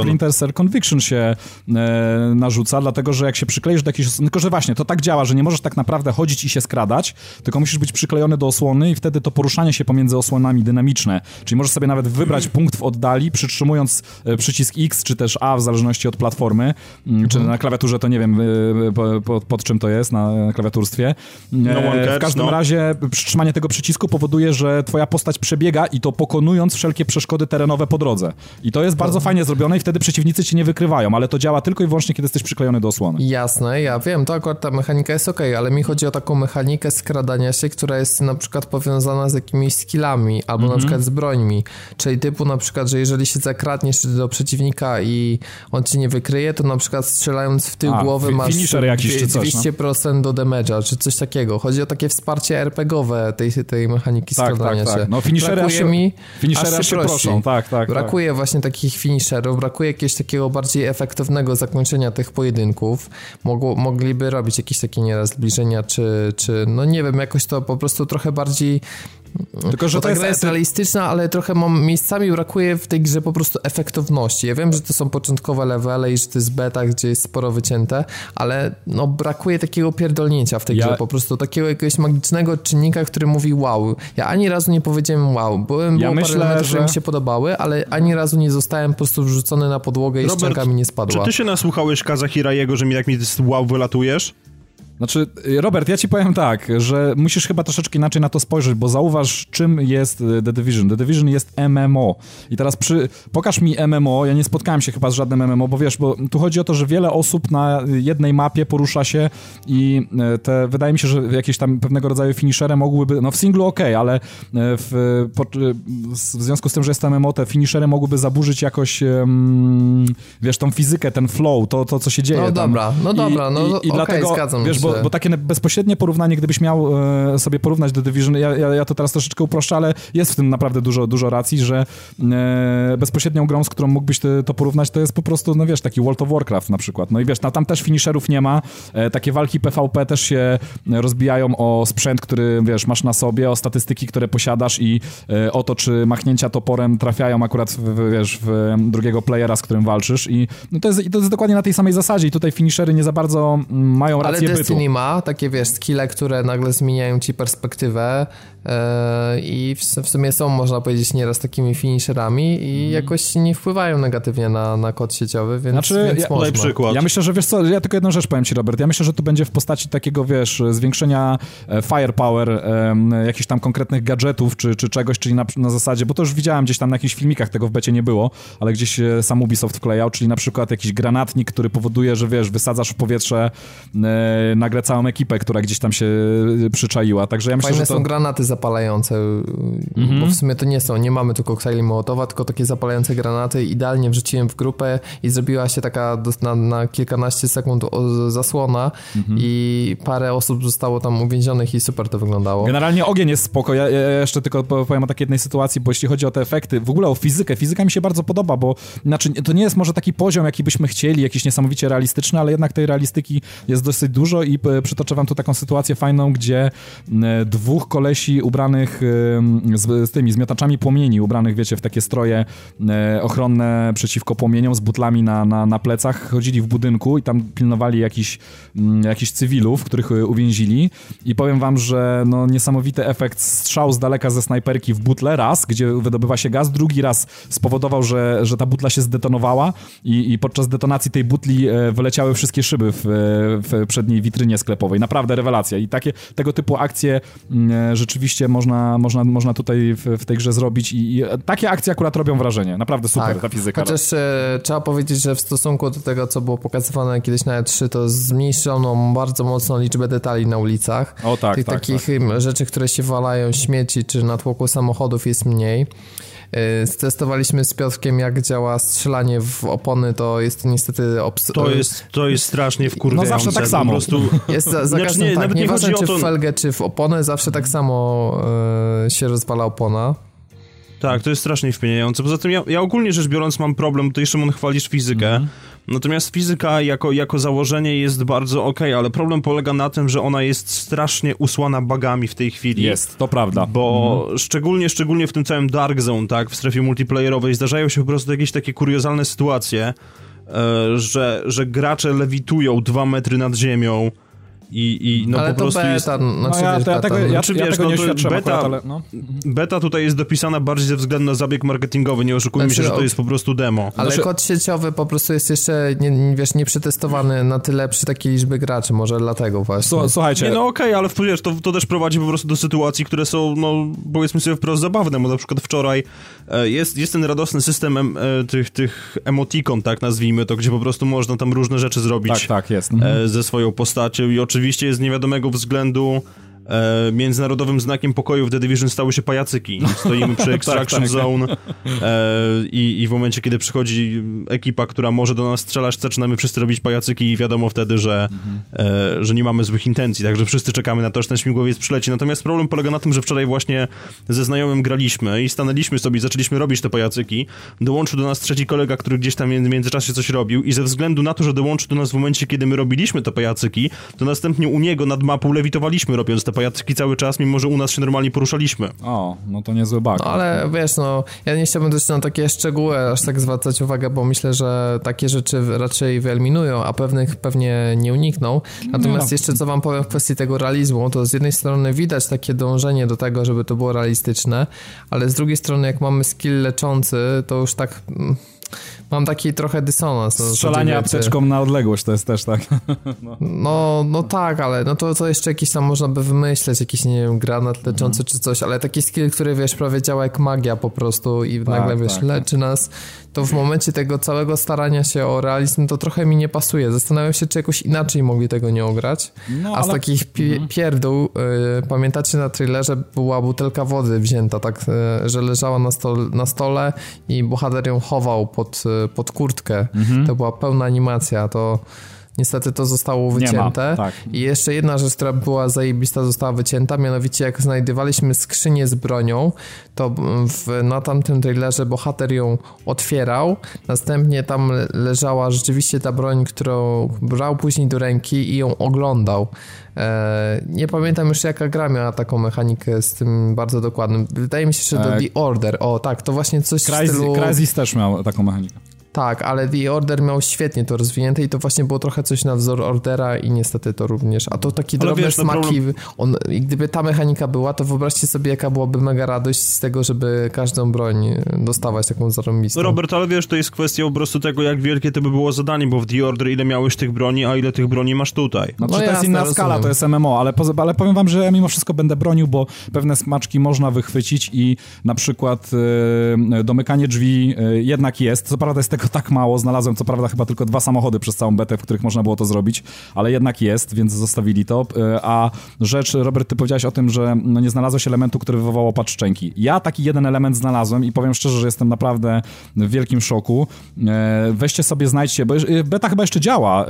Splinter Cell Conviction się e, narzuca, dlatego że jak się przykleisz do jakiejś... Tylko, że właśnie, to tak działa, że nie możesz tak naprawdę chodzić i się skradać, tylko musisz być przyklejony do osłony i wtedy to poruszanie się pomiędzy osłonami dynamiczne. Czyli możesz sobie nawet wybrać punkt w oddali, przytrzymując e, przycisk X czy też A w zależności od platformy, mm, czy mhm. na klawiaturze to nie wiem e, pod, pod czym to jest, na klawiaturstwie. No w każdym no. razie przytrzymanie tego przycisku powoduje, że twoja postać przebiega i to pokonując wszelkie przeszkody terenowe po drodze. I to jest bardzo fajnie zrobione i wtedy przeciwnicy ci nie wykrywają, ale to działa tylko i wyłącznie, kiedy jesteś przyklejony do osłony. Jasne, ja wiem, to akurat ta mechanika jest ok, ale mi chodzi o taką mechanikę skradania się, która jest na przykład powiązana z jakimiś skillami, albo mm -hmm. na mhm. przykład z brońmi. Czyli typu na przykład, że jeżeli się zakradniesz do przeciwnika i on ci nie wykryje, to na przykład strzelając w tył A, głowy masz jakiś, 200% no. do damage'a, czy coś takiego. Chodzi o takie wsparcie RPGowe tej, tej mechaniki tak, skradania tak, tak. się. No finishery się, mi, się proszą, tak, tak. Brakuje tak. właśnie takich finisherów, brakuje jakiegoś takiego bardziej efektywnego zakończenia tych pojedynków. Mogło, mogliby robić jakieś takie nieraz zbliżenia, czy, czy no nie wiem, jakoś to po prostu trochę bardziej tylko, że Bo ta gra jest realistyczna, ale trochę mam, miejscami brakuje w tej grze po prostu efektowności. Ja wiem, że to są początkowe levele i że to jest beta, gdzie jest sporo wycięte, ale no brakuje takiego pierdolnięcia w tej ja... grze, po prostu takiego jakiegoś magicznego czynnika, który mówi wow. Ja ani razu nie powiedziałem wow. Byłem, ja było myślę, parę elementów, że... mi się podobały, ale ani razu nie zostałem po prostu wrzucony na podłogę i Robert, ścianka mi nie spadła. czy ty się nasłuchałeś Kazahira jego, że mi jak mi wow wylatujesz? Znaczy, Robert, ja ci powiem tak, że musisz chyba troszeczkę inaczej na to spojrzeć, bo zauważ, czym jest e, The Division. The Division jest MMO. I teraz przy... pokaż mi MMO, ja nie spotkałem się chyba z żadnym MMO, bo wiesz, bo tu chodzi o to, że wiele osób na jednej mapie porusza się i e, te, wydaje mi się, że jakieś tam pewnego rodzaju finishery mogłyby, no w singlu ok, ale w, w związku z tym, że jest MMO, te finishery mogłyby zaburzyć jakoś, wiesz, tą fizykę, ten flow, to, to co się dzieje No tam. dobra, no dobra, no i, i, okay, dlatego, zgadzam wiesz, się. Bo, bo, takie bezpośrednie porównanie, gdybyś miał e, sobie porównać do Division, ja, ja, ja, to teraz troszeczkę uproszczę, ale jest w tym naprawdę dużo, dużo racji, że e, bezpośrednią grą, z którą mógłbyś to, to porównać, to jest po prostu, no wiesz, taki World of Warcraft na przykład. No i wiesz, no, tam też finisherów nie ma, e, takie walki PvP też się rozbijają o sprzęt, który, wiesz, masz na sobie, o statystyki, które posiadasz i e, o to, czy machnięcia toporem trafiają akurat, w, wiesz, w drugiego playera, z którym walczysz i no to, jest, to jest dokładnie na tej samej zasadzie i tutaj finishery nie za bardzo mm, mają rację bytu. Destiny ma takie, wiesz, skille, które nagle zmieniają ci perspektywę i w, sumie są, można powiedzieć, nieraz takimi finisherami i mm. jakoś nie wpływają negatywnie na, na kod sieciowy, więc, znaczy, więc ja, można. przykład. Ja myślę, że wiesz co, ja tylko jedną rzecz powiem ci, Robert. Ja myślę, że to będzie w postaci takiego, wiesz, zwiększenia e, firepower, e, jakichś tam konkretnych gadżetów czy, czy czegoś, czyli na, na zasadzie, bo to już widziałem gdzieś tam na jakichś filmikach, tego w becie nie było, ale gdzieś sam Ubisoft wklejał, czyli na przykład jakiś granatnik, który powoduje, że wiesz, wysadzasz w powietrze e, nagle całą ekipę, która gdzieś tam się przyczaiła. Także ja myślę, Fajne że to... są granaty zapalające, mhm. bo w sumie to nie są, nie mamy tu koktajli Mołotowa, tylko takie zapalające granaty. Idealnie wrzuciłem w grupę i zrobiła się taka na, na kilkanaście sekund zasłona mhm. i parę osób zostało tam uwięzionych i super to wyglądało. Generalnie ogień jest spoko. Ja, ja jeszcze tylko powiem o takiej jednej sytuacji, bo jeśli chodzi o te efekty, w ogóle o fizykę, fizyka mi się bardzo podoba, bo znaczy to nie jest może taki poziom, jaki byśmy chcieli, jakiś niesamowicie realistyczny, ale jednak tej realistyki jest dosyć dużo i przytoczę wam tu taką sytuację fajną, gdzie dwóch kolesi ubranych z, z tymi zmiotaczami płomieni, ubranych wiecie w takie stroje ochronne przeciwko płomieniom z butlami na, na, na plecach, chodzili w budynku i tam pilnowali jakichś jakich cywilów, których uwięzili i powiem wam, że no niesamowity efekt strzał z daleka ze snajperki w butle raz, gdzie wydobywa się gaz, drugi raz spowodował, że, że ta butla się zdetonowała i, i podczas detonacji tej butli e, wyleciały wszystkie szyby w, w przedniej witrynie sklepowej. Naprawdę rewelacja. I takie, tego typu akcje mm, e, rzeczywiście można, można, można tutaj w, w tej grze zrobić i, i, takie akcje akurat robią wrażenie. Naprawdę super tak. ta fizyka. Chociaż e, trzeba powiedzieć, że w stosunku do tego, co było pokazywane kiedyś na E3, to zmniejszono bardzo mocno liczbę detali na ulicach. O tak, Tych tak, takich tak. rzeczy, które się walają, śmieci czy na tłoku samochodów jest mniej. Y, stestowaliśmy z Piotrkiem, jak działa strzelanie w opony, to jest to niestety... Obs- to, jest, to jest strasznie wkurwiające. No zawsze tak samo. Po prostu... Jest za, za znaczy, nie, tak, nieważne nie czy to... w felgę, czy w oponę, zawsze tak samo y, się rozwala opona. Tak, to jest strasznie wpieniające. Poza tym ja, ja ogólnie rzecz biorąc mam problem, tutaj Szymon chwalisz fizykę, mm. Natomiast fizyka jako, jako założenie jest bardzo ok, ale problem polega na tym, że ona jest strasznie usłana bagami w tej chwili. Jest, to prawda. Bo -hmm. szczególnie, szczególnie w tym całym Dark Zone, tak, w strefie multiplayerowej zdarzają się po prostu jakieś takie kuriozalne sytuacje, e, że, że gracze lewitują dwa metry nad ziemią, i, i no ale po prostu beta, jest... No ja, wiesz, ja, tego, ja, znaczy, ja wiesz, tego no, nie beta, akurat, ale, no. beta tutaj jest dopisana bardziej ze względu na zabieg marketingowy, nie oszukujmy znaczy, się, że to jest po prostu demo. Ale znaczy... kod sieciowy po prostu jest jeszcze, nie, wiesz, nieprzetestowany na tyle przy takiej liczbie graczy, może dlatego właśnie. Słuchajcie. Nie, no okej, okay, ale wiesz, to, to też prowadzi po prostu do sytuacji, które są, no powiedzmy sobie wprost zabawne, bo na przykład wczoraj e, jest, jest ten radosny system em, e, tych, tych emotikon, tak nazwijmy to, gdzie po prostu można tam różne rzeczy zrobić. Tak, tak, jest. Mhm. Ze swoją postacią i oczywiście z niewiadomego względu e, międzynarodowym znakiem pokoju w The Division stały się pajacyki. Stoimy przy Extraction tak, tak, Zone e, i, i, w momencie, kiedy przychodzi ekipa, która może do nas strzelać, zaczynamy wszyscy robić pajacyki i wiadomo wtedy, że, mhm. e, że nie mamy złych intencji, także wszyscy czekamy na to, że ten śmigłowiec przyleci. Natomiast problem polega na tym, że wczoraj właśnie ze znajomym graliśmy i stanęliśmy sobie, zaczęliśmy robić te pajacyki. Dołączył do nas trzeci kolega, który gdzieś tam w międzyczasie coś robił i ze względu na to, że dołączył do nas w momencie, kiedy my robiliśmy te pajacyki, to następnie u niego nad mapą lewitowaliśmy, robiąc te te pajacyki cały czas, mimo że u nas się normalnie poruszaliśmy. O, no to niezły bug. No ale wiesz, no, ja nie chciałbym też na takie szczegóły aż tak zwracać uwagę, bo myślę, że takie rzeczy raczej wyeliminują, a pewnych pewnie nie unikną. Natomiast no. jeszcze co wam powiem w kwestii tego realizmu, to z jednej strony widać takie dążenie do tego, żeby to było realistyczne, ale z drugiej strony jak mamy skill leczący, to już tak mm, mam taki trochę dysonans. No, Strzelanie apteczką na odległość to jest też tak. No. no, no tak, ale no to, to jeszcze jakiś tam można by wymyśleć, jakiś, nie wiem, granat leczący mhm. czy coś, ale taki skill, który wiesz, prawie działa jak magia po prostu i tak, nagle wiesz, tak, leczy nas to w momencie tego całego starania się o realizm to trochę mi nie pasuje. Zastanawiam się, czy jakoś inaczej mogli tego nie ograć. No, A z takich pi mhm. pierdół, y, pamiętacie na trailerze była butelka wody wzięta, tak, y, że leżała na, stole, na stole i bohater ją chował pod, y, pod kurtkę. Mhm. To była pełna animacja, to Niestety to zostało wycięte. Ma, tak. I jeszcze jedna rzecz, która była zajebista, została wycięta, mianowicie jak znajdywaliśmy skrzynię z bronią, to w, na tamtym trailerze bohater ją otwierał, następnie tam leżała rzeczywiście ta broń, którą brał później do ręki i ją oglądał. E, nie pamiętam już jaka gra miała taką mechanikę z tym bardzo dokładnym. Wydaje mi się, że to e... The Order. O tak, to właśnie coś Crysis, w stylu... Crysis też miał taką mechanikę. Tak, ale The Order miał świetnie to rozwinięte i to właśnie było trochę coś na wzór Ordera i niestety to również. A to takie ale drobne wiesz, no smaki, problem... on, i gdyby ta mechanika była, to wyobraźcie sobie jaka byłaby mega radość z tego, żeby każdą broń dostawać taką zarąbistą. No Robert, ale wiesz, to jest kwestia po prostu tego, jak wielkie to by było zadanie, bo w The Order ile miałeś tych broni, a ile tych broni masz tutaj. No, no to jest inna rozumiem. skala, to jest MMO, ale, ale powiem wam, że ja mimo wszystko będę bronił, bo pewne smaczki można wychwycić i na przykład yy, domykanie drzwi yy, jednak jest. Co prawda jest tego tak mało, znalazłem co prawda chyba tylko dwa samochody przez całą betę, w których można było to zrobić, ale jednak jest, więc zostawili to. Yy, a rzecz, Robert, ty powiedziałeś o tym, że no, nie znalazłeś elementu, który wywołał opad szczęki. Ja taki jeden element znalazłem i powiem szczerze, że jestem naprawdę w wielkim szoku. Weźcie sobie, znajdźcie, bo beta chyba jeszcze działa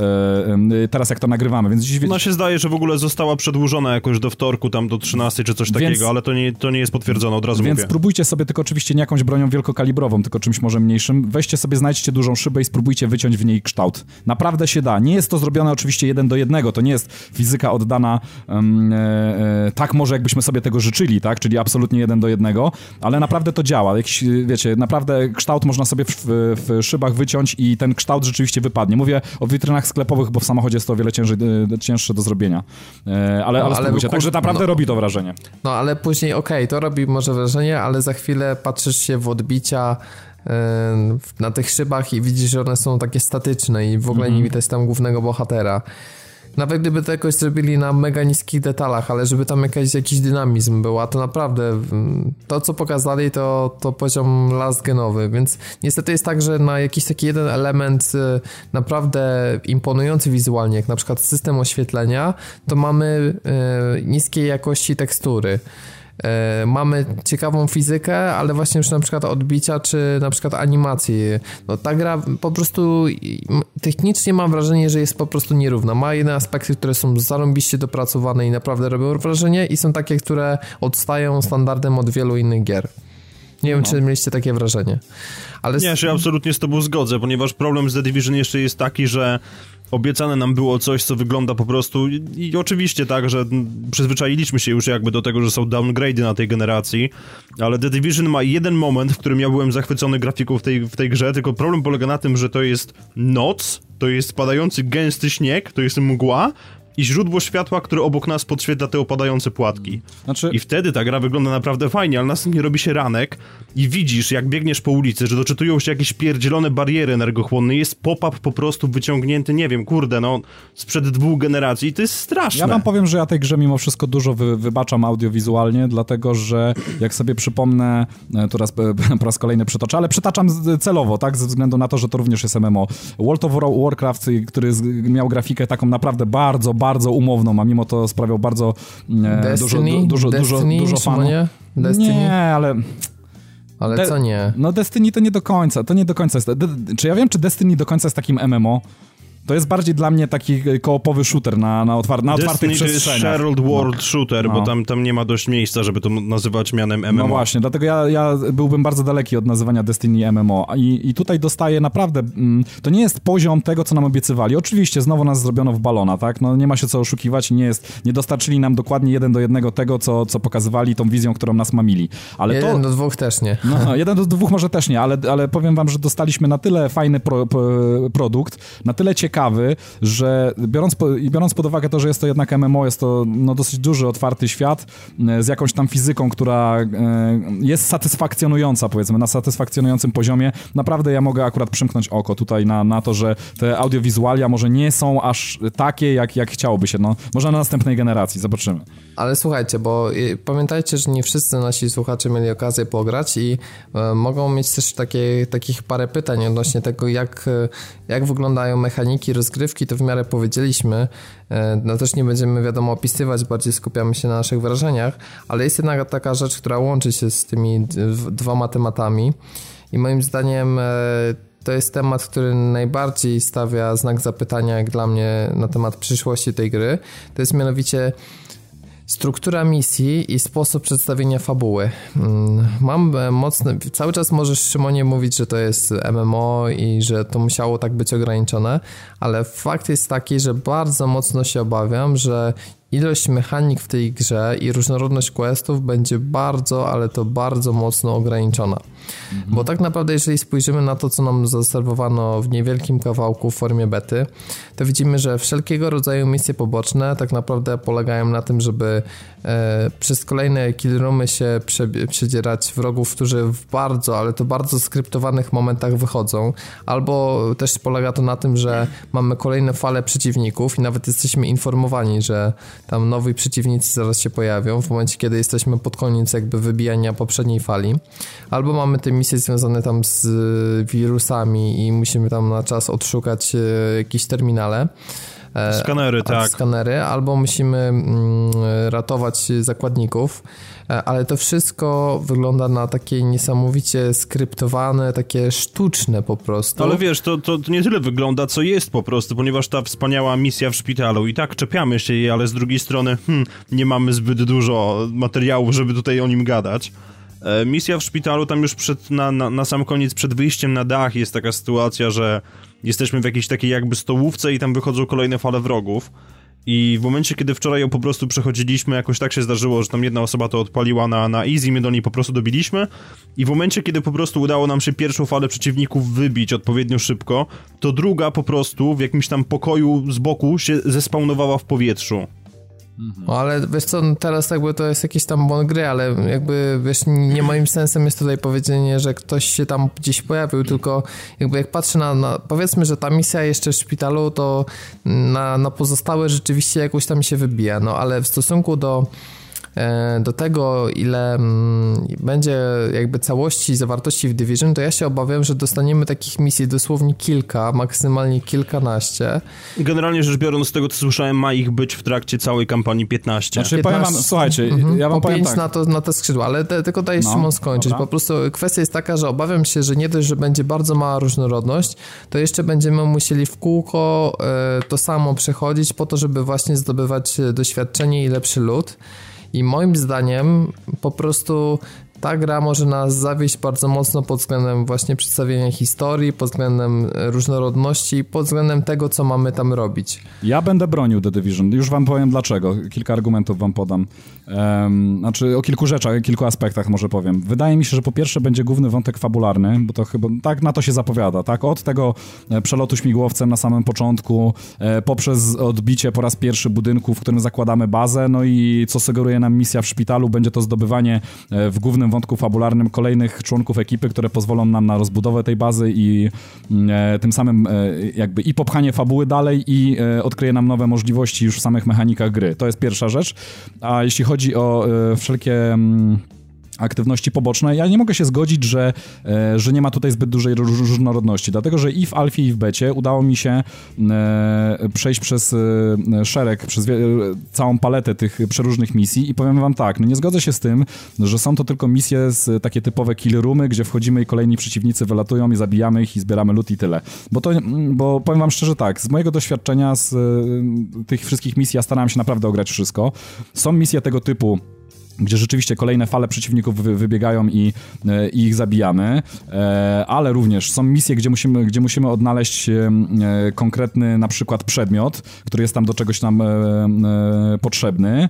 teraz jak to nagrywamy, więc dziś... No się zdaje, że w ogóle została przedłużona jakoś do wtorku, tam do 13 czy coś więc, takiego, ale to nie, to nie jest potwierdzone, od razu Więc mówię. spróbujcie sobie tylko oczywiście nie jakąś bronią wielkokalibrową, tylko czymś może mniejszym. Weźcie sobie, znajdźcie dużą szybę i spróbujcie wyciąć w niej kształt. Naprawdę się da. Nie jest to zrobione oczywiście jeden do jednego, to nie jest fizyka oddana um, e, tak może jakbyśmy sobie tego życzyli, tak, czyli absolutnie jeden do jednego, ale naprawdę to działa. Jakiś, wiecie, naprawdę kształt można sobie w, w, szybach wyciąć i ten kształt rzeczywiście wypadnie. Mówię o witrynach sklepowych, bo w samochodzie jest to o wiele ciężej, e, cięższe do zrobienia. E, ale, no, ale spróbujcie. Także naprawdę no, robi to wrażenie. No ale później, okej, okay, to robi może wrażenie, ale za chwilę patrzysz się w odbicia na tych szybach i widzisz, że one są takie statyczne i w ogóle mm nie widać tam głównego bohatera. Nawet gdyby to jakoś zrobili na mega niskich detalach, ale żeby tam jakaś, jakiś dynamizm był, a to naprawdę to, co pokazali, to, to poziom last genowy, więc niestety jest tak, że na jakiś taki jeden element y, naprawdę imponujący wizualnie, jak na przykład system oświetlenia, to mamy y, niskiej jakości tekstury. E, mamy ciekawą fizykę, ale właśnie już na przykład odbicia, czy na przykład animacji. No ta gra po prostu technicznie mam wrażenie, że jest po prostu nierówna. Ma jedne aspekty, które są zarąbiście dopracowane i naprawdę robią wrażenie i są takie, które odstają standardem od wielu innych gier. Nie wiem, no. czy mieliście takie wrażenie. Ale... Nie, ja się absolutnie z tobą zgodzę, ponieważ problem z The Division jeszcze jest taki, że obiecane nam było coś, co wygląda po prostu i oczywiście tak, że przyzwyczailiśmy się już jakby do tego, że są downgrade'y na tej generacji, ale The Division ma jeden moment, w którym ja byłem zachwycony grafiką w tej, w tej grze, tylko problem polega na tym, że to jest noc, to jest spadający gęsty śnieg, to jest mgła, i źródło światła, które obok nas podświetla te opadające płatki. Znaczy... I wtedy ta gra wygląda naprawdę fajnie, ale następnie robi się ranek i widzisz, jak biegniesz po ulicy, że doczytują się jakieś pierdzielone bariery energochłonne, jest pop-up po prostu wyciągnięty, nie wiem, kurde, no, sprzed dwóch generacji i to jest straszne. Ja wam powiem, że ja tej grze mimo wszystko dużo wy, wybaczam audiowizualnie, dlatego, że jak sobie przypomnę, e, to raz, po raz kolejny przytoczę, ale przytaczam celowo, tak, ze względu na to, że to również jest MMO. World of Warcraft, który miał grafikę taką naprawdę bardzo, bardzo umowną, a mimo to sprawiał bardzo e, Destiny? dużo, dużo, Destiny, dużo, dużo fanów. Nie? Destiny? nie, ale... Ale De co nie? No Destiny to nie do końca, to nie do końca jest... De czy ja wiem, czy Destiny do końca jest takim MMO? To jest bardziej dla mnie taki koopowy shooter na, na, otwar na otwartych Destiny przestrzeniach. to jest Shared World no. Shooter, no. bo tam, tam nie ma dość miejsca, żeby to nazywać mianem MMO. No właśnie, dlatego ja, ja byłbym bardzo daleki od nazywania Destiny MMO. I, i tutaj dostaję naprawdę... Mm, to nie jest poziom tego, co nam obiecywali. Oczywiście, znowu nas zrobiono w balona, tak? No nie ma się co oszukiwać, nie jest... Nie dostarczyli nam dokładnie jeden do jednego tego, co, co pokazywali tą wizją, którą nas mamili. Ale jeden to, do dwóch też nie. No, jeden do dwóch może też nie, ale, ale powiem wam, że dostaliśmy na tyle fajny pro, pro, produkt, na tyle ciekawy, że biorąc, po, biorąc pod uwagę to, że jest to jednak MMO, jest to no, dosyć duży, otwarty świat e, z jakąś tam fizyką, która e, jest satysfakcjonująca, powiedzmy, na satysfakcjonującym poziomie, naprawdę ja mogę akurat przymknąć oko tutaj na, na to, że te audiowizualia może nie są aż takie, jak, jak chciałoby się. No, może na następnej generacji, zobaczymy. Ale słuchajcie, bo y, pamiętajcie, że nie wszyscy nasi słuchacze mieli okazję pograć i e, mogą mieć też takie, takich parę pytań odnośnie tego, jak, jak wyglądają mechaniki rozgrywki, to w miarę powiedzieliśmy. E, no też nie będziemy wiadomo opisywać, bardziej skupiamy się na naszych wrażeniach, ale jest jednak taka rzecz, która łączy się z tymi dwoma tematami i moim zdaniem e, to jest temat, który najbardziej stawia znak zapytania, jak dla mnie, na temat przyszłości tej gry. To jest mianowicie Struktura misji i sposób przedstawienia fabuły. Mm, mam e, mocne. Cały czas możesz Szymonie mówić, że to jest MMO i że to musiało tak być ograniczone, ale fakt jest taki, że bardzo mocno się obawiam, że ilość mechanik w tej grze i różnorodność questów będzie bardzo, ale to bardzo mocno ograniczona. Mhm. Bo tak naprawdę, jeżeli spojrzymy na to, co nam zaserwowano w niewielkim kawałku w formie bety, to widzimy, że wszelkiego rodzaju misje poboczne tak naprawdę polegają na tym, żeby e, przez kolejne killroomy się prze, przedzierać wrogów, którzy w bardzo, ale to bardzo skryptowanych momentach wychodzą, albo też polega to na tym, że mamy kolejne fale przeciwników i nawet jesteśmy informowani, że tam nowi przeciwnicy zaraz się pojawią w momencie, kiedy jesteśmy pod koniec jakby wybijania poprzedniej fali, albo mamy te misje związane tam z wirusami i musimy tam na czas odszukać e, jakieś terminale. E, skanery, tak. Skanery, albo musimy mm, ratować zakładników, ale to wszystko wygląda na takie niesamowicie skryptowane, takie sztuczne po prostu. Ale wiesz, to, to nie tyle wygląda, co jest po prostu, ponieważ ta wspaniała misja w szpitalu i tak czepiamy się jej, ale z drugiej strony hmm, nie mamy zbyt dużo materiału, żeby tutaj o nim gadać. E, misja w szpitalu, tam już przed, na, na, na sam koniec, przed wyjściem na dach jest taka sytuacja, że jesteśmy w jakiejś takiej jakby stołówce i tam wychodzą kolejne fale wrogów. I w momencie, kiedy wczoraj ją po prostu przechodziliśmy, jakoś tak się zdarzyło, że tam jedna osoba to odpaliła na, na easy, my do niej po prostu dobiliśmy. I w momencie, kiedy po prostu udało nam się pierwszą falę przeciwników wybić odpowiednio szybko, to druga po prostu w jakimś tam pokoju z boku się zespawnowała w powietrzu. Mhm. No, ale wiesz co, no teraz jakby to jest jakiś tam błąd gry, ale jakby wiesz, nie moim sensem jest tutaj powiedzenie, że ktoś się tam gdzieś pojawił, tylko jakby jak patrzę na, na powiedzmy, że ta misja jeszcze w szpitalu, to na, na pozostałe rzeczywiście jakoś tam się wybija, no ale w stosunku do do tego, ile mm, będzie jakby całości zawartości w Division, to ja się obawiam, że dostaniemy takich misji dosłownie kilka, maksymalnie kilkanaście. Generalnie rzecz biorąc, z tego co słyszałem, ma ich być w trakcie całej kampanii 15. Znaczy, 15, powiem wam, słuchajcie, mhm, ja wam powiem tak. na, to, na te skrzydła, ale te, tylko daj no, Szymon skończyć. Dobra. Po prostu kwestia jest taka, że obawiam się, że nie dość, że będzie bardzo mała różnorodność, to jeszcze będziemy musieli w kółko e, to samo przechodzić po to, żeby właśnie zdobywać doświadczenie i lepszy lód. I moim zdaniem po prostu ta gra może nas zawieść bardzo mocno pod względem właśnie przedstawienia historii, pod względem e, różnorodności, pod względem tego, co mamy tam robić. Ja będę bronił The Division. Już wam powiem dlaczego. Kilka argumentów wam podam. Um, znaczy o kilku rzeczach, kilku aspektach może powiem. Wydaje mi się, że po pierwsze będzie główny wątek fabularny, bo to chyba tak na to się zapowiada, tak? Od tego e, przelotu śmigłowcem na samym początku, e, poprzez odbicie po raz pierwszy budynku, w którym zakładamy bazę, no i co sugeruje nam misja w szpitalu, będzie to zdobywanie w głównym wątku fabularnym kolejnych członków ekipy, które pozwolą nam na rozbudowę tej bazy i mm, e, tym samym e, jakby i popchanie fabuły dalej i e, odkryje nam nowe możliwości już w samych mechanikach gry. To jest pierwsza rzecz. A jeśli chodzi o e, wszelkie... Mm, aktywności poboczne. Ja nie mogę się zgodzić, że, e, że nie ma tutaj zbyt dużej różnorodności, dlatego że i w alfie, i w becie udało mi się e, przejść przez e, szereg, przez całą paletę tych przeróżnych misji i powiem wam tak, no nie zgodzę się z tym, że są to tylko misje z takie typowe kill roomy, gdzie wchodzimy i kolejni przeciwnicy wylatują i zabijamy ich i zbieramy loot i tyle. Bo to, bo powiem wam szczerze tak, z mojego doświadczenia z tych wszystkich misji ja starałem się naprawdę ograć wszystko. Są misje tego typu gdzie rzeczywiście kolejne fale przeciwników wy, wybiegają i, e, i, ich zabijamy, e, ale również są misje, gdzie musimy, gdzie musimy odnaleźć e, konkretny na przykład przedmiot, który jest tam do czegoś nam potrzebny.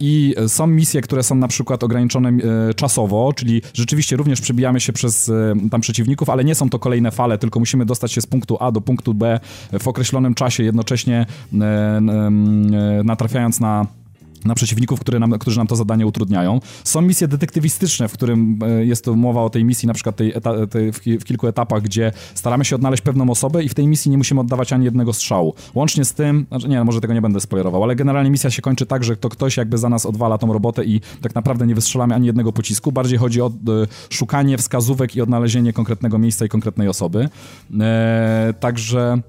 I są misje, które są na przykład ograniczone czasowo, czyli rzeczywiście również przebijamy się przez tam przeciwników, ale nie są to kolejne fale, tylko musimy dostać się z punktu A do punktu B w określonym czasie, jednocześnie natrafiając na na przeciwników, które nam, którzy nam to zadanie utrudniają. Są misje detektywistyczne, w którym e, jest mowa o tej misji, na przykład tej, tej w, kilku etapach, gdzie staramy się odnaleźć pewną osobę i w tej misji nie musimy oddawać ani jednego strzału. Łącznie z tym, znaczy nie, może tego nie będę spoilerował, ale generalnie misja się kończy tak, że to ktoś jakby za nas odwala tą robotę i tak naprawdę nie wystrzelamy ani jednego pocisku. Bardziej chodzi o e, szukanie wskazówek i odnalezienie konkretnego miejsca i konkretnej osoby. E, także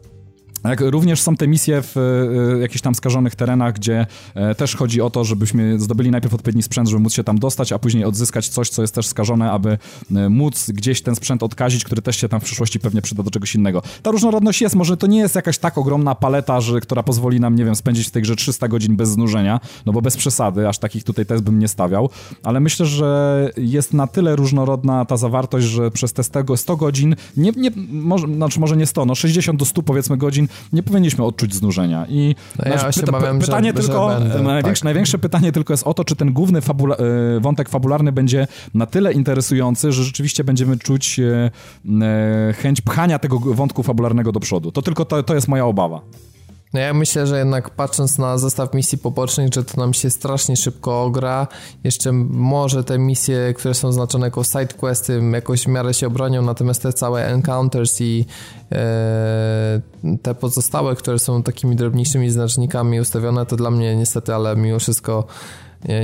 jak również są te misje w e, jakichś tam skażonych terenach, gdzie e, też chodzi o to, żebyśmy zdobyli najpierw odpowiedni sprzęt, żeby móc się tam dostać, a później odzyskać coś, co jest też skażone, aby e, móc gdzieś ten sprzęt odkazić, który też się tam w przyszłości pewnie przyda do czegoś innego. Ta różnorodność jest, może to nie jest jakaś tak ogromna paleta, że, która pozwoli nam, nie wiem, spędzić w tej grze 300 godzin bez znużenia, no bo bez przesady, aż takich tutaj test bym nie stawiał, ale myślę, że jest na tyle różnorodna ta zawartość, że przez te 100 godzin, nie, nie, może, znaczy może nie 100, no 60 do 100 powiedzmy godzin nie powinniśmy odczuć znużenia. I no ja pyta, bawiam, pytanie że, tylko, że będę, największe, tak. największe pytanie tylko jest o to, czy ten główny fabula, e, wątek fabularny będzie na tyle interesujący, że rzeczywiście będziemy czuć e, e, chęć pchania tego wątku fabularnego do przodu. To tylko to, to jest moja obawa. No ja myślę, że jednak patrząc na zestaw misji pobocznych, że to nam się strasznie szybko ogra. Jeszcze może te misje, które są znaczone jako sidequesty, jakoś w miarę się obronią, natomiast te całe encounters i e, te pozostałe, które są takimi drobniejszymi znacznikami ustawione, to dla mnie niestety, ale mimo wszystko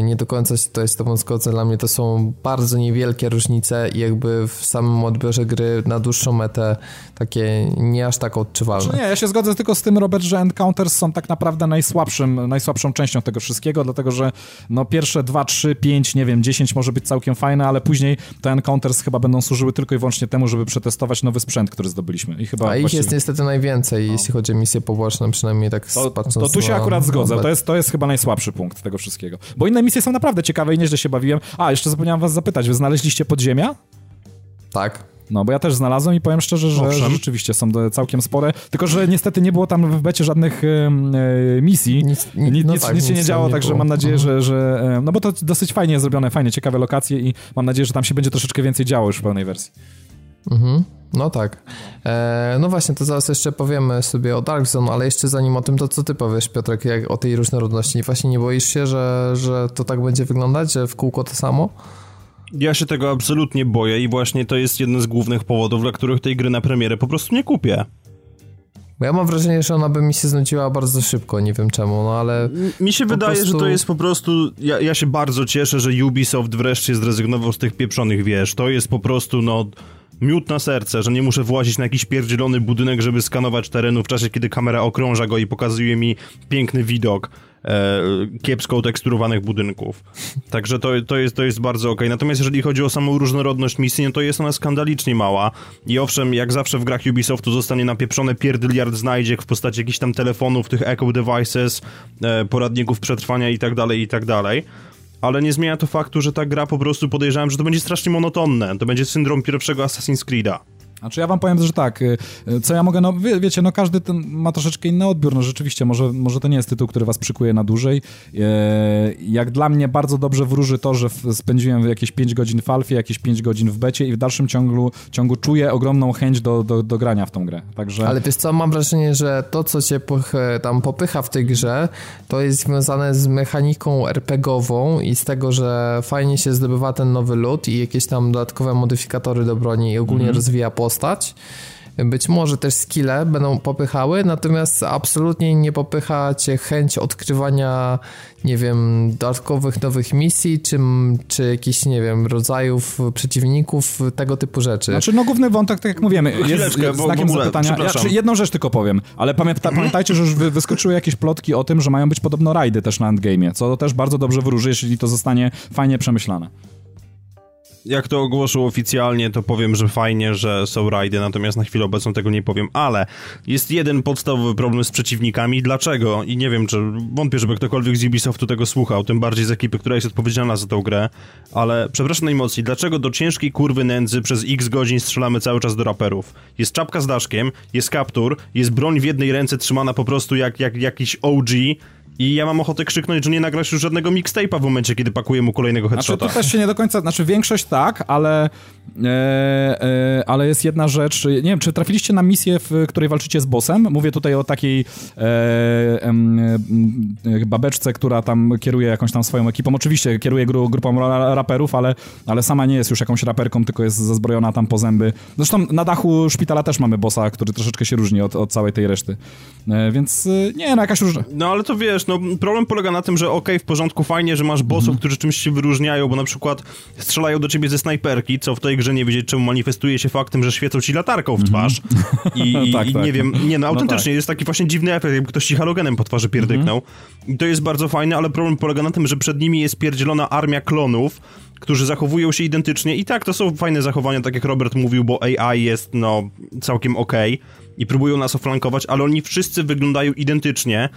nie do końca się to jest to zgodzę. Dla mnie to są bardzo niewielkie różnice i jakby w samym odbiorze gry na dłuższą metę takie nie aż tak odczuwalne. Znaczy nie, ja się zgodzę tylko z tym, Robert, że Encounters są tak naprawdę najsłabszym, najsłabszą częścią tego wszystkiego, dlatego że no pierwsze 2, 3, 5, nie wiem, 10 może być całkiem fajne, ale później te Encounters chyba będą służyły tylko i wyłącznie temu, żeby przetestować nowy sprzęt, który zdobyliśmy. I chyba A ich właściwie... jest niestety najwięcej, no. jeśli chodzi o misje poboczne, przynajmniej tak to, patrząc To tu się akurat zgodzę, to jest, to jest chyba najsłabszy punkt tego wszystkiego. Bo inne misje są naprawdę ciekawe i nieźle się bawiłem. A, jeszcze zapomniałem was zapytać, wy znaleźliście podziemia? Tak. No, bo ja też znalazłem i powiem szczerze, że, że rzeczywiście są całkiem spore, tylko że niestety nie było tam w becie żadnych e, misji, nic, nic, no nic, tak, nic się nie działo, także mam nadzieję, mhm. że, że... E, no bo to dosyć fajnie jest zrobione, fajnie, ciekawe lokacje i mam nadzieję, że tam się będzie troszeczkę więcej działo już w pełnej wersji. Mhm. No tak. E, no właśnie, to zaraz jeszcze powiemy sobie o Dark Zone, ale jeszcze zanim o tym, to co ty powiesz, Piotrek, jak o tej różnorodności? Właśnie nie boisz się, że, że to tak będzie wyglądać, że w kółko to samo? Ja się tego absolutnie boję i właśnie to jest jeden z głównych powodów, dla których tej gry na premierę po prostu nie kupię. Bo ja mam wrażenie, że ona by mi się znudziła bardzo szybko, nie wiem czemu, no ale... Mi się wydaje, prostu... że to jest po prostu... Ja, ja się bardzo cieszę, że Ubisoft wreszcie zrezygnował z tych pieprzonych wież. To jest po prostu, no miód na serce, że nie muszę włazić na jakiś pierdzielony budynek, żeby skanować terenu w czasie, kiedy kamera okrąża go i pokazuje mi piękny widok e, kiepsko uteksturowanych budynków. Także to, to, jest, to jest bardzo ok. Natomiast jeżeli chodzi o samą różnorodność misji, no to jest ona skandalicznie mała. I owszem, jak zawsze w grach Ubisoftu zostanie napieprzone pierdyliard znajdziek w postaci jakichś tam telefonów, tych echo devices, e, poradników przetrwania i tak dalej, i tak dalej ale nie zmienia to faktu, że ta gra po prostu podejrzewam, że to będzie strasznie monotonne. To będzie syndrom pierwszego Assassin's Creed'a. Znaczy ja wam powiem, że tak, y, y, co ja mogę, no wie, wiecie, no każdy ma troszeczkę inny odbiór, no rzeczywiście, może, może to nie jest tytuł, który was przykuje na dłużej. E, jak dla mnie bardzo dobrze wróży to, że spędziłem jakieś 5 godzin w alfie, jakieś 5 godzin w becie i w dalszym ciągu, ciągu czuję ogromną chęć do, do, do grania w tą grę, także... Ale wiesz co, mam wrażenie, że to, co cię tam popycha w tej grze, to jest związane z mechaniką RPGową i z tego, że fajnie się zdobywa ten nowy lód i jakieś tam dodatkowe modyfikatory do broni i ogólnie mm -hmm. rozwija postać postać. Być może też skille będą popychały, natomiast absolutnie nie popycha cię chęć odkrywania, nie wiem, dodatkowych nowych misji, czy, czy jakichś, nie wiem, rodzajów przeciwników, tego typu rzeczy. Znaczy, no główny wątek, tak jak mówimy, jest znakiem bo, zapytania. Ja, jedną rzecz tylko powiem, ale pamięta, pamiętajcie, że już wyskoczyły jakieś plotki o tym, że mają być podobno rajdy też na endgame'ie, co też bardzo dobrze wróży, jeśli to zostanie fajnie przemyślane jak to ogłoszę oficjalnie, to powiem, że fajnie, że są rajdy, natomiast na chwilę obecną tego nie powiem, ale jest jeden podstawowy problem z przeciwnikami. Dlaczego? I nie wiem, czy wątpię, żeby ktokolwiek z Ubisoftu tego słuchał, tym bardziej z ekipy, która jest odpowiedzialna za tę grę, ale przepraszam najmocniej, dlaczego do ciężkiej kurwy nędzy przez x godzin strzelamy cały czas do raperów? Jest czapka z daszkiem, jest kaptur, jest broń w jednej ręce trzymana po prostu jak, jak jakiś OG, i ja mam ochotę krzyknąć, że nie nagrasz już żadnego mixtape'a w momencie, kiedy pakuję mu kolejnego headshota. Znaczy, to też się nie do końca, znaczy większość tak, ale e, e, ale jest jedna rzecz, nie wiem, czy trafiliście na misję, w której walczycie z bossem? Mówię tutaj o takiej e, e, babeczce, która tam kieruje jakąś tam swoją ekipą. Oczywiście kieruje gru, grupą raperów, ale, ale sama nie jest już jakąś raperką, tylko jest zazbrojona tam po zęby. Zresztą na dachu szpitala też mamy bossa, który troszeczkę się różni od, od całej tej reszty. E, więc e, nie, no jakaś różna. No ale to wiesz, no problem polega na tym, że okej, okay, w porządku, fajnie, że masz bossów, -hmm. którzy czymś się wyróżniają, bo na przykład strzelają do ciebie ze snajperki, co w tej grze nie wiedzieć czemu manifestuje się faktem, że świecą ci latarką w twarz. -hmm. I, tak, i tak. nie wiem, nie no, autentycznie no tak. jest taki właśnie dziwny efekt, jakby ktoś ci halogenem po twarzy pierdyknął. -hmm. I to jest bardzo fajne, ale problem polega na tym, że przed nimi jest pierdzielona armia klonów, którzy zachowują się identycznie. I tak, to są fajne zachowania, tak jak Robert mówił, bo AI jest, no, całkiem okej okay i próbują nas oflankować, ale oni wszyscy wyglądają identycznie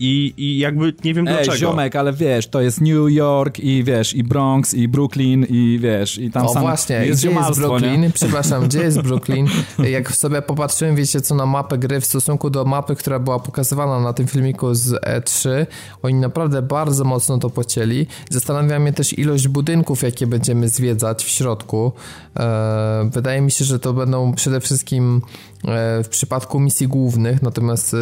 I, I jakby nie wiem Ej, dlaczego. ziomek, ale wiesz, to jest New York i wiesz, i Bronx, i Brooklyn, i wiesz, i tam o sam właśnie, jest gdzie jest Brooklyn? nie? Przepraszam, gdzie jest Brooklyn? Jak sobie popatrzyłem, wiecie co, na mapę gry w stosunku do mapy, która była pokazywana na tym filmiku z E3, oni naprawdę bardzo mocno to pocięli. Zastanawia mnie też ilość budynków, jakie będziemy zwiedzać w środku. E, wydaje mi się, że to będą przede wszystkim e, w przypadku misji głównych, natomiast e,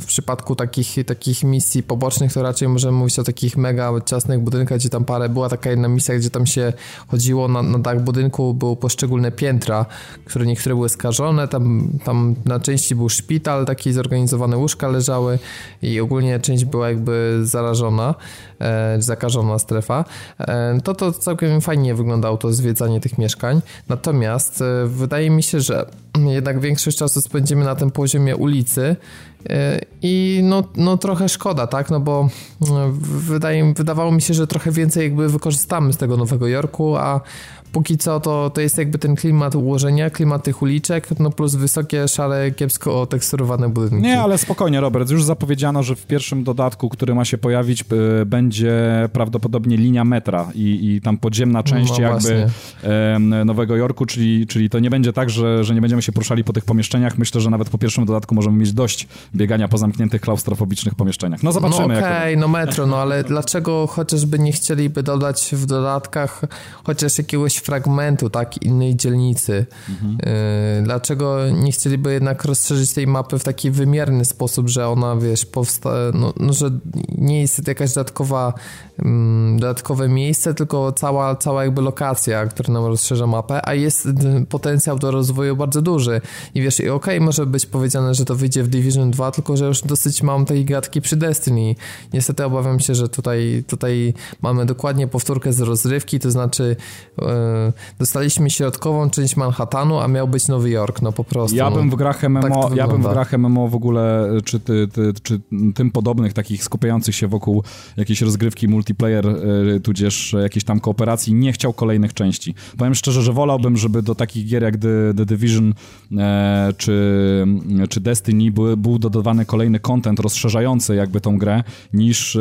w przypadku takich, takich misji pobocznych to raczej możemy mówić o takich mega ciasnych budynkach, gdzie tam parę, była taka jedna misja, gdzie tam się chodziło na, na dach budynku, były poszczególne piętra, które niektóre były skażone, tam, tam na części był szpital, takie zorganizowane łóżka leżały i ogólnie część była jakby zarażona, e, zakażona strefa, e, to to całkiem fajnie wyglądało to zwiedzanie tych mieszkań, natomiast e, wydaje mi się, że jednak większość czasu spędzimy na tym poziomie ulicy i no, no trochę szkoda, tak, no bo e, wydaje, wydawało mi się, że trochę więcej jakby wykorzystamy z tego Nowego Jorku, a póki co to, to jest jakby ten klimat ułożenia, klimat tych uliczek, no plus wysokie, szare, kiepsko oteksturowane budynki. Nie, ale spokojnie, Robert. Już zapowiedziano, że w pierwszym dodatku, który ma się pojawić, y, będzie prawdopodobnie linia metra i, i tam podziemna część No jakby em, Nowego Jorku, czyli, czyli to nie będzie tak, że, że nie będziemy się poruszali po tych pomieszczeniach. Myślę, że nawet po pierwszym dodatku możemy mieć dość biegania po zamkniętych, klaustrofobicznych pomieszczeniach. No zobaczymy. No to- okej, no metro, no ale dlaczego chociażby nie chcieliby dodać w dodatkach chociaż jakiegoś fragmentu, tak, innej dzielnicy? Mhm. Dlaczego nie chcieliby jednak rozszerzyć tej mapy w taki wymierny sposób, że ona, wiesz, powsta... No, no że nie jest jakaś dodatkowa, mm, dodatkowe miejsce, tylko cała, cała jakby lokacja, która nam rozszerza mapę, a jest y, potencjał do rozwoju bardzo duży. I wiesz, i okej, może być powiedziane, że to wyjdzie w Division 2, tylko że już dosyć mam tej gadki przy Destiny. Niestety obawiam się, że tutaj, tutaj mamy dokładnie powtórkę z rozrywki, to znaczy e, dostaliśmy środkową część Manhattanu, a miał być Nowy Jork, no po prostu. Ja bym w grach MMO, tak ja bym w grach MMO w ogóle, czy, ty, ty, czy tym podobnych, takich skupiających się wokół jakiejś rozgrywki multiplayer, y, tudzież jakiejś tam kooperacji, nie chciał kolejnych części. Powiem szczerze, że wolałbym, żeby do takich gier jak The, The Division e, czy, czy Destiny był, był dodawany kolejny content rozszerzający jakby tą grę, niż,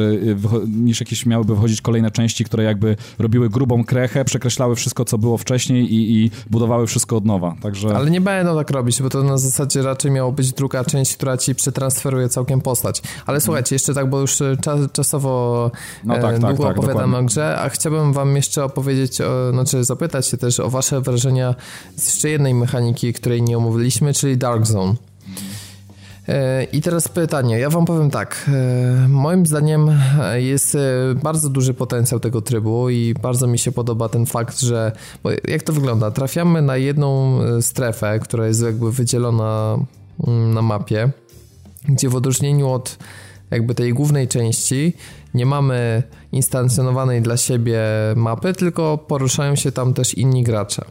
niż jakieś miałyby wchodzić kolejne części, które jakby robiły grubą krechę, przekreślały wszystko, co było wcześniej i, i budowały wszystko od nowa. Także... Ale nie będą tak robić, bo to na zasadzie raczej miało być druga część, która ci przetransferuje całkiem postać. Ale słuchajcie, jeszcze tak, bo już e, czas, czasowo No e, tak, tak, długo tak, opowiadamy dokładnie. o grze, a chciałbym wam jeszcze opowiedzieć, o, znaczy zapytać się też o wasze wrażenia z jeszcze jednej mechaniki, której nie omówiliśmy, czyli Dark Zone. I teraz pytanie. Ja wam powiem tak. e, Moim zdaniem e, jest e, bardzo duży potencjał tego trybu i bardzo mi się podoba ten fakt, że. Bo jak to wygląda? Trafiamy na jedną strefę, która jest jakby wydzielona mm, na mapie, gdzie w odróżnieniu od jakby tej głównej części nie mamy instancjonowanej dla siebie mapy, tylko poruszają się tam też inni gracze.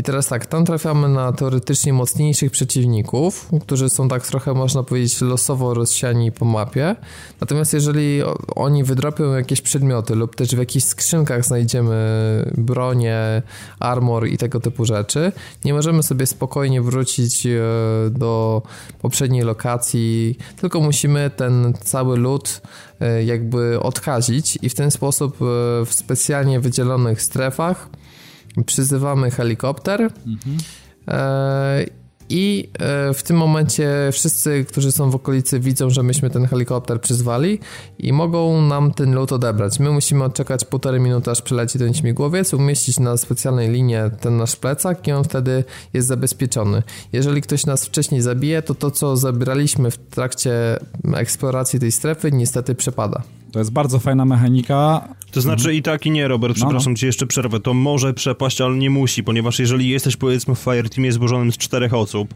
I teraz tak, tam trafiamy na teoretycznie mocniejszych przeciwników, którzy są tak trochę, można powiedzieć, losowo rozsiani po mapie. Natomiast jeżeli oni wydropią jakieś przedmioty lub też w jakichś skrzynkach znajdziemy bronię, armor i tego typu rzeczy, nie możemy sobie spokojnie wrócić e, do poprzedniej lokacji, tylko musimy ten cały lód e, jakby odkazić i w ten sposób e, w specjalnie wydzielonych strefach przyzywamy helikopter e, i e, w tym momencie wszyscy, którzy są w okolicy widzą, że myśmy ten helikopter przyzwali i mogą nam ten lot odebrać. My musimy odczekać półtorej minuty, aż przyleci ten śmigłowiec, umieścić na specjalnej linie ten nasz plecak i on wtedy jest zabezpieczony. Jeżeli ktoś nas wcześniej zabije, to to, co zabieraliśmy w trakcie eksploracji tej strefy, niestety przepada. To jest bardzo fajna mechanika. To znaczy i tak i nie, Robert, No, przepraszam cię jeszcze przerwę. To może przepaść, ale nie musi, ponieważ jeżeli jesteś powiedzmy w Fireteamie złożonym z czterech osób,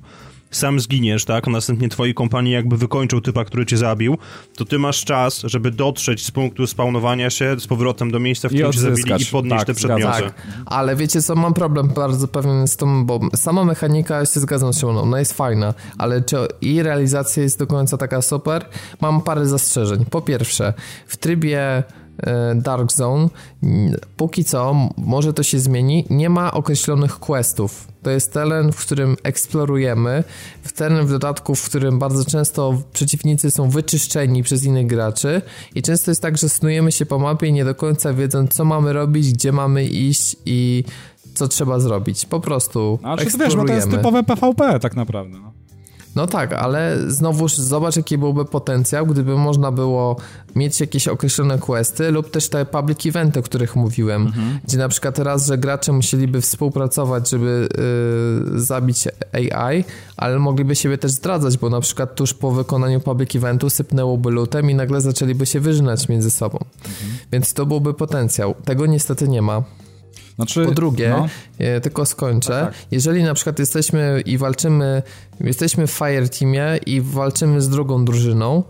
sam zginiesz, tak, a następnie twoi kompanii jakby wykończą typa, który cię zabił, to ty masz czas, żeby dotrzeć z punktu spawnowania się z powrotem do miejsca, w którym cię zabili i podnieść Tak, te przedmioty. Tak, ale wiecie co, mam problem bardzo pewien z tym, bo sama mechanika, się zgadzam z Szymoną, ona jest fajna, ale czy i realizacja jest do końca taka super? Mam parę zastrzeżeń. Po pierwsze, w trybie Dark Zone, póki co, może to się zmieni, nie ma określonych questów. To jest teren, w którym eksplorujemy, w teren w dodatku, w którym bardzo często przeciwnicy są wyczyszczeni przez innych graczy i często jest tak, że snujemy się po mapie nie do końca wiedząc, co mamy robić, gdzie mamy iść i co trzeba zrobić. Po prostu Ale czy to wiesz, no to jest typowe PvP tak naprawdę. No. No tak, ale znowuż zobacz, jaki byłby potencjał, gdyby można było mieć jakieś określone questy lub też te public eventy, o których mówiłem, mhm. gdzie na przykład raz, że gracze musieliby współpracować, żeby yy, zabić AI, ale mogliby siebie też zdradzać, bo na przykład tuż po wykonaniu public eventu sypnęłoby lutem i nagle zaczęliby się wyżynać między sobą. Mhm. Więc to byłby potencjał. Tego niestety nie ma. Znaczy, po drugie, no. E, tylko skończę, tak, tak. jeżeli na przykład jesteśmy i walczymy, jesteśmy w Fire Teamie i walczymy z drugą drużyną,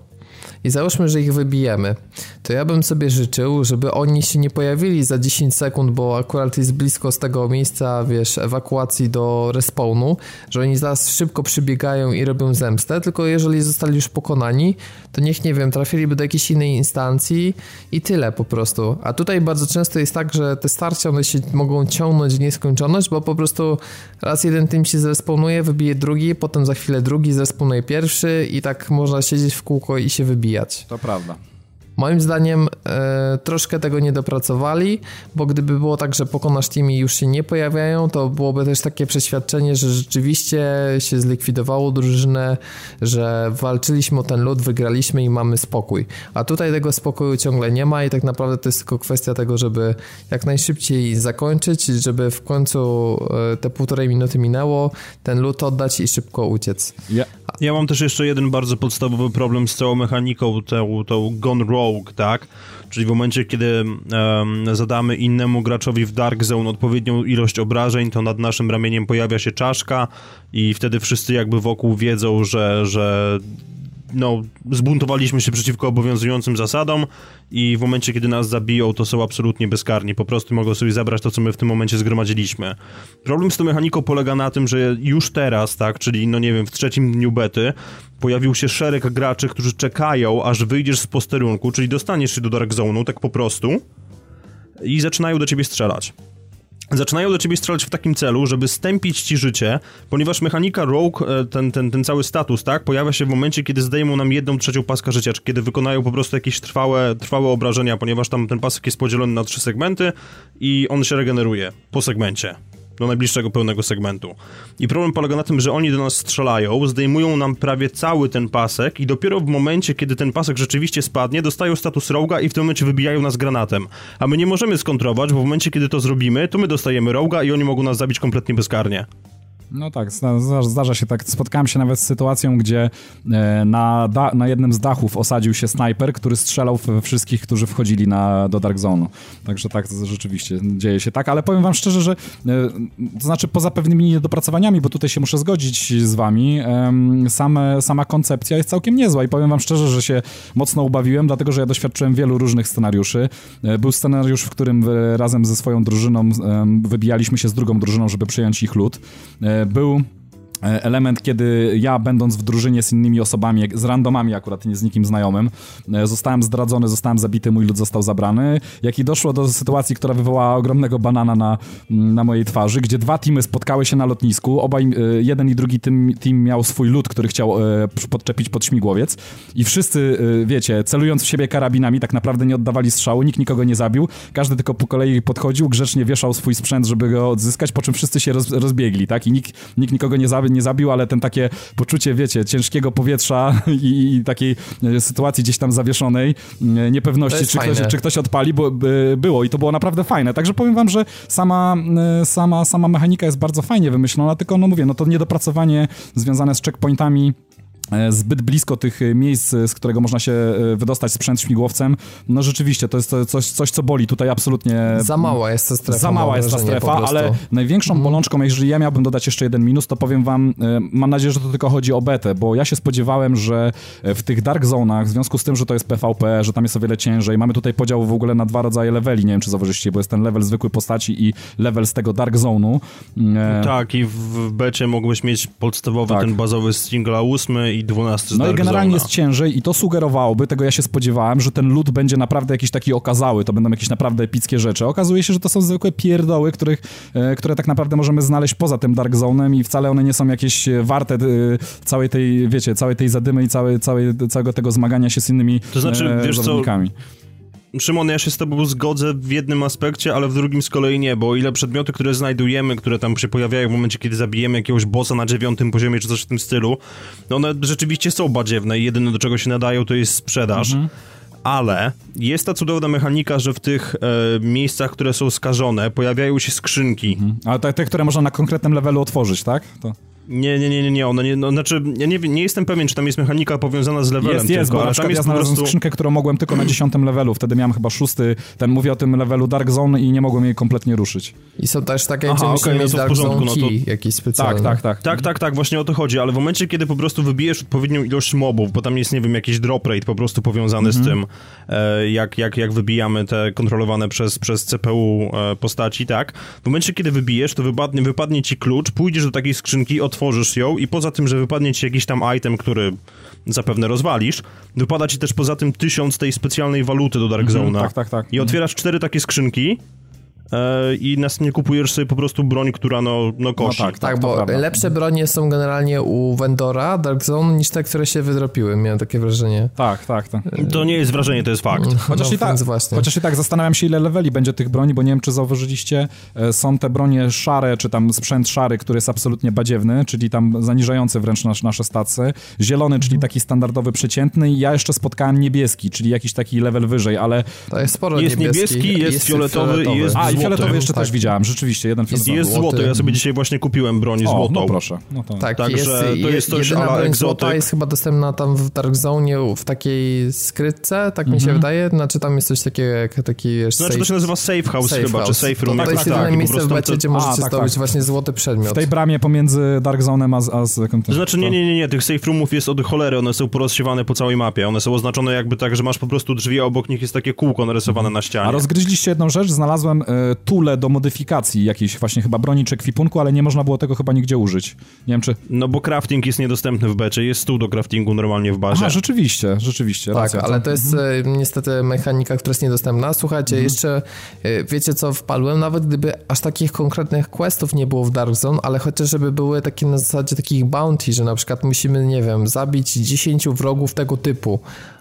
i załóżmy, że ich wybijemy, to ja bym sobie życzył, żeby oni się nie pojawili za 10 sekund, bo akurat jest blisko z tego miejsca, wiesz, ewakuacji do respawnu, że oni zaraz szybko przybiegają i robią zemstę, tylko jeżeli zostali już pokonani, to niech, nie wiem, trafiliby do jakiejś innej instancji i tyle po prostu. A tutaj bardzo często jest tak, że te starcia one się mogą ciągnąć w nieskończoność, bo po prostu raz jeden tym się zrespawnuje, wybije drugi, potem za chwilę drugi zrespawnuje pierwszy i tak można siedzieć w kółko i się wybijać. To prawda. Moim zdaniem e, troszkę tego nie dopracowali, bo gdyby było tak, że pokonasz team i już się nie pojawiają, to byłoby też takie przeświadczenie, że rzeczywiście się zlikwidowało drużynę, że walczyliśmy o ten lód, wygraliśmy i mamy spokój. A tutaj tego spokoju ciągle nie ma i tak naprawdę to jest tylko kwestia tego, żeby jak najszybciej zakończyć, żeby w końcu e, te półtorej minuty minęło, ten lód oddać i szybko uciec. Ja, ja mam też jeszcze jeden bardzo podstawowy problem z całą mechaniką, tą, tą Gone Rogue tak? Czyli w momencie, kiedy um, zadamy innemu graczowi w Dark Zone odpowiednią ilość obrażeń, to nad naszym ramieniem pojawia się czaszka i wtedy wszyscy jakby wokół wiedzą, że, że no, zbuntowaliśmy się przeciwko obowiązującym zasadom i w momencie, kiedy nas zabiją, to są absolutnie bezkarni. Po prostu mogą sobie zabrać to, co my w tym momencie zgromadziliśmy. Problem z tą mechaniką polega na tym, że już teraz, tak, czyli no nie wiem, w trzecim dniu bety, pojawił się szereg graczy, którzy czekają, aż wyjdziesz z posterunku, czyli dostaniesz się do Dark Zone'u, tak po prostu i zaczynają do ciebie strzelać zaczynają do ciebie strzelać w takim celu, żeby stępić ci życie, ponieważ mechanika Rogue, e, ten, ten, ten cały status, tak, pojawia się w momencie, kiedy zdejmą nam jedną trzecią paska życia, czy kiedy wykonają po prostu jakieś trwałe, trwałe obrażenia, ponieważ tam ten pasek jest podzielony na trzy segmenty i on się regeneruje po segmencie do najbliższego pełnego segmentu. I problem polega na tym, że oni do nas strzelają, zdejmują nam prawie cały ten pasek i dopiero w momencie, kiedy ten pasek rzeczywiście spadnie, dostają status roga i w tym momencie wybijają nas granatem. A my nie możemy skontrować, bo w momencie, kiedy to zrobimy, to my dostajemy roga i oni mogą nas zabić kompletnie bezkarnie. No tak, zdarza się tak. Spotkałem się nawet z sytuacją, gdzie e, na, na jednym z dachów osadził się snajper, który strzelał we wszystkich, którzy wchodzili na, do Dark Zone'u. Także tak rzeczywiście dzieje się tak, ale powiem wam szczerze, że e, to znaczy poza pewnymi niedopracowaniami, bo tutaj się muszę zgodzić z wami, same, sama koncepcja jest całkiem niezła i powiem wam szczerze, że się mocno ubawiłem, dlatego że ja doświadczyłem wielu różnych scenariuszy. E, był scenariusz, w którym razem ze swoją drużyną wybijaliśmy się z drugą drużyną, żeby przejąć ich lód był E, element, kiedy ja, będąc w drużynie z innymi osobami, z randomami akurat, nie z nikim znajomym, e, zostałem zdradzony, zostałem zabity, mój lud został zabrany, jak i doszło do sytuacji, która wywołała ogromnego banana na, na mojej twarzy, gdzie dwa teamy spotkały się na lotnisku, obaj, e, jeden i drugi team, team miał swój lud, który chciał podczepić pod śmigłowiec. I wszyscy, wiecie, celując w siebie karabinami, tak naprawdę nie oddawali strzału, nikt nikogo nie zabił, każdy tylko po kolei podchodził, grzecznie wieszał swój sprzęt, żeby go odzyskać, po czym wszyscy się roz, rozbiegli, tak, i nikt, nikt nikogo nie zabił, nie zabił, ale ten takie poczucie, wiecie, ciężkiego powietrza i, i takiej e, sytuacji gdzieś tam zawieszonej, e, niepewności, czy ktoś, czy ktoś odpali, bo, było i to było naprawdę fajne. Także powiem wam, że sama, e, sama, sama mechanika jest bardzo fajnie wymyślona, tylko no mówię, no to niedopracowanie związane z checkpointami zbyt blisko tych e, miejsc, e, z którego można się wydostać sprzęt śmigłowcem, no rzeczywiście to jest coś, coś co boli tutaj absolutnie. Za mała jest ta strefa. Za mała jest ta strefa, ale największą mm. bolączką, jeżeli ja miałbym dodać jeszcze jeden minus, to powiem wam, mam nadzieję, że to tylko chodzi o betę, bo ja się spodziewałem, że w tych dark zonach, w związku z tym, że to jest PvP, że tam jest o wiele ciężej, mamy tutaj podział w ogóle na dwa rodzaje leveli, nie wiem czy zauważyliście, bo jest ten level zwykły postaci i level z tego dark zone'u. Tak, i w becie mogłeś mieć podstawowy tak. ten bazowy single 8 i i 12 z No i generalnie jest ciężej i to sugerowałoby, tego ja się spodziewałem, że ten lód będzie naprawdę jakiś taki okazały, to będą jakieś naprawdę epickie rzeczy. Okazuje się, że to są zwykłe pierdoły, których, e, które tak naprawdę możemy znaleźć poza tym Dark Zone'em i wcale one nie są jakieś e, warte e, całej tej, wiecie, całej tej zadymy i całej, całej, całego tego zmagania się z innymi To znaczy, e, wiesz co. Szymon, ja się z tobą zgodzę w jednym aspekcie, ale w drugim z kolei nie, bo ile przedmioty, które znajdujemy, które tam się pojawiają w momencie, kiedy zabijemy jakiegoś bossa na dziewiątym poziomie, czy coś w tym stylu, no one rzeczywiście są badziewne i jedyne do czego się nadają to jest sprzedaż. Mhm. Ale jest ta cudowna mechanika, że w tych e, miejscach, które są skażone, pojawiają się skrzynki. Ale te, te, które można na konkretnym levelu otworzyć, tak? To... Nie, nie, nie, nie, nie, one nie, no, znaczy, ja nie, nie jestem pewien, czy tam jest mechanika powiązana z levelem Jest, tylko, jest, bo na tam jest ja po znalazłem prostu... skrzynkę, którą mogłem tylko na dziesiątym levelu, wtedy miałem chyba szósty, ten mówię o tym levelu Dark Zone i nie mogłem jej kompletnie ruszyć. I są też takie, Aha, gdzie musimy okej, no mieć Dark porządku, Zone no to- jakiś specjalny. Tak, tak, tak. Tak, tak, tak, właśnie o to chodzi, ale w momencie, kiedy po prostu wybijesz odpowiednią ilość mobów, bo tam jest, nie wiem, jakiś drop rate po prostu powiązany z tym, e, jak, jak, jak wybijamy te kontrolowane przez, przez CPU e, postaci, tak? W momencie, kiedy wybijesz, to wypadnie, wypadnie ci klucz, pójdziesz do takiej skrzynki, otworzysz ją i poza tym, że wypadnie ci jakiś tam item, który zapewne rozwalisz, wypada ci też poza tym tysiąc tej specjalnej waluty do Dark Zone'a. tak, tak, tak. I otwierasz cztery takie skrzynki i następnie kupujesz sobie po prostu broń, która no, no kosi. tak, Tak, to bo prawda. lepsze bronie są generalnie u vendora Dark Zone niż te, które się wydropiły, miałem takie wrażenie. Tak, tak, tak. To nie jest wrażenie, to jest fakt. Chociaż, no, i tak, właśnie. chociaż i tak zastanawiam się, ile leveli będzie tych broni, bo nie wiem, czy zauważyliście, e, są te bronie szare, czy tam sprzęt szary, który jest absolutnie badziewny, czyli tam zaniżający wręcz nasz, nasze stacje. Zielony, czyli taki standardowy, przeciętny i ja jeszcze spotkałem niebieski, czyli jakiś taki level wyżej, ale... To jest sporo Jest niebieskich, niebieski, jest fioletowy i jest A, i. fioletowy jeszcze Tak. też widziałem, rzeczywiście, jeden I fioletowy. jest złoty. złoto, ja sobie dzisiaj właśnie kupiłem broń O, złotą. no proszę. No to... Tak, Także jest, to jest coś jedyna ala broń egzotyk. złota jest chyba dostępna tam w Dark Zone w takiej skrytce, tak mi się Mhm. wydaje, znaczy tam jest coś takiego jak taki wiesz, Znaczy to safe, się nazywa safe house safe chyba, house. czy safe room. To, jak to jest tak, jedyne tak, miejsce w becie, gdzie możecie tak, zdobyć tak. właśnie złoty przedmiot. W tej bramie pomiędzy Dark Zone'em a, z- a z To znaczy, nie, nie, nie, nie, tych safe roomów jest od cholery, one są porozsiewane po całej mapie, one są oznaczone jakby tak, że masz po prostu drzwi, a obok nich jest takie kółko narysowane na ścianie. A rozgryźliście jedną rzecz, znalazłem e, tule do modyfikacji jakiejś właśnie chyba broni czy ekwipunku, ale nie można było tego chyba nigdzie użyć. Nie wiem czy... No bo crafting jest niedostępny w becie, jest stół do craftingu normalnie w barze. Aha, rzeczywiście, rzeczywiście. Tak, racja, ale co? to jest e, niestety mechanika, która jest niedostępna. Słuchajcie, Mhm. jeszcze e, wiecie co wpadłem, nawet gdyby aż takich konkretnych questów nie było w Dark Zone, ale chociaż żeby były takie na zasadzie takich bounty, że na przykład musimy, nie wiem, zabić 10 wrogów tego typu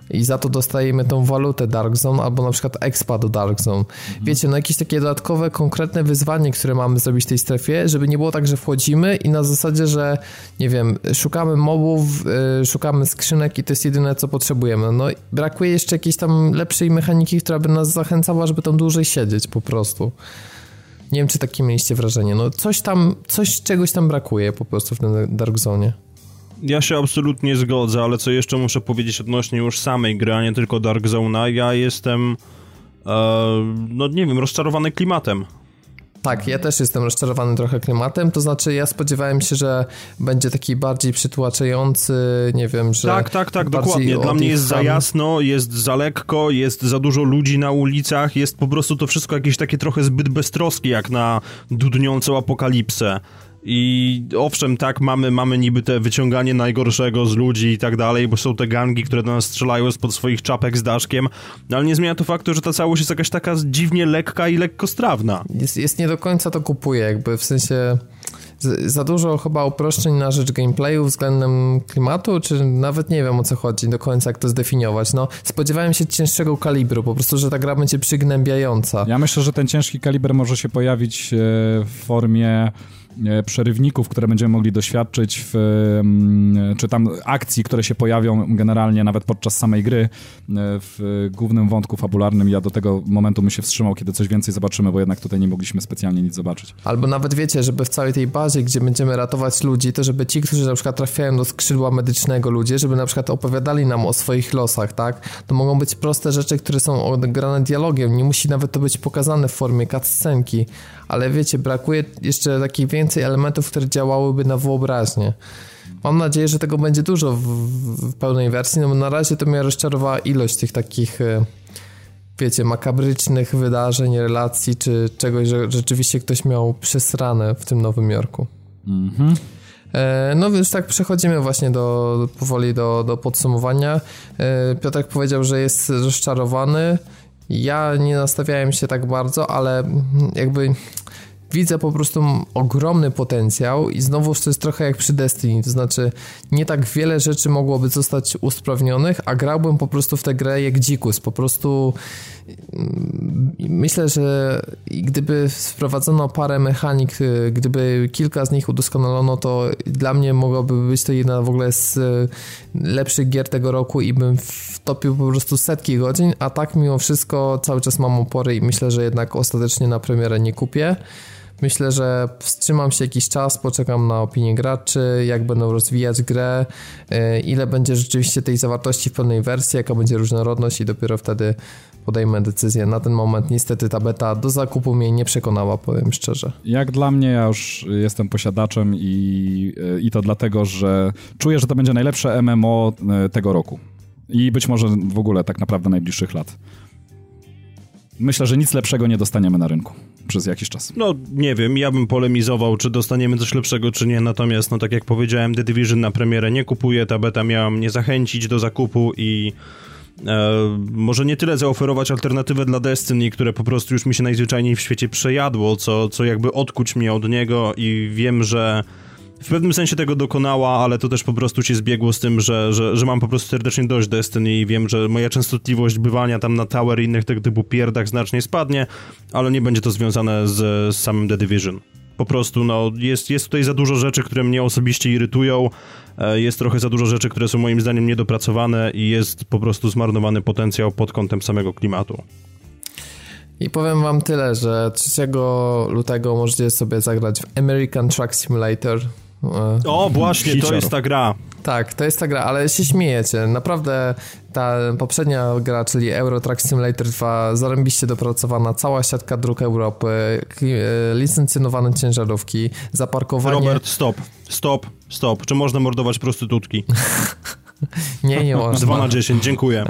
i za to dostajemy tą walutę Dark Zone albo na przykład expa do Dark Zone. Mhm. Wiecie, no jakieś takie dodatkowe, konkretne wyzwanie, które mamy zrobić w tej strefie, żeby nie było tak, że wchodzimy i na zasadzie, że nie wiem, szukamy mobów, y, szukamy skrzynek i to jest jedyne, co potrzebujemy. No i brakuje jeszcze jakiejś tam lepszej mechaniki, która by nas zachęcała, żeby tam dłużej siedzieć po prostu. Nie wiem, czy takie mieliście wrażenie. No coś tam, coś czegoś tam brakuje po prostu w tym Dark Zone. Ja się absolutnie zgodzę, ale co jeszcze muszę powiedzieć odnośnie już samej gry, a nie tylko Dark Zone'a, ja jestem, e, no nie wiem, rozczarowany klimatem. Tak, ja też jestem rozczarowany trochę klimatem, to znaczy ja spodziewałem się, że będzie taki bardziej przytłaczający, nie wiem, że... Tak, tak, tak, dokładnie. Dla mnie jest za jasno, jest za lekko, jest za dużo ludzi na ulicach, jest po prostu to wszystko jakieś takie trochę zbyt beztroskie, jak na dudniącą apokalipsę. I owszem, tak, mamy, mamy niby te wyciąganie najgorszego z ludzi i tak dalej, bo są te gangi, które do nas strzelają spod swoich czapek z daszkiem, no ale nie zmienia to faktu, że ta całość jest jakaś taka dziwnie lekka i lekkostrawna. Jest, jest nie do końca to kupuję, jakby w sensie za dużo chyba uproszczeń na rzecz gameplayu względem klimatu, czy nawet nie wiem o co chodzi do końca, jak to zdefiniować. No, spodziewałem się cięższego kalibru, po prostu, że ta gra będzie przygnębiająca. Ja myślę, że ten ciężki kaliber może się pojawić e, w formie przerywników, które będziemy mogli doświadczyć, w, czy tam akcji, które się pojawią generalnie nawet podczas samej gry e, w głównym wątku fabularnym. Ja do tego momentu bym się wstrzymał, kiedy coś więcej zobaczymy, bo jednak tutaj nie mogliśmy specjalnie nic zobaczyć. Albo nawet wiecie, żeby w całej tej bazie, gdzie będziemy ratować ludzi, to żeby ci, którzy na przykład trafiają do skrzydła medycznego ludzie, żeby na przykład opowiadali nam o swoich losach, tak? To mogą być proste rzeczy, które są odegrane dialogiem, nie musi nawet to być pokazane w formie cutscenki, ale wiecie, brakuje jeszcze takich więcej elementów, które działałyby na wyobraźnię. Mam nadzieję, że tego będzie dużo w, w pełnej wersji, no bo na razie to mnie rozczarowała ilość tych takich... e, wiecie, makabrycznych wydarzeń, relacji, czy czegoś, że rzeczywiście ktoś miał przesrane w tym Nowym Jorku. Mhm. E, no więc tak przechodzimy właśnie do, powoli do, do podsumowania. E, Piotrek powiedział, że jest rozczarowany. Ja nie nastawiałem się tak bardzo, ale jakby widzę po prostu ogromny potencjał i znowu to jest trochę jak przy Destiny, to znaczy nie tak wiele rzeczy mogłoby zostać usprawnionych, a grałbym po prostu w tę grę jak dzikus, po prostu mm, myślę, że gdyby wprowadzono parę mechanik, y, gdyby kilka z nich udoskonalono, to dla mnie mogłaby być to jedna w ogóle z y, lepszych gier tego roku i bym wtopił po prostu setki godzin, a tak mimo wszystko cały czas mam opory i myślę, że jednak ostatecznie na premierę nie kupię. Myślę, że wstrzymam się jakiś czas, poczekam na opinię graczy, jak będą rozwijać grę, y, ile będzie rzeczywiście tej zawartości w pełnej wersji, jaka będzie różnorodność i dopiero wtedy podejmę decyzję. Na ten moment niestety ta beta do zakupu mnie nie przekonała, powiem szczerze. Jak dla mnie, ja już jestem posiadaczem i, i to dlatego, że czuję, że to będzie najlepsze MMO y, tego roku. I być może w ogóle tak naprawdę najbliższych lat. Myślę, że nic lepszego nie dostaniemy na rynku przez jakiś czas. No, nie wiem, ja bym polemizował, czy dostaniemy coś lepszego, czy nie, natomiast, no tak jak powiedziałem, The Division na premierę nie kupuje, ta beta miała mnie zachęcić do zakupu i e, może nie tyle zaoferować alternatywę dla Destiny, które po prostu już mi się najzwyczajniej w świecie przejadło, co, co jakby odkuć mnie od niego i wiem, że w pewnym sensie tego dokonała, ale to też po prostu się zbiegło z tym, że, że, że mam po prostu serdecznie dość Destiny i wiem, że moja częstotliwość bywania tam na Tower i innych tego typu pierdach znacznie spadnie, ale nie będzie to związane z, z samym The Division. Po prostu, no, jest, jest tutaj za dużo rzeczy, które mnie osobiście irytują, e, jest trochę za dużo rzeczy, które są moim zdaniem niedopracowane i jest po prostu zmarnowany potencjał pod kątem samego klimatu. I powiem wam tyle, że 3 lutego możecie sobie zagrać w American Truck Simulator. O, właśnie, to jest ta gra. Tak, to jest ta gra, ale się śmiejecie. Naprawdę ta poprzednia gra, czyli Euro Truck Simulator 2, zarębiście dopracowana, cała siatka dróg Europy, e, licencjonowane ciężarówki, zaparkowanie... Robert, stop, stop, stop. Czy można mordować prostytutki? Nie, nie można. 2 na 10, dziękuję.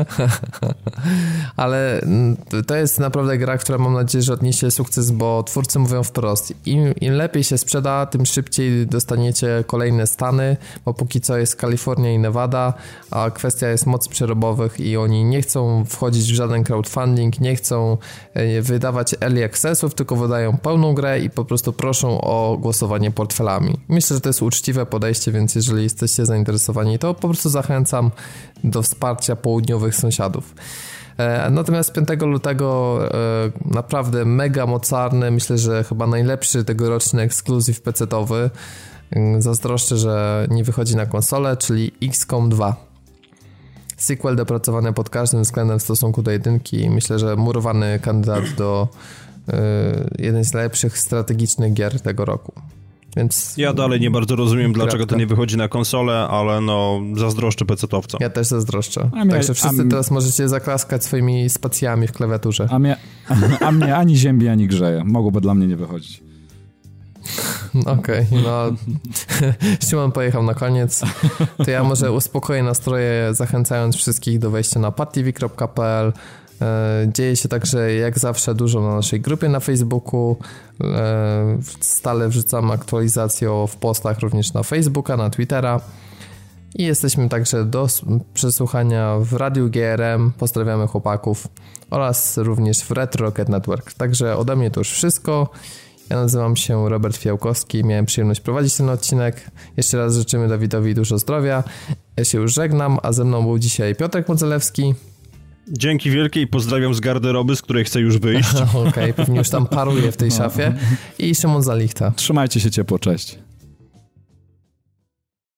Ale mm, to jest naprawdę gra, która mam nadzieję, że odniesie sukces, bo twórcy mówią wprost. Im, im lepiej się sprzeda, tym szybciej dostaniecie kolejne stany, bo póki co jest Kalifornia i Nevada, a kwestia jest mocy przerobowych i oni nie chcą wchodzić w żaden crowdfunding, nie chcą e, wydawać early accessów, tylko wydają pełną grę i po prostu proszą o głosowanie portfelami. Myślę, że to jest uczciwe podejście, więc jeżeli jesteście zainteresowani, to po prostu zachęcam zachęcam do wsparcia południowych sąsiadów. E, natomiast 5 lutego e, naprawdę mega mocarny, myślę, że chyba najlepszy tegoroczny ekskluzyw PC-owy. E, zazdroszczę, że nie wychodzi na konsolę, czyli XCOM 2. Sequel dopracowany pod każdym względem w stosunku do jedynki. Myślę, że murowany kandydat do jeden z najlepszych strategicznych gier tego roku. Więc ja dalej nie bardzo rozumiem, dlaczego to nie wychodzi na konsolę, ale no zazdroszczę pecetowcom. Ja też zazdroszczę. A Także wszyscy a teraz możecie zaklaskać swoimi spacjami w klawiaturze. A mnie, a, a mnie ani ziębi, ani grzeje. Mogłoby dla mnie nie wychodzić. Okej, okay, no Szymon pojechał na koniec. To ja może uspokoję nastroje, zachęcając wszystkich do wejścia na patv.pl dzieje się także jak zawsze dużo na naszej grupie na Facebooku. E, stale wrzucam aktualizacje w postach również na Facebooka, na Twittera. I jesteśmy także do przesłuchania w Radiu GRM. Pozdrawiamy chłopaków oraz również w Retro Rocket Network. Także ode mnie to już wszystko. Ja nazywam się Robert Fiałkowski, miałem przyjemność prowadzić ten odcinek. Jeszcze raz życzymy Dawidowi dużo zdrowia. Ja się już żegnam, a ze mną był dzisiaj Piotrek Modzelewski. Dzięki wielkie i pozdrawiam z garderoby, z której chcę już wyjść. Okej, okay, pewnie już tam paruje w tej szafie. I Szymon Zalichta. Trzymajcie się ciepło, cześć.